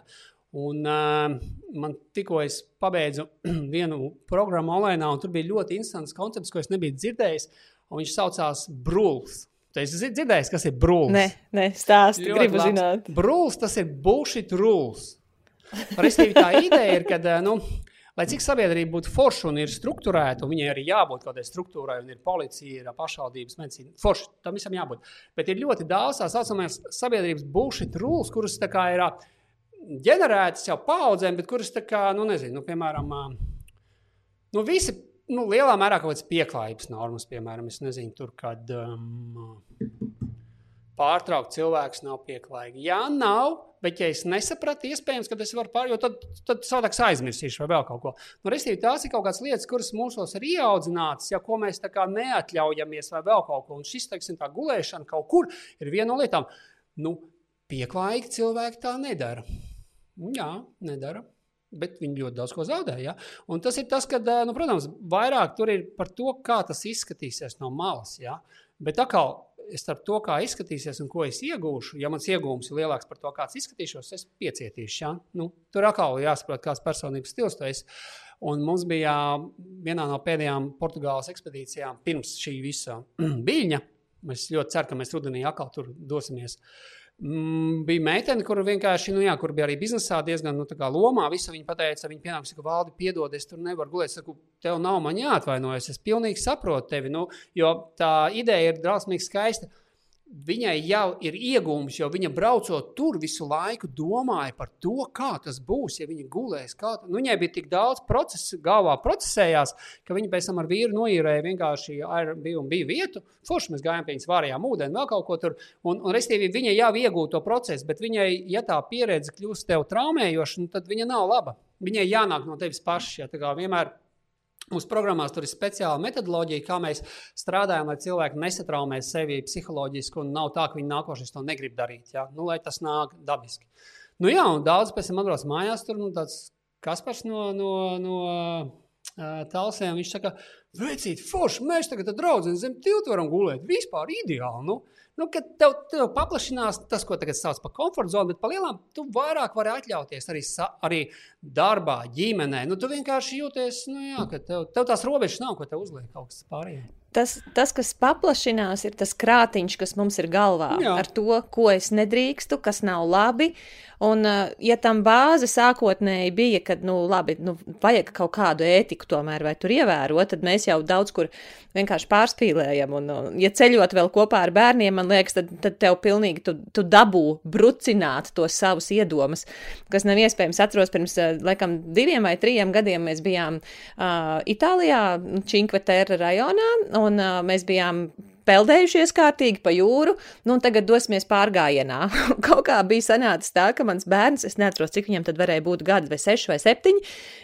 Un, uh, man tikko es pabeidzu vienu programmu online, un tur bija ļoti interesants koncepts, ko es nebiju dzirdējis. Viņš saucās Brūls. Tu esi dzirdējis, kas ir brūlis? Nē, nē stāsti, ļoti gribu labs. zināt. Brūlis tas ir bullshit rules. Respektīvi, tā ideja ir, ka, nu, lai cik sabiedrība būtu forša un ir struktūrēta, un viņai arī jābūt kādai struktūrai, un ir policija, ir pašvaldības medicīna, forša tam visam jābūt. Bet ir ļoti daudz tā saucamās sabiedrības bullshit rules, kuras tā kā ir ģenerētas jau paudzēm, bet kuras, kā, nu, nezinu, nu, piemēram, nu, visi nu, lielā mērā kaut kādas pieklājības normas, piemēram, es nezinu, tur, kad um, pārtraukt cilvēks nav pieklājīgi. Jā, nav, bet ja es nesapratu, iespējams, ka es varu pārējot, tad, tad savādāk aizmirsīšu vai vēl kaut ko. Nu, Restīvi, tās ir kaut kādas lietas, kuras mūsos ir ieaudzinātas, ja ko mēs tā kā neatļaujamies vai vēl kaut ko. Un šis, teiksim, tā gulēšana kaut kur ir viena no lietām. Nu, pieklājīgi cilvēki tā nedara. Jā, nedara. Bet viņi ļoti daudz ko zaudē. Ja? Un tas ir tas, ka, nu, protams, vairāk tur ir par to, kā tas izskatīsies no malas. Ja? Bet atkal, starp to, kā izskatīsies un ko es iegūšu, ja mans iegūms ir lielāks par to, kāds izskatīšos, es piecietīšu. Ja? Nu, tur atkal jāsaprot, kāds personības stils tu esi. Un mums bija vienā no pēdējām Portugāles ekspedīcijām pirms šī visa viļņa. Es ļoti ceru, ka mēs rudenī atkal tur dosimies. Uh, bija meitene, kur vienkārši, nu, jā, kur bija arī biznesā diezgan nu, lomā. Visu viņa pateica, viņa pienāks, ka valdi piedod, es tur nevaru gulēt. Es saku, tev nav man jāatvainojas. Es pilnīgi saprotu tevi, nu, jo tā ideja ir drausmīgi skaista viņai jau ir iegūms, jo viņa braucot tur visu laiku domāja par to, kā tas būs, ja viņa gulēs. Kā, nu, viņai bija tik daudz procesu, galvā procesējās, ka viņa pēc tam ar vīru noīrēja vienkārši bija, bija vietu. Forši mēs gājām pie viņas vārījām ūdeni, vēl kaut ko tur. Un, un restīvi, viņa jau iegūta to procesu, bet viņai, ja tā pieredze kļūst tev traumējoša, nu, tad viņa nav laba. Viņai jānāk no tevis pašas. Ja, vienmēr Mūsu programmās tur ir speciāla metodoloģija, kā mēs strādājam, lai cilvēki nesatraumē sevi psiholoģiski, un nav tā, ka viņi nākošais to negrib darīt. Ja? Nu, lai tas nāk dabiski. Nu, jā, un daudz pēc tam atbrauc mājās, tur nu, tāds Kaspars no, no, no uh, Talsiem. Viņš saka, veicīt, forši, mēs tagad draudzīgi zem tiltu varam gulēt. Vispār ideāli. Nu. Nu, kad tev, tev paplašinās tas, ko tagad sauc par komforta zonu, bet palielinām, tu vairāk vari atļauties arī, sa, arī darbā, ģimenē. Nu, tu vienkārši jūties, nu, jā, ka tev, tev tās robežas nav, ko tev uzliek kaut kas pārējais. Tas, tas, kas paplašinās, ir tas krātiņš, kas mums ir galvā jā. ar to, ko es nedrīkstu, kas nav labi. Un, uh, ja tam bāze sākotnēji bija, ka, nu, labi, nu, vajag kaut kādu ētiku tomēr vai tur ievērot, tad mēs jau daudz kur vienkārši pārspīlējam. Un, un ja ceļot vēl kopā ar bērniem, man liekas, tad, tad tev pilnīgi tu, tu dabū brucināt tos savus iedomas, kas nav iespējams. Atceros pirms, laikam, diviem vai trim gadiem mēs bijām uh, Itālijā, Činkvetēra rajonā, un uh, mēs bijām peldējušies kārtīgi pa jūru, nu, un tagad dosimies pārgājienā. Kaut kā bija sanācis tā, ka mans bērns, es neatceros, cik viņam tad varēja būt gadi, vai seši vai septiņi,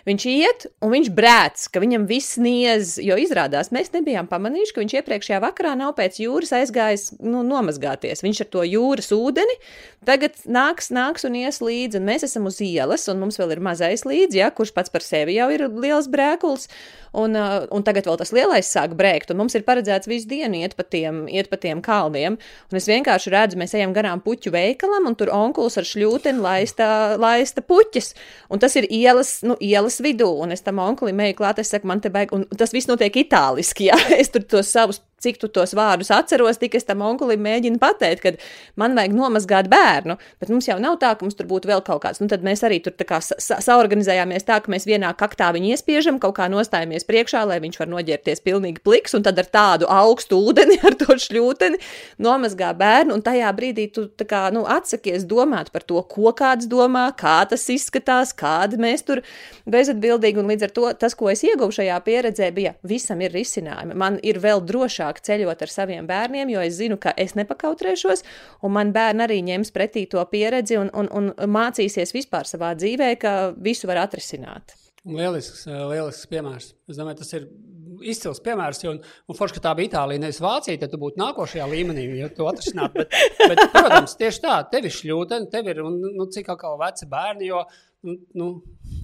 viņš iet un viņš brēc, ka viņam viss niez, jo izrādās mēs nebijām pamanījuši, ka viņš iepriekšējā vakarā nav pēc jūras aizgājis nu, nomazgāties. Viņš ar to jūras ūdeni tagad nāks, nāks un ies līdzi, un mēs esam uz ielas, un mums vēl ir mazais līdzi, ja, kurš pats par sevi jau ir liels brēkulis un, uh, un tagad vēl tas lielais sāk brēkt, un mums ir paredzēts visu dienu iet pa tiem, iet pa tiem kalniem. Un es vienkārši redzu, mēs ejam garām puķu veikalam, un tur onkulis ar šļūteni laista, laista puķis. Un tas ir ielas, nu, ielas vidū, un es tam onkulim eju klāt, es saku, man te vajag, un tas viss notiek itāliski, jā, es tur tos savus cik tu tos vārdus atceros, tik es tam onkulim mēģinu pateikt, ka man vajag nomazgāt bērnu, bet mums jau nav tā, ka mums tur būtu vēl kaut kāds. Nu, tad mēs arī tur kā sa saorganizējāmies tā, ka mēs vienā kaktā viņu iespiežam, kaut kā nostājamies priekšā, lai viņš var noģērties pilnīgi pliks, un tad ar tādu augstu ūdeni, ar to šļūteni nomazgā bērnu, un tajā brīdī tu kā, nu, atsakies domāt par to, ko kāds domā, kā tas izskatās, kādi mēs tur bezatbildīgi, un līdz ar to tas, ko es ieguvu šajā pieredzē, bija visam ir risinājumi. Man ir vēl drošāk vieglāk ceļot ar saviem bērniem, jo es zinu, ka es nepakautrēšos, un man bērni arī ņems pretī to pieredzi un, un, un mācīsies vispār savā dzīvē, ka visu var atrisināt. Lielisks, lielisks piemērs. Es domāju, tas ir izcils piemērs. Un, un forši, ka tā bija Itālija, nevis Vācija, tad tu būtu nākošajā līmenī, ja tu atrisināt. Bet, bet, protams, tieši tā, tev ir šļūtene, tev ir un, nu, cik atkal veci bērni, jo, nu, nu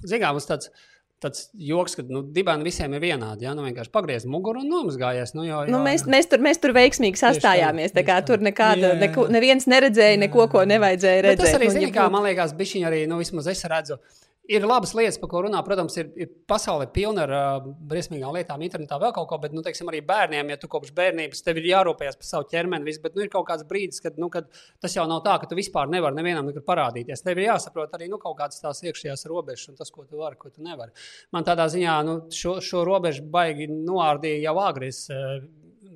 zinām, mums tāds tāds joks, ka nu, dibēni visiem ir vienādi. Jā, nu vienkārši pagriez muguru un nomazgājies. Nu, jo, jā, nu, mēs, mēs, tur, mēs tur veiksmīgi sastājāmies. Tā, tā kā tur nekāda. Neko, neviens neredzēja neko, ko nevajadzēja redzēt. Bet tas arī, zini, kā man liekas, bišķiņi arī, nu vismaz es redzu ir labas lietas, par ko runā. Protams, ir, ir pasaule pilna ar uh, briesmīgām lietām, internetā vēl kaut ko, bet, nu, teiksim, arī bērniem, ja tu kopš bērnības tev ir jārūpējas par savu ķermeni, visu, bet nu, ir kaut kāds brīdis, kad, nu, kad tas jau nav tā, ka tu vispār nevari nevienam nekur parādīties. Tev ir jāsaprot arī nu, kaut kādas tās iekšējās robežas un tas, ko tu vari, ko tu nevari. Man tādā ziņā nu, šo, šo robežu baigi noārdīja jau agri. Es, uh,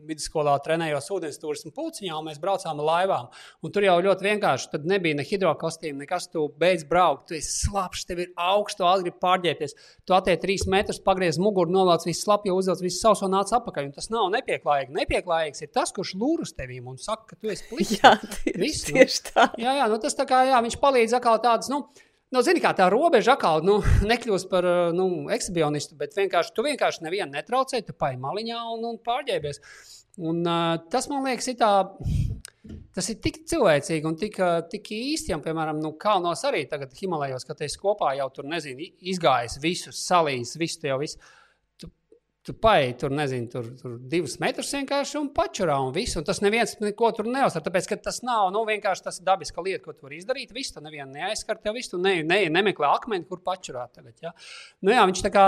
vidusskolā trenējos ūdens turismu pulciņā, un mēs braucām ar laivām. Un tur jau ļoti vienkārši. Tad nebija ne hidrokostīma, nekas. Tu beidz braukt, tu esi slapjš, tev ir augsts, tu gribi pārģērbties. Tu attiec trīs metrus, pagriez muguru, novāc visu slapju, uzvelc visu sausu un nāc atpakaļ. Un tas nav nepieklājīgi. Nepieklājīgs ir tas, kurš lūrus tevīm un saka, ka tu esi pliks. Jā, Viss, nu, tieši tā. Jā, jā, nu, tas tā kā, jā, viņš palīdz atkal tādas, nu, Nu, zini, kā tā robeža atkal nu, nekļūst par nu, ekshibicionistu, bet vienkārši tu vienkārši nevienu netraucē, tu paņem maliņā un, un pārģērbies. Un, uh, tas man liekas, ir tā. Tas ir tik cilvēcīgi un tik, tik īsti, ja, piemēram, nu, kalnos arī tagad Himalajos, kad es kopā jau tur, nezinu, izgājis visus, salījis, visu jau visu. Tu, paēji tur, nezinu, tur, tur divus metrus vienkārši un pačurā un visu. Un tas neviens neko tur neuzsver, tāpēc, ka tas nav, nu, vienkārši tas dabiska lieta, ko tu vari izdarīt. Visu, tu nevienu neaizskar tev visu, tu ne, ne, nemeklē akmeni, kur pačurāt tagad, ja. Nu, jā, viņš tā kā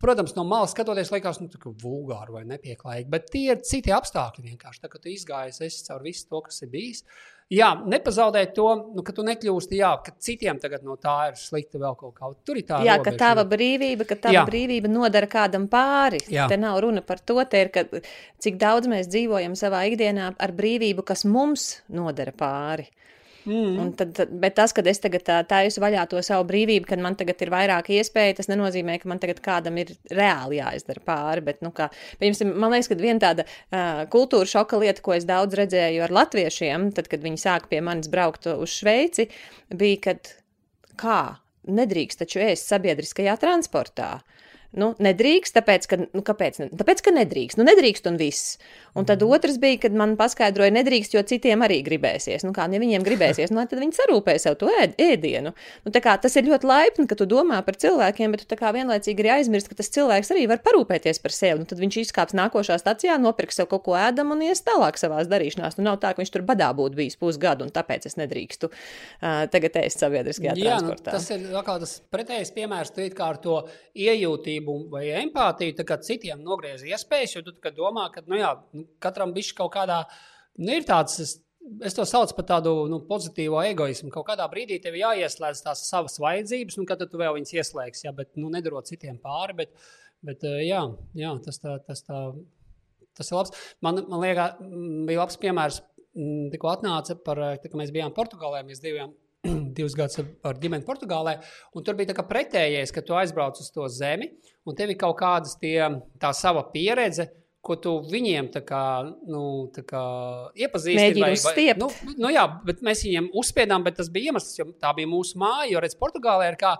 Protams, no malas skatoties, liekas, nu, tā vulgāri vai nepieklājīgi, bet tie ir citi apstākļi. Vienkārši tā, ka tu izgājies cauri visu to, kas ir bijis. Jā, nepazaudēt to, nu, ka tu nekļūsti, jā, ka citiem tagad no tā ir slikti vēl kaut kā. Tur ir tā jā, robeža. ka tava brīvība, ka tava jā. brīvība nodara kādam pāri. Jā. Te nav runa par to, te ir, ka, cik daudz mēs dzīvojam savā ikdienā ar brīvību, kas mums nodara pāri. Mm. Tad, bet tas, ka es tagad taisu vaļā to savu brīvību, kad man tagad ir vairāk iespēju, tas nenozīmē, ka man tagad kādam ir reāli jāizdara pāri. Bet, nu, kā, piemēram, man liekas, ka viena tāda uh, kultūra šoka lieta, ko es daudz redzēju ar latviešiem, tad, kad viņi sāka pie manis braukt uz Šveici, bija, kad kā nedrīkst taču ēst sabiedriskajā transportā. Nu, nedrīkst, tāpēc, ka, nu, kāpēc, tāpēc, ka nedrīkst. Nu, nedrīkst un viss. Un tad mhm. otrs bija, kad man paskaidroja, nedrīkst, jo citiem arī gribēsies. Nu, kā, ja viņiem gribēsies, nu, tad viņi sarūpē sev to ēd, ēdienu. Nu, kā, tas ir ļoti laipni, ka tu domā par cilvēkiem, bet tu vienlaicīgi arī aizmirsti, ka tas cilvēks arī var parūpēties par sevi. Nu, tad viņš izkāps nākošā stacijā, nopirks sev kaut ko ēdam un ies tālāk savā darīšanās. Nu, nav tā, ka viņš tur badā būtu bijis pusgadu, un tāpēc es nedrīkstu uh, tagad ēst sabiedriskajā Jā, nu, transportā. Nu, tas ir kā tas pretējais piemērs, tu kā ar to iejūtību vai empātiju, tā kā citiem nogriez iespējas, jo tu domā, ka, nu jā, nu, katram bija kaut kādā, nu, ir tāds. Es, Es to saucu par tādu nu, pozitīvu egoismu. Kaut kādā brīdī tev jāieslēdz tās savas vajadzības, un kad tu vēl viņas ieslēgsi, ja, bet nu, nedarot citiem pāri. Bet, bet eh, jā, jā, tas, tā, tas, tā, tas ir labs. Man, man liekas, bija labs piemērs, tikko atnāca par, tā, ka mēs bijām Portugālē, mēs divām divus gadus ar ģimeni Portugālē. Tur bija tā pretējais, ka tu aizbrauc uz to zemi, un tev ir kaut kāda tā sava pieredze, ko tu viņiem kā, nu, kā iepazīstini. Vai, vai, nu, nu, jā, bet mēs viņiem uzspiedām, bet tas bija iemesls, jo tā bija mūsu māja. Jo, redz, Portugālē ir kā.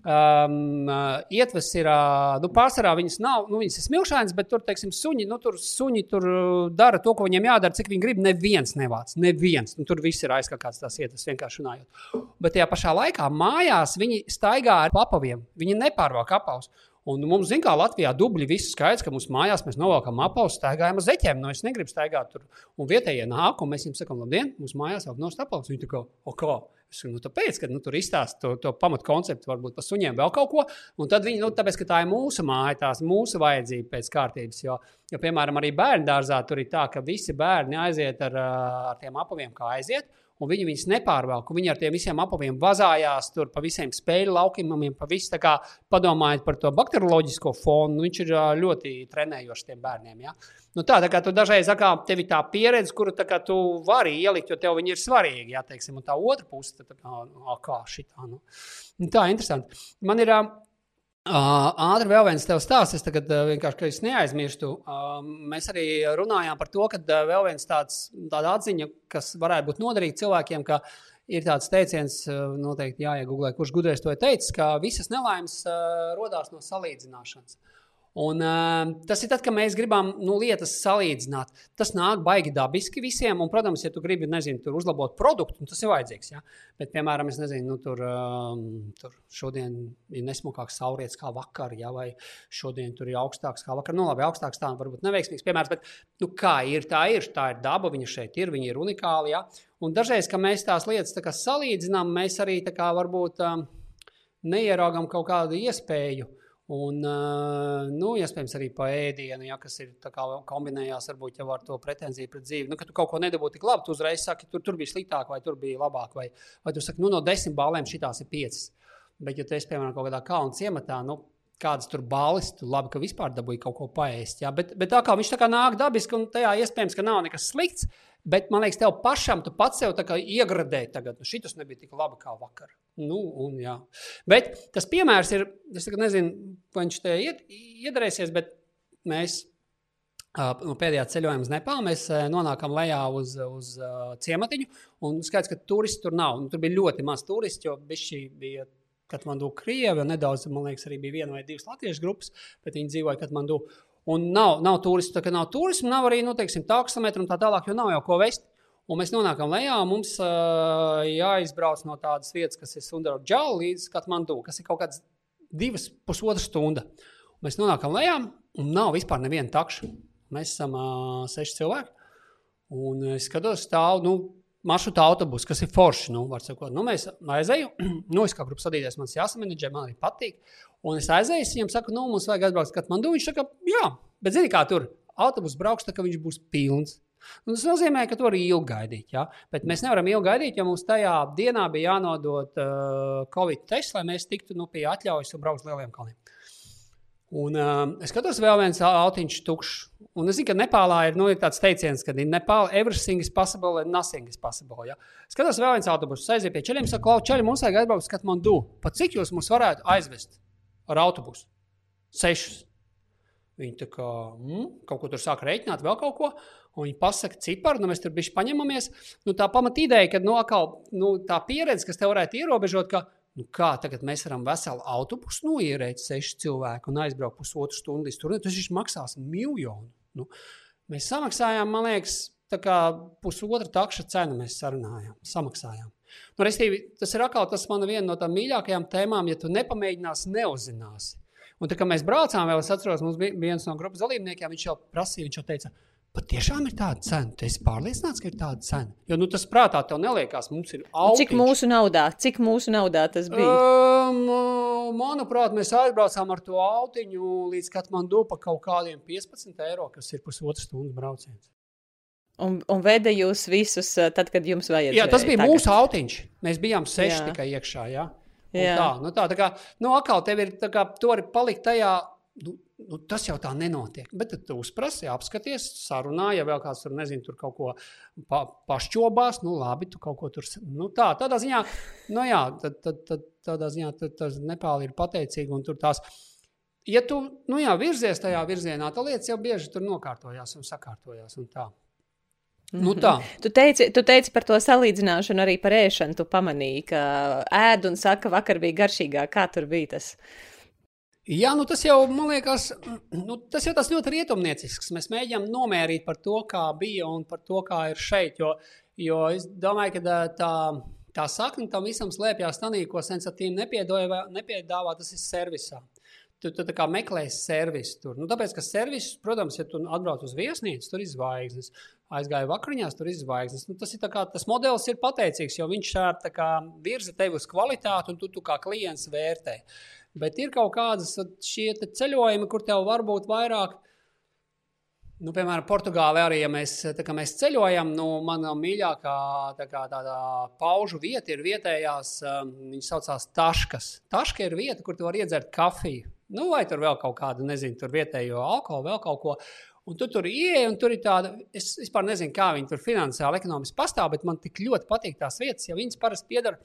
Um, uh, ietves ir, uh, nu, pārsvarā viņas nav, nu, viņas ir smilšainas, bet tur, teiksim, suņi, nu, tur suņi tur dara to, ko viņiem jādara, cik viņi grib. Neviens nevāc, neviens. Nu, tur viss ir aizkāpts tās ietves, vienkārši runājot. Bet tajā pašā laikā mājās viņi staigā ar papaviem. Viņi nepārvalk apavus. Un mums, zināmā mērā, Latvijā dubļi viss skaidrs, ka mūsu mājās mēs novelkam apaus, staigājam ar zeķiem. No nu, es negribu staigāt tur. Un vietējie nāk, un mēs viņiem sakām, labdien, mūsu mājās vēl nav apaus. Viņi tā kā, o kā? Es nu, tāpēc, ka nu, tur izstāsta to, to pamatkonceptu, varbūt par suņiem vēl kaut ko. Un tad viņi, nu, tāpēc, ka tā ir mūsu māja, tās mūsu vajadzība pēc kārtības. Jo, jo piemēram, arī bērnu dārzā tur ir tā, ka visi bērni aiziet ar, ar tiem apaviem, kā aiziet un viņi viņus nepārvalk. Viņi ar tiem visiem apaviem vazājās tur pa visiem spēļu laukumiem, pa visu. Padomājiet par to bakterioloģisko fonu. Nu, viņš ir ļoti trenējošs tiem bērniem. Ja? Nu, tā, tā kā tu dažreiz kā, tev ir tā pieredze, kuru tā kā, tu vari ielikt, jo tev viņi ir svarīgi. Ja, teiksim, un tā otra puse, tā kā, kā šitā. Nu. Nu, tā ir interesanti. Man ir Ātri vēl viens tev stāsts, es tagad vienkārši, neaizmirstu. Mēs arī runājām par to, ka vēl viens tāds atziņa, kas varētu būt noderīga cilvēkiem, ka ir tāds teiciens, noteikti jāiegūlē, kurš gudrais to ir teicis, ka visas nelaimes radās no salīdzināšanas. Un, uh, tas ir tad, kad mēs gribam nu, lietas salīdzināt. Tas nāk baigi dabiski visiem. Un, protams, ja tu gribi nezinu, uzlabot produktu, tas ir vajadzīgs. Ja? Bet, piemēram, es nezinu, nu, tur, um, tur šodien ir nesmukāks saulrietis kā vakar, ja? vai šodien tur ir augstāks kā vakar. Nu, labi, augstāks tā varbūt neveiksmīgs piemērs, bet nu, kā ir, tā ir. Tā ir daba, viņa šeit ir, viņa ir unikāla. Ja? Un dažreiz, kad mēs tās lietas tā salīdzinām, mēs arī kā, varbūt um, neieraugam kaut kādu iespēju Un, nu, iespējams, arī pa ēdienu, ja, kas ir kombinējās varbūt, jau ar to pretenziju pret dzīvi. Nu, ka tu kaut ko nedabūji tik labi, tu uzreiz saki, tur, tur bija sliktāk, vai tur bija labāk, vai, vai tu saki, nu, no desmit balēm šitās ir piecas. Bet, ja tu esi, piemēram, kaut kādā kalnu ciematā, nu, kādas tur balvas, tu labi, ka vispār dabūji kaut ko paēst. Ja? Bet, bet tā kā viņš tā kā nāk dabiski, un tajā iespējams, ka nav nekas slikts, Bet man liekas, tev pašam, tu pats sev iegradēji, tagad nu, šis nebija tik labi kā vakar. Nu, un, jā. bet tas piemērs ir, es nezinu, vai viņš te iedarēsies, bet mēs no pēdējā ceļojuma uz Nepālu mēs nonākam lejā uz, uz uh, ciematiņu. Un skaidrs, ka turisti tur nav. Nu, tur bija ļoti maz turistu, jo bija Katmandu Krievi, un nedaudz, man liekas, arī bija viena vai divas latviešu grupas, bet viņi dzīvoja Katmandu. Un nav, nav turismu, tā kā nav turismu, nav arī nu, teiksim, taksometru un tā tālāk, jo nav jau ko vest. Un mēs nonākam lejā, un mums uh, jāizbrauc no tādas vietas, kas ir Sundara Džala līdz Katmandu, kas ir kaut kāds divas, pusotra stunda. Un mēs nonākam lejā, un nav vispār neviena takša. Mēs esam uh, seši cilvēki. Un es skatos, stāv nu, maršruta autobusu, kas ir forši. Nu, sakot, nu, mēs aizējām, nu, es kā grupas vadītājs, man jāsamanģē, man arī patīk. Un es aizēju, viņam saku, nu, mums vajag atbraukt Katmandu. Viņš saka, jā, bet zini, kā tur autobus brauks, tā ka viņš būs pilns. Un tas nozīmē, ka tu vari ilgi gaidīt. Ja? Bet mēs nevaram ilgi gaidīt, jo mums tajā dienā bija jānodod uh, Covid tests, lai mēs tiktu nu, pie atļaujas un braukt uz lieliem kalniem. Un, uh, es skatos, vēl viens autiņš tukšs. Un es zinu, ka Nepālā ir, nu, ir tāds teiciens, ka Nepālā everything is possible and nothing is possible. Ja? Skatos, vēl viens autobuss aiziet pie ceļiem, saka, klau, ceļi mums vajag atbraukt uz Katmandu. Pat cik jūs mums varētu aizvest ar autobusu? Sešus. Viņi kā mm, kaut ko tur sāk rēķināt, vēl kaut ko. Un viņi pasaka, ciparu, nu mēs tur bijām paņemamies. Nu, tā pamatīdeja, ka nu, akal, nu, tā pieredze, kas te varētu ierobežot, ka Nu, kā tagad mēs varam veselu autobusu noierēt seši cilvēki un aizbraukt pusotru stundu? Tur tas viņš maksās miljonu. Nu, mēs samaksājām, man liekas, pusotra takša cenu mēs sarunājām, samaksājām. Nu, restīvi, tas ir atkal tas man viena no tām mīļākajām tēmām, ja tu nepamēģināsi, neuzzināsi. Un tā kā mēs braucām, vēl es atceros, mums bija viens no grupas dalībniekiem, viņš jau prasīja, viņš jau teica, Patiešām ir tāda cena. Tu esi pārliecināts, ka ir tāda cena. Jo nu, tas prātā tev neliekās, mums ir augsts. Cik mūsu naudā, cik mūsu naudā tas bija? Um, manuprāt, mēs aizbraucām ar to autiņu līdz Katmandu pa kaut kādiem 15 eiro, kas ir pusotras stundas brauciens. Un, un veda jūs visus, tad, kad jums vajadzēja? Jā, tas bija tagad. mūsu autiņš. Mēs bijām seši jā. tikai iekšā. Jā. Jā. Tā, nu tā, tā kā, nu, atkal tev ir, tā kā, tu vari palikt tajā, nu, nu, tas jau tā nenotiek. Bet tu uzprasi, apskaties, sarunā, ja vēl kāds tur, nezinu, tur kaut ko pa, pašķobās, nu labi, tu kaut ko tur. Nu, tā, tādā ziņā, nu jā, tad, tad, tad, tādā ziņā tad, tas Nepāli ir pateicīgi un tur tās. Ja tu nu jā, virzies tajā virzienā, tad lietas jau bieži tur nokārtojās un sakārtojās. Un tā. Nu tā. tu, teici, tu teici par to salīdzināšanu arī par ēšanu. Tu pamanīji, ka ēd un saka, vakar bija garšīgāk. Kā tur bija tas? Jā, nu tas jau, man liekas, nu, tas jau tas ļoti rietumniecisks. Mēs mēģinām nomērīt par to, kā bija un par to, kā ir šeit. Jo, jo es domāju, ka tā, tā sakne tam visam slēpjas tanī, ko sensatīvi nepiedāvā, tas ir servisā. Tu, tu kā meklēsi servisu tur. Nu, tāpēc, ka servis, protams, ja tu atbrauc uz viesnīcu, tur ir zvaigznes. Aizgāja vakariņās, tur ir zvaigznes. Nu, tas, ir kā, tas modelis ir pateicīgs, jo viņš kā, virza tevi uz kvalitāti, un tu, tu kā klients vērtē. Uh, Bet ir kaut kādas šie ceļojumi, kur tev varbūt vairāk. Nu, piemēram, Portugālē arī, ja mēs, kā, mēs ceļojam, nu, mana mīļākā tā kā, tāda paužu vieta ir vietējās, um, viņas saucās Taškas. Taška ir vieta, kur tu vari iedzert kafiju. Nu, vai tur vēl kaut kādu, nezinu, tur vietējo alkoholu, vēl kaut ko. Un tu tur ieej, un tur ir tāda, es vispār nezinu, kā viņi tur finansiāli, ekonomiski pastāv, bet man tik ļoti patīk tās vietas, ja viņas parasti piedara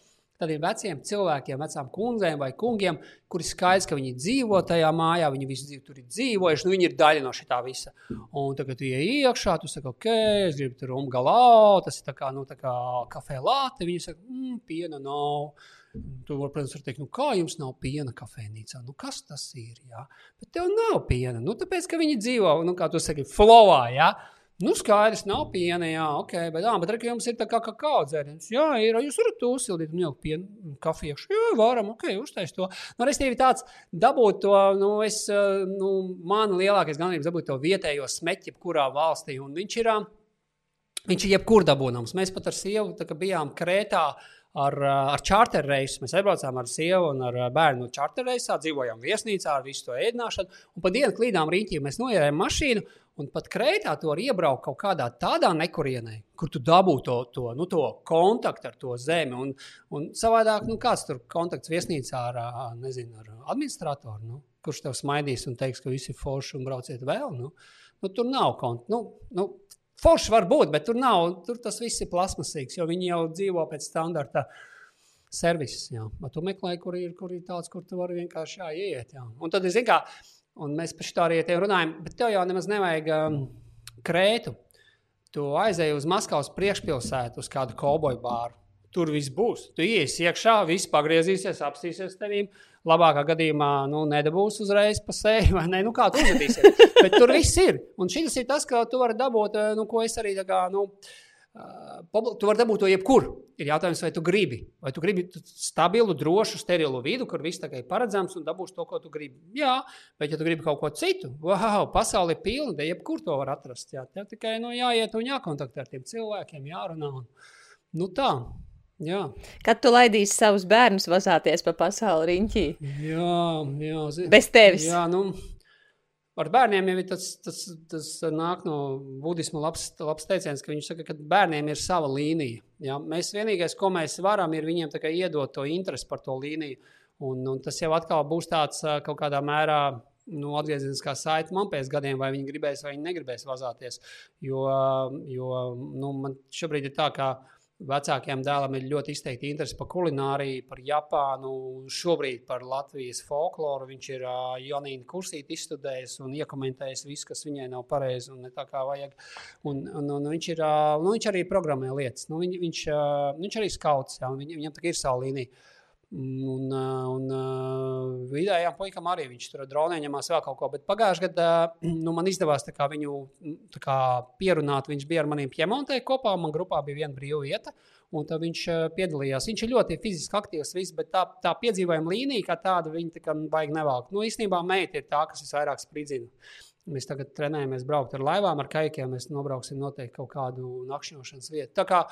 tādiem veciem cilvēkiem, vecām kundzēm vai kungiem, kuri skaidrs, ka viņi dzīvo tajā mājā, viņi visu dzīvi tur ir dzīvojuši, nu viņi ir daļa no šī visa. Un tagad, ja iekšā, tu saki, ok, es gribu tur umgalā, tas ir tā kā, nu, tā kā kafē lāte, viņi saka, mm, piena nav. Tu vari, protams, var teikt, nu, kā jums nav piena kafejnīcā? Nu, kas tas ir? Jā? Bet tev nav piena. Nu, tāpēc, ka viņi dzīvo, nu, kā tu saki, flowā. Jā? Nu, skaidrs, nav piena, jā, ok, bet, ā, bet arī jums ir tā kā kakao dzēriens. Jā, ir, jūs varat to uzsildīt un ielikt pienu kafiju. Jā, varam, ok, uztais to. Nu, restīvi tāds dabūt to, nu, es, nu, man lielākais ganības dabūt to vietējo smeķi, jebkurā valstī, un viņš ir, viņš ir jebkur dabūnams. Mēs pat ar sievu, tā kā bijām Krētā, ar, ar charter reisu. Mēs aizbraucām ar sievu un ar bērnu charter reisā, dzīvojām viesnīcā ar visu to ēdināšanu. Un pa dienu klīdām rīķī mēs noierējām mašīnu. Un pat krētā to var iebraukt kaut kādā tādā nekurienē, kur tu dabū to, to, nu, to kontaktu ar to zemi. Un, un savādāk, nu, kāds tur kontakts viesnīcā ar, nezinu, ar administratoru, nu, kurš tev smaidīs un teiks, ka visi ir forši un brauciet vēl. Nu, nu, tur nav kontaktu. Nu, nu, Forši var būt, bet tur nav. Tur tas viss ir plasmasīgs, jo viņi jau dzīvo pēc standarta servisa. Tu meklē, kur ir, kur ir tāds, kur tu vari vienkārši jā, ieiet. Jā. Un tad, zin, kā, un mēs par šo arī runājam, bet tev jau nemaz nevajag um, krētu. Tu aizēji uz Maskavas priekšpilsētu, uz kādu kauboju bāru. Tur viss būs. Tu iesi iekšā, viss pagriezīsies, apstīsies tevīm labākā gadījumā nu, nedabūs uzreiz pa seju, vai ne? Nu, kā tu uzvedīsies? Bet tur viss ir. Un šis ir tas, ka tu vari dabūt, eh, nu, ko es arī tā kā. Nu, eh, Tu vari dabūt to jebkur. Ir jautājums, vai tu gribi. Vai tu gribi stabilu, drošu, sterilu vidu, kur viss ir paredzams un dabūs to, ko tu gribi. Jā, bet, ja tu gribi kaut ko citu, wow, pasaule ir pilna, jebkur to var atrast. Jā. Tev tikai nu, jāiet un jākontaktē ar tiem cilvēkiem, jārunā. Un, nu tā. Jā. Kad tu laidīsi savus bērnus vazāties pa pasauli riņķī? Jā, jā bez tevis. Jā, nu, ar bērniem jau tas, tas, tas nāk no budismu labs, labs teiciens, ka viņš saka, ka bērniem ir sava līnija. Jā. Mēs vienīgais, ko mēs varam, ir viņiem iedot to interesi par to līniju. Un, un tas jau atkal būs tāds kaut kādā mērā nu, atgriezeniskā saite man pēc gadiem, vai viņi gribēs vai viņi negribēs vazāties. Jo, jo nu, man šobrīd ir tā, ka Vecākajam dēlam ir ļoti izteikti interesi par kulināriju, par Japānu, šobrīd par Latvijas folkloru. Viņš ir uh, Jonīna kursīti izstudējis un iekomentējis visu, kas viņai nav pareizi un ne tā kā vajag. Un, un, un viņš, ir, uh, nu, viņš arī programmē lietas. Nu, viņ, viņš, uh, viņš arī skauts, jā, viņ, viņam tā ir savu līniju. Un, un vidējām puikam arī viņš tur dronē ņemās vēl kaut ko. Bet pagājušajā gadā nu, man izdevās viņu kā, pierunāt. Viņš bija ar maniem Piemontē kopā, man grupā bija viena brīva vieta. Un tad viņš piedalījās. Viņš ir ļoti fiziski aktīvs, viss, bet tā, tā piedzīvojuma līnija, kā tāda, viņa tā kā baigi nevelk. Nu, īstenībā meita ir tā, kas visvairāk spridzina. Mēs tagad trenējamies braukt ar laivām, ar kaikiem. Mēs nobrauksim noteikti kaut kādu nakšņošanas vietu. Tā kā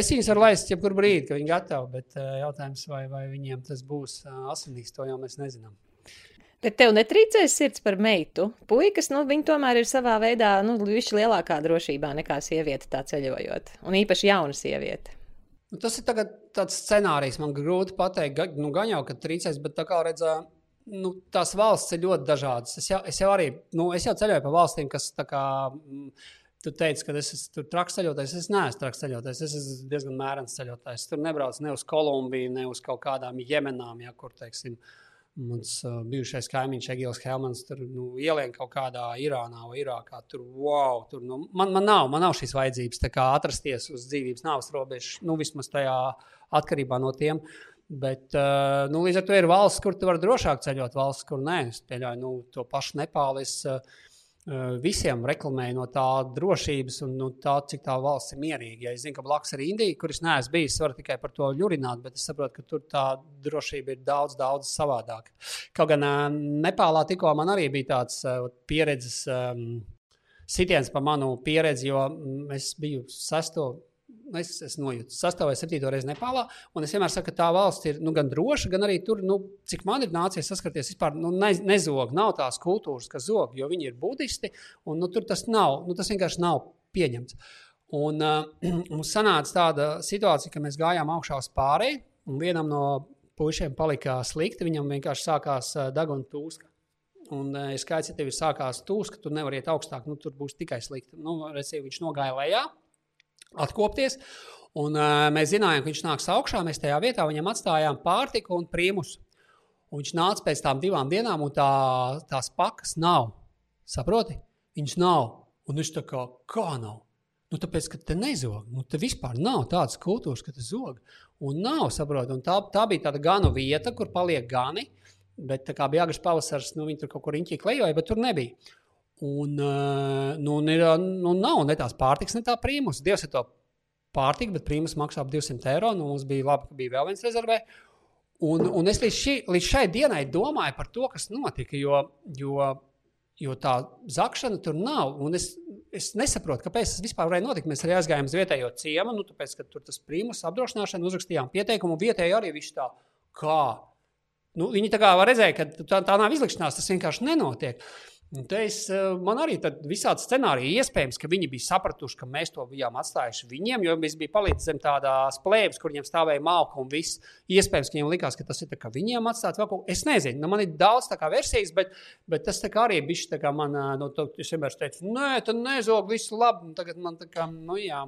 es viņus varu laist jebkur brīdī, kad viņi ir gatavi, bet uh, jautājums, vai, vai viņiem tas būs uh, asinīs, to jau mēs nezinām. Bet tev netrīcēs sirds par meitu. Puikas, nu, viņi tomēr ir savā veidā, nu, viņš lielākā drošībā nekā sieviete tā ceļojot. Un īpaši jauna sieviete. Nu, tas ir tāds scenārijs, man grūti pateikt, nu, gan jau, ka trīcēs, bet tā kā redzēju nu, tās valsts ir ļoti dažādas. Es jau, es jau arī nu, es jau ceļoju pa valstīm, kas kā, mm, Tu teici, ka es esmu traks ceļotājs. Es neesmu traks ceļotājs. Es esmu diezgan mērens ceļotājs. Tur nebraucu ne uz Kolumbiju, ne uz kaut kādām Jemenām, ja, kur, teiksim, mans uh, bijušais kaimiņš Egils Helmans tur nu, ielien kaut kādā Irānā vai Irākā. Tur, wow, tur, nu, man, man, nav, man nav šīs vajadzības atrasties uz dzīvības nāves robežas, nu, vismaz tajā atkarībā no tiem. Uh, Bet, uh, nu, līdz ar to ir valsts, kur tu vari drošāk ceļot, valsts, kur nē. Es pieļauju nu, to pašu Nepālu. Es uh, visiem reklamēju no tā drošības un no tā, cik tā valsts ir mierīga. Ja es zinu, ka blakus ir Indija, kuras neesmu bijis, varu tikai par to ļurināt, bet es saprotu, ka tur tā drošība ir daudz, daudz savādāka. Kaut gan Nepālā tikko man arī bija tāds pieredzes. Um, Sitiens par manu pieredzi, jo es biju sesto es, es nojūtu sastāvā, septīto reizi Nepālā. Es vienmēr saku, ka tā valsts ir nu, gan droša, gan arī tur, nu, cik man ir nācies saskarties, vispār nu, ne, nezog. Nav tās kultūras, kas zog, jo viņi ir budisti. Un, nu, tur tas nav, nu, tas vienkārši nav pieņemts. Un uh, mums sanāca tāda situācija, ka mēs gājām augšā uz pārēju, un vienam no puišiem palika slikti. Viņam vienkārši sākās uh, deguna tūska. Un uh, skaidrs, ja tev ir sākās tūska, tu nevari iet augstāk, nu, tur būs tikai slikti. Nu, redzēju, viņš nogāja lejā atkopties. Un, uh, mēs zinājām, ka viņš nāks augšā. Mēs tajā vietā viņam atstājām pārtiku un prīmus. Un viņš nāca pēc tam divām dienām, un tā, tās pakas nav. Saproti? Viņas nav. Un viņš tā kā, kā nav? Nu, tāpēc, ka te nezog. Nu, te vispār nav tādas kultūras, ka te zog. Un nav, saproti. Un tā, tā bija tāda ganu vieta, kur paliek gani. Bet kā bija agrs pavasaris, nu, viņi tur kaut kur riņķī klejoja, bet tur nebija. Un, uh, nu, ir, nu, nav ne tās pārtiks, ne tā prīmus. Dievs ir to pārtika, bet prīmas maksā ap 200 eiro. Nu, mums bija labi, ka bija vēl viens rezervē. Un, un es līdz, šī, līdz šai dienai domāju par to, kas notika. Jo, jo, jo tā zakšana tur nav. Un es, es nesaprotu, kāpēc tas vispār varēja notikt. Mēs arī aizgājām uz vietējo ciemu, nu, tāpēc, ka tur tas prīmas apdrošināšana uzrakstījām pieteikumu. Vietēji arī viss tā, kā. Nu, viņi tā kā redzēja, ka tā, tā nav izlikšanās, tas vienkārši nenotiek. Es, eh, man arī bija visādi scenāriji. Iespējams, ka viņi bija sapratuši, ka mēs to bijām atstājuši viņiem, jo mēs bijām palicis zem tādas plēves, kur viņiem stāvēja malka un viss. Iespējams, ka viņiem likās, ka tas ir viņiem atstāts vēl kaut ko. Es nezinu, nu, man ir daudz versijas, bet, bet tas arī bija. Man, eh, no, to, es vienmēr teicu, nē, tā nezog, viss labi. Tagad man tā kā, nu jā.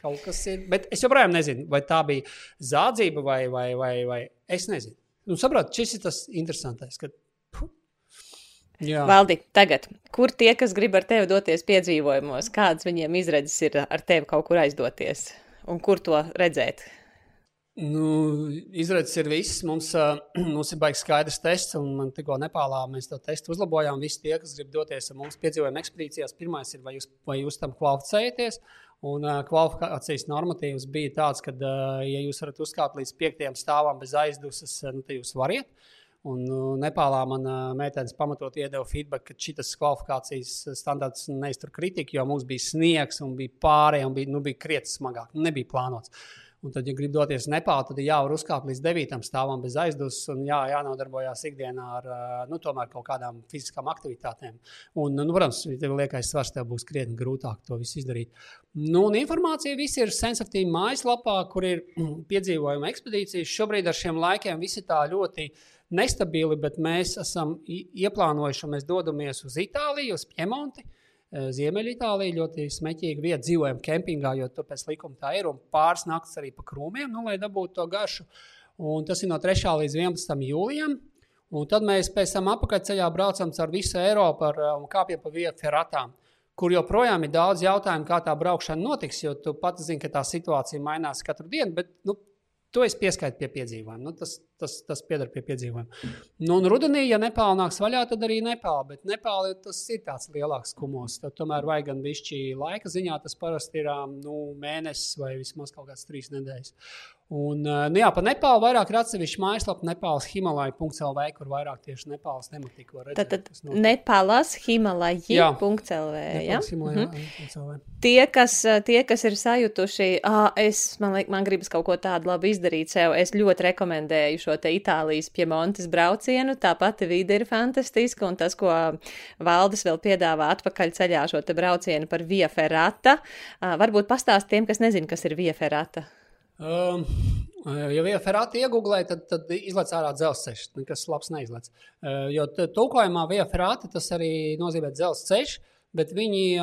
Kaut kas ir. Bet es joprojām nezinu, vai tā bija zādzība vai, vai, vai, vai es nezinu. Nu, saprotu, šis ir tas interesantais. Ka, Jā. Valdi, tagad, kur tie, kas grib ar tevi doties piedzīvojumos, kādas viņiem izredzes ir ar tevi kaut kur aizdoties un kur to redzēt? Nu, izredzes ir viss. Mums, uh, mums ir baigts skaidrs tests, un man tikko Nepālā mēs to testu uzlabojām. Visi tie, kas grib doties ar mums piedzīvojuma ekspedīcijās, pirmais ir, vai jūs, vai jūs tam kvalificējaties. Un uh, kvalifikācijas normatīvs bija tāds, ka, uh, ja jūs varat uzkāpt līdz piektajam stāvam bez aizdusas, nu, tad jūs varat. Un nu, Nepālā man meitenes pamatot iedeva feedback, ka šis kvalifikācijas standarts neiztur kritiku, jo mums bija sniegs un bija pārējie un bija, nu, bija krietni smagāk. Nebija plānots. Un tad, ja grib doties uz Nepālu, tad jāvar uzkāpt līdz 9. stāvam bez aizdus un jā, jānodarbojas ikdienā ar nu, kaut kādām fiziskām aktivitātēm. Un, nu, protams, tev liekais svars, tev būs krietni grūtāk to visu izdarīt. Nu, un informācija viss ir sensitīva mājaslapā, kur ir piedzīvojuma ekspedīcijas. Šobrīd ar šiem laikiem viss ir tā ļoti nestabili, bet mēs esam ieplānojuši, mēs dodamies uz Itāliju, uz Piemonti. Eh, Ziemeļitālija ļoti smēķīga vieta, dzīvojam kempingā, jo tur pēc likuma tā ir. Un pāris naktis arī pa krūmiem, nu, lai dabūtu to garšu. Un tas ir no 3. līdz 11. jūlijam. Un tad mēs pēc tam apakaļceļā braucam caur visu Eiropu ar, un kāpjam pa vietu feratām. Kur joprojām ir daudz jautājumu, kā tā braukšana notiks, jo tu pats zini, ka tā situācija mainās katru dienu. Bet nu, To es pieskaitu pie piedzīvojuma. Nu, tas, tas, tas pieder pie piedzīvojuma. Nu, un rudenī, ja Nepāla nāks vaļā, tad arī Nepāla. Bet Nepāla tas ir tāds lielāks kumos. Tad tomēr vajag gan višķi laika ziņā. Tas parasti ir nu, mēnesis vai vismaz kaut kāds trīs nedēļas. Un, nu jā, par Nepālu vairāk ir atsevišķa mājaslapa, Nepālas Himalaya.CLV, kur vairāk tieši Nepālas tematiku var redzēt. Tad, tad Nepālas Himalaya.CLV. Ja? Mhm. Tie, kas, tie, kas ir sajutuši, ah, es, man, liek, man gribas kaut ko tādu labu izdarīt sev, es ļoti rekomendēju šo te Itālijas Piemontes braucienu. Tā pati vide ir fantastiska, un tas, ko valdes vēl piedāvā atpakaļ ceļā šo te braucienu par Via Ferrata, varbūt pastāst tiem, kas nezin, kas ir Via Ferrata. Um, ja vien Ferrari iegūlē, tad, tad izlaiž ārā dzelzceļš. Nekas labs neizlaiž. Uh, jo tulkojumā Via Ferrari tas arī nozīmē dzelzceļš. Bet viņi,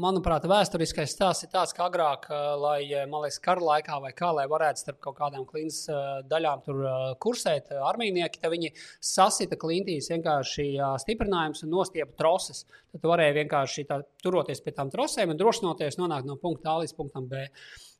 manuprāt, vēsturiskais stāsts ir tāds, ka agrāk, lai, man liekas, kara laikā vai kā, lai varētu starp kaut kādām klints daļām tur kursēt armīnieki, tad viņi sasita klintīs vienkārši stiprinājumus un nostiepa troses. Tad varēja vienkārši tā, turoties pie tām trosēm un drošinoties nonākt no punkta A līdz punktam B.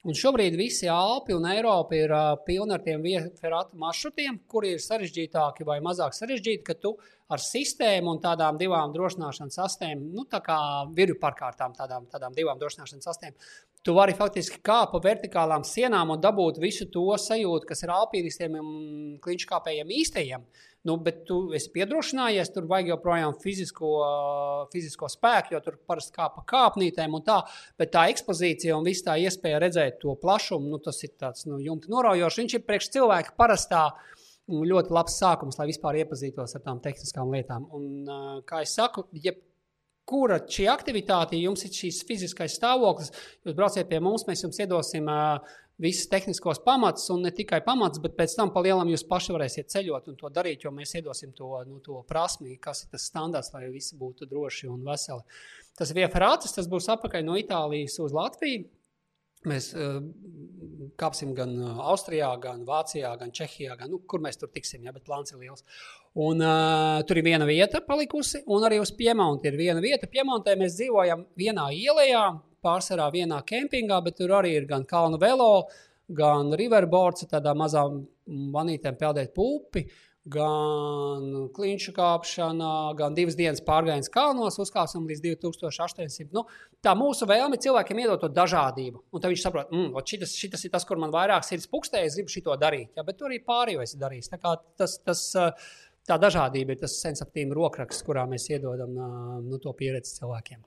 Un šobrīd visi Alpi un Eiropa ir uh, pilni ar tiem vietu maršrutiem, kuri ir sarežģītāki vai mazāk sarežģīti, ka tu ar sistēmu un tādām divām drošināšanas sastēm, nu, tā kā viru pārkārtām, tādām, tādām divām drošināšanas sastēm, tu vari faktiski kāpt pa vertikālām sienām un dabūt visu to sajūtu, kas ir alpīnistiem un kliņškāpējiem īstajiem. Nu, bet tu esi piedrošinājies, tur vajag joprojām fizisko, fizisko spēku, jo tur parasti kā pa kāpnītēm un tā. Bet tā ekspozīcija un viss tā iespēja redzēt to plašumu, nu, tas ir tāds nu, jumta noraujošs. Viņš ir priekš cilvēka parastā. Ļoti labs sākums, lai vispār iepazītos ar tām tehniskām lietām. Un, kā jau saku, jebkura šī aktivitāte, jums ir šīs fiziskais stāvoklis, jūs brauciet pie mums, mēs jums iedosim uh, visus tehniskos pamatus, un ne tikai pamatus, bet pēc tam palielam jūs paši varēsiet ceļot un to darīt, jo mēs iedosim to, nu, to prasmi, kas ir tas standarts, lai visi būtu droši un veseli. Tas ir viefarāts, tas būs apakaļ no Itālijas uz Latviju. Mēs uh, kāpsim gan Austrijā, gan Vācijā, gan Čehijā, gan nu, kur mēs tur tiksim, ja, bet plāns ir liels. Un, uh, tur ir viena vieta palikusi, un arī uz Piemonta ir viena vieta. Piemontē mēs dzīvojam vienā ielā, pārsvarā vienā kempingā, bet tur arī ir gan kalnu velo, gan riverboards, tādā mazā vanītēm peldēt pupi. Gan kliņšu kāpšana, gan divas dienas pārgājiens kalnos, uzkāpsim līdz 2800. Nu, tā mūsu vēlme cilvēkiem iedot to dažādību. Un tad viņš saprot, ka šis, šis ir tas, kur man vairāk sirds pukstē, es gribu šo darīt. Ja, bet tur arī pārējo es darīšu. Tas, tas, tā dažādība ir tas sensaktīvs rokraksts, kurā mēs iedodam nu, to pieredzi cilvēkiem.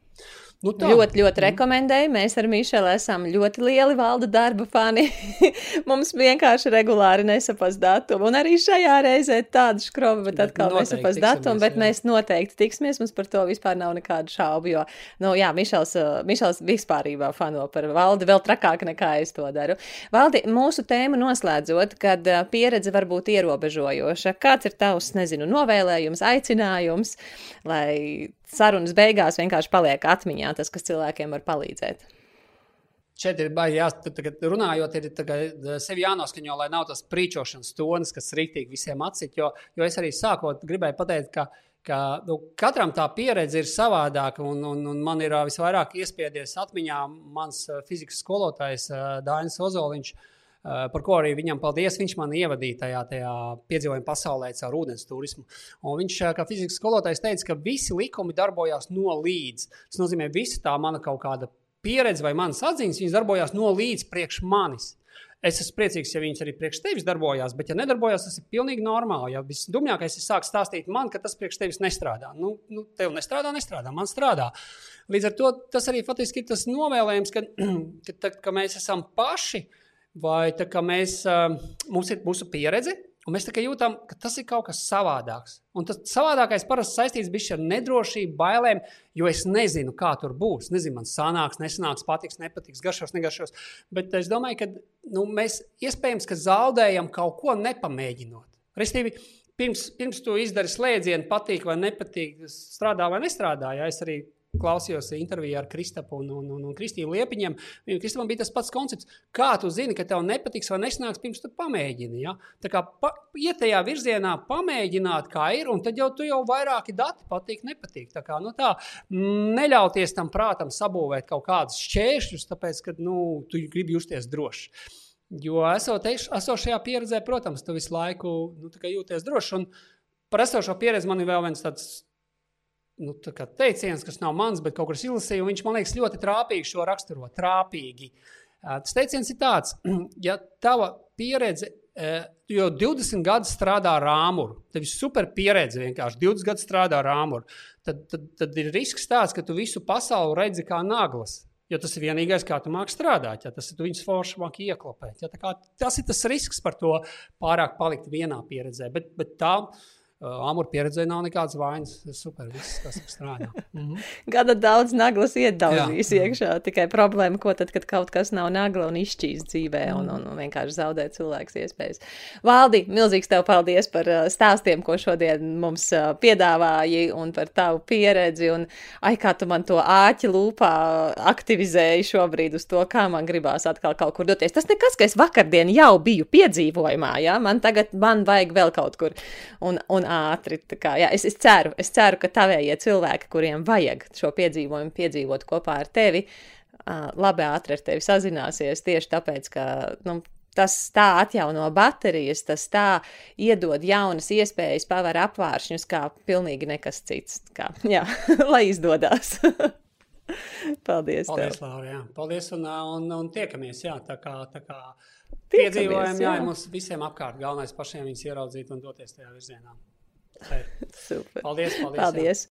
Nu tā. ļoti, ļoti mm. rekomendēju. Mēs ar Mišelu esam ļoti lieli valda darba fani. Mums vienkārši regulāri nesaprast datumu. Un arī šajā reizē tāda skrova, bet atkal nesaprast datumu. Bet jā. mēs noteikti tiksimies. Mums par to vispār nav nekādu šaubu. Jo, nu, jā, Mišels, uh, Mišels vispārībā fano par valdi vēl trakāk nekā es to daru. Valdi, mūsu tēmu noslēdzot, kad uh, pieredze var būt ierobežojoša. Kāds ir tavs, nezinu, novēlējums, aicinājums, lai sarunas beigās vienkārši paliek atmiņā tas, kas cilvēkiem var palīdzēt. Šeit ir baigi, jā, tagad runājot, ir tagad sevi jānoskaņo, lai nav tas prīčošanas tonis, kas rīktīgi visiem atcīt. Jo, jo es arī sākot gribēju pateikt, ka, ka nu, katram tā pieredze ir savādāka. Un, un, un man ir visvairāk iespiedies atmiņā mans fizikas skolotājs Dainis Ozoliņš. Uh, Eh, par ko arī viņam paldies. Viņš man ievadīja tajā, tajā piedzīvojuma pasaulē caur ūdens turismu. Un viņš, eh, kā fizikas skolotājs, teica, ka visi likumi darbojās no līdz. Tas nozīmē, ka visa tā mana kaut kāda pieredze vai manas atziņas, viņas darbojās no līdz priekš manis. Es esmu priecīgs, ja viņas arī priekš tevis darbojās, bet, ja nedarbojās, tas ir pilnīgi normāli. Ja visdumjākais ir sākt stāstīt man, ka tas priekš tevis nestrādā. Nu, nu, tev nestrādā, nestrādā, man strādā. Līdz ar to tas arī faktiski ir tas novēlējums, ka, ka, ka mēs esam paši uh, vai mēs, mums ir mūsu pieredze, un mēs jūtam, ka tas ir kaut kas savādāks. Un tas savādākais parasti saistīts ar nedrošību, bailēm, jo es nezinu, kā tur būs. Nezinu, man sanāks, nesanāks, patiks, nepatiks, garšos, negaršos. Bet es domāju, ka nu, mēs iespējams ka zaudējam kaut ko nepamēģinot. Restīvi, pirms, pirms tu izdari slēdzienu, patīk vai nepatīk, strādā vai nestrādā. Ja es arī klausījos intervijā ar Kristapu un, un, un, un Kristīnu Liepiņiem. Viņam Kristapam bija tas pats koncepts. Kā tu zini, ka tev nepatiks vai nesanāks, pirms tu pamēģini? Ja? Tā kā pa, iet tajā virzienā, pamēģināt, kā ir, un tad jau tu jau vairāki dati patīk, nepatīk. Tā kā nu tā, neļauties tam prātam sabūvēt kaut kādus šķēršļus, tāpēc, ka nu, tu gribi justies droši. Jo esot, esošajā pieredzē, protams, tu visu laiku nu, jūties droši. Un par esošo pieredzi man ir vēl viens tāds nu, teiciens, kas nav mans, bet kaut kas izlasīju, viņš man liekas ļoti trāpīgi šo raksturo. Trāpīgi. Tas teiciens ir tāds, ja tava pieredze, tu jau 20 gadus strādā ar āmuru, tev ir super pieredze vienkārši 20 gadus strādā ar āmuru, tad, tad, tad ir risks tāds, ka tu visu pasauli redzi kā naglas. Jo tas ir vienīgais, kā tu māki strādāt. Ja, tas ir viņas forši māki ieklopēt. Ja, kā, tas ir tas risks par to pārāk palikt vienā pieredzē. Bet, bet tā, uh, Amūra pieredzē nav nekādas vainas. Tas ir super, viss tas strādā. Mm -hmm. Gada daudz naglas iedaudzīs Jā. iekšā. Tikai problēma, ko tad, kad kaut kas nav nagla un izšķīst dzīvē un, un, un vienkārši zaudē cilvēks iespējas. Valdi, milzīgs tev paldies par stāstiem, ko šodien mums piedāvāji un par tavu pieredzi. Un, ai, kā tu man to āķi lūpā aktivizēji šobrīd uz to, kā man gribās atkal kaut kur doties. Tas nekas, ka es vakardien jau biju piedzīvojumā, ja? man tagad man vajag vēl kaut kur. Un, un ātri. Kā, jā, es, es, ceru, es ceru, ka tavējie cilvēki, kuriem vajag šo piedzīvojumu piedzīvot kopā ar tevi, labi ātri ar tevi sazināsies tieši tāpēc, ka nu, tas tā atjauno baterijas, tas tā iedod jaunas iespējas, paver apvāršņus, kā pilnīgi nekas cits. Kā, jā, lai izdodas. Paldies! Paldies, Laura! Jā. Paldies un, un, un tiekamies! Jā, tā kā, tā kā piedzīvojam, jā, jā mums visiem apkārt galvenais pašiem viņus ieraudzīt un doties tajā virzienā. Super. Paldies! paldies, paldies.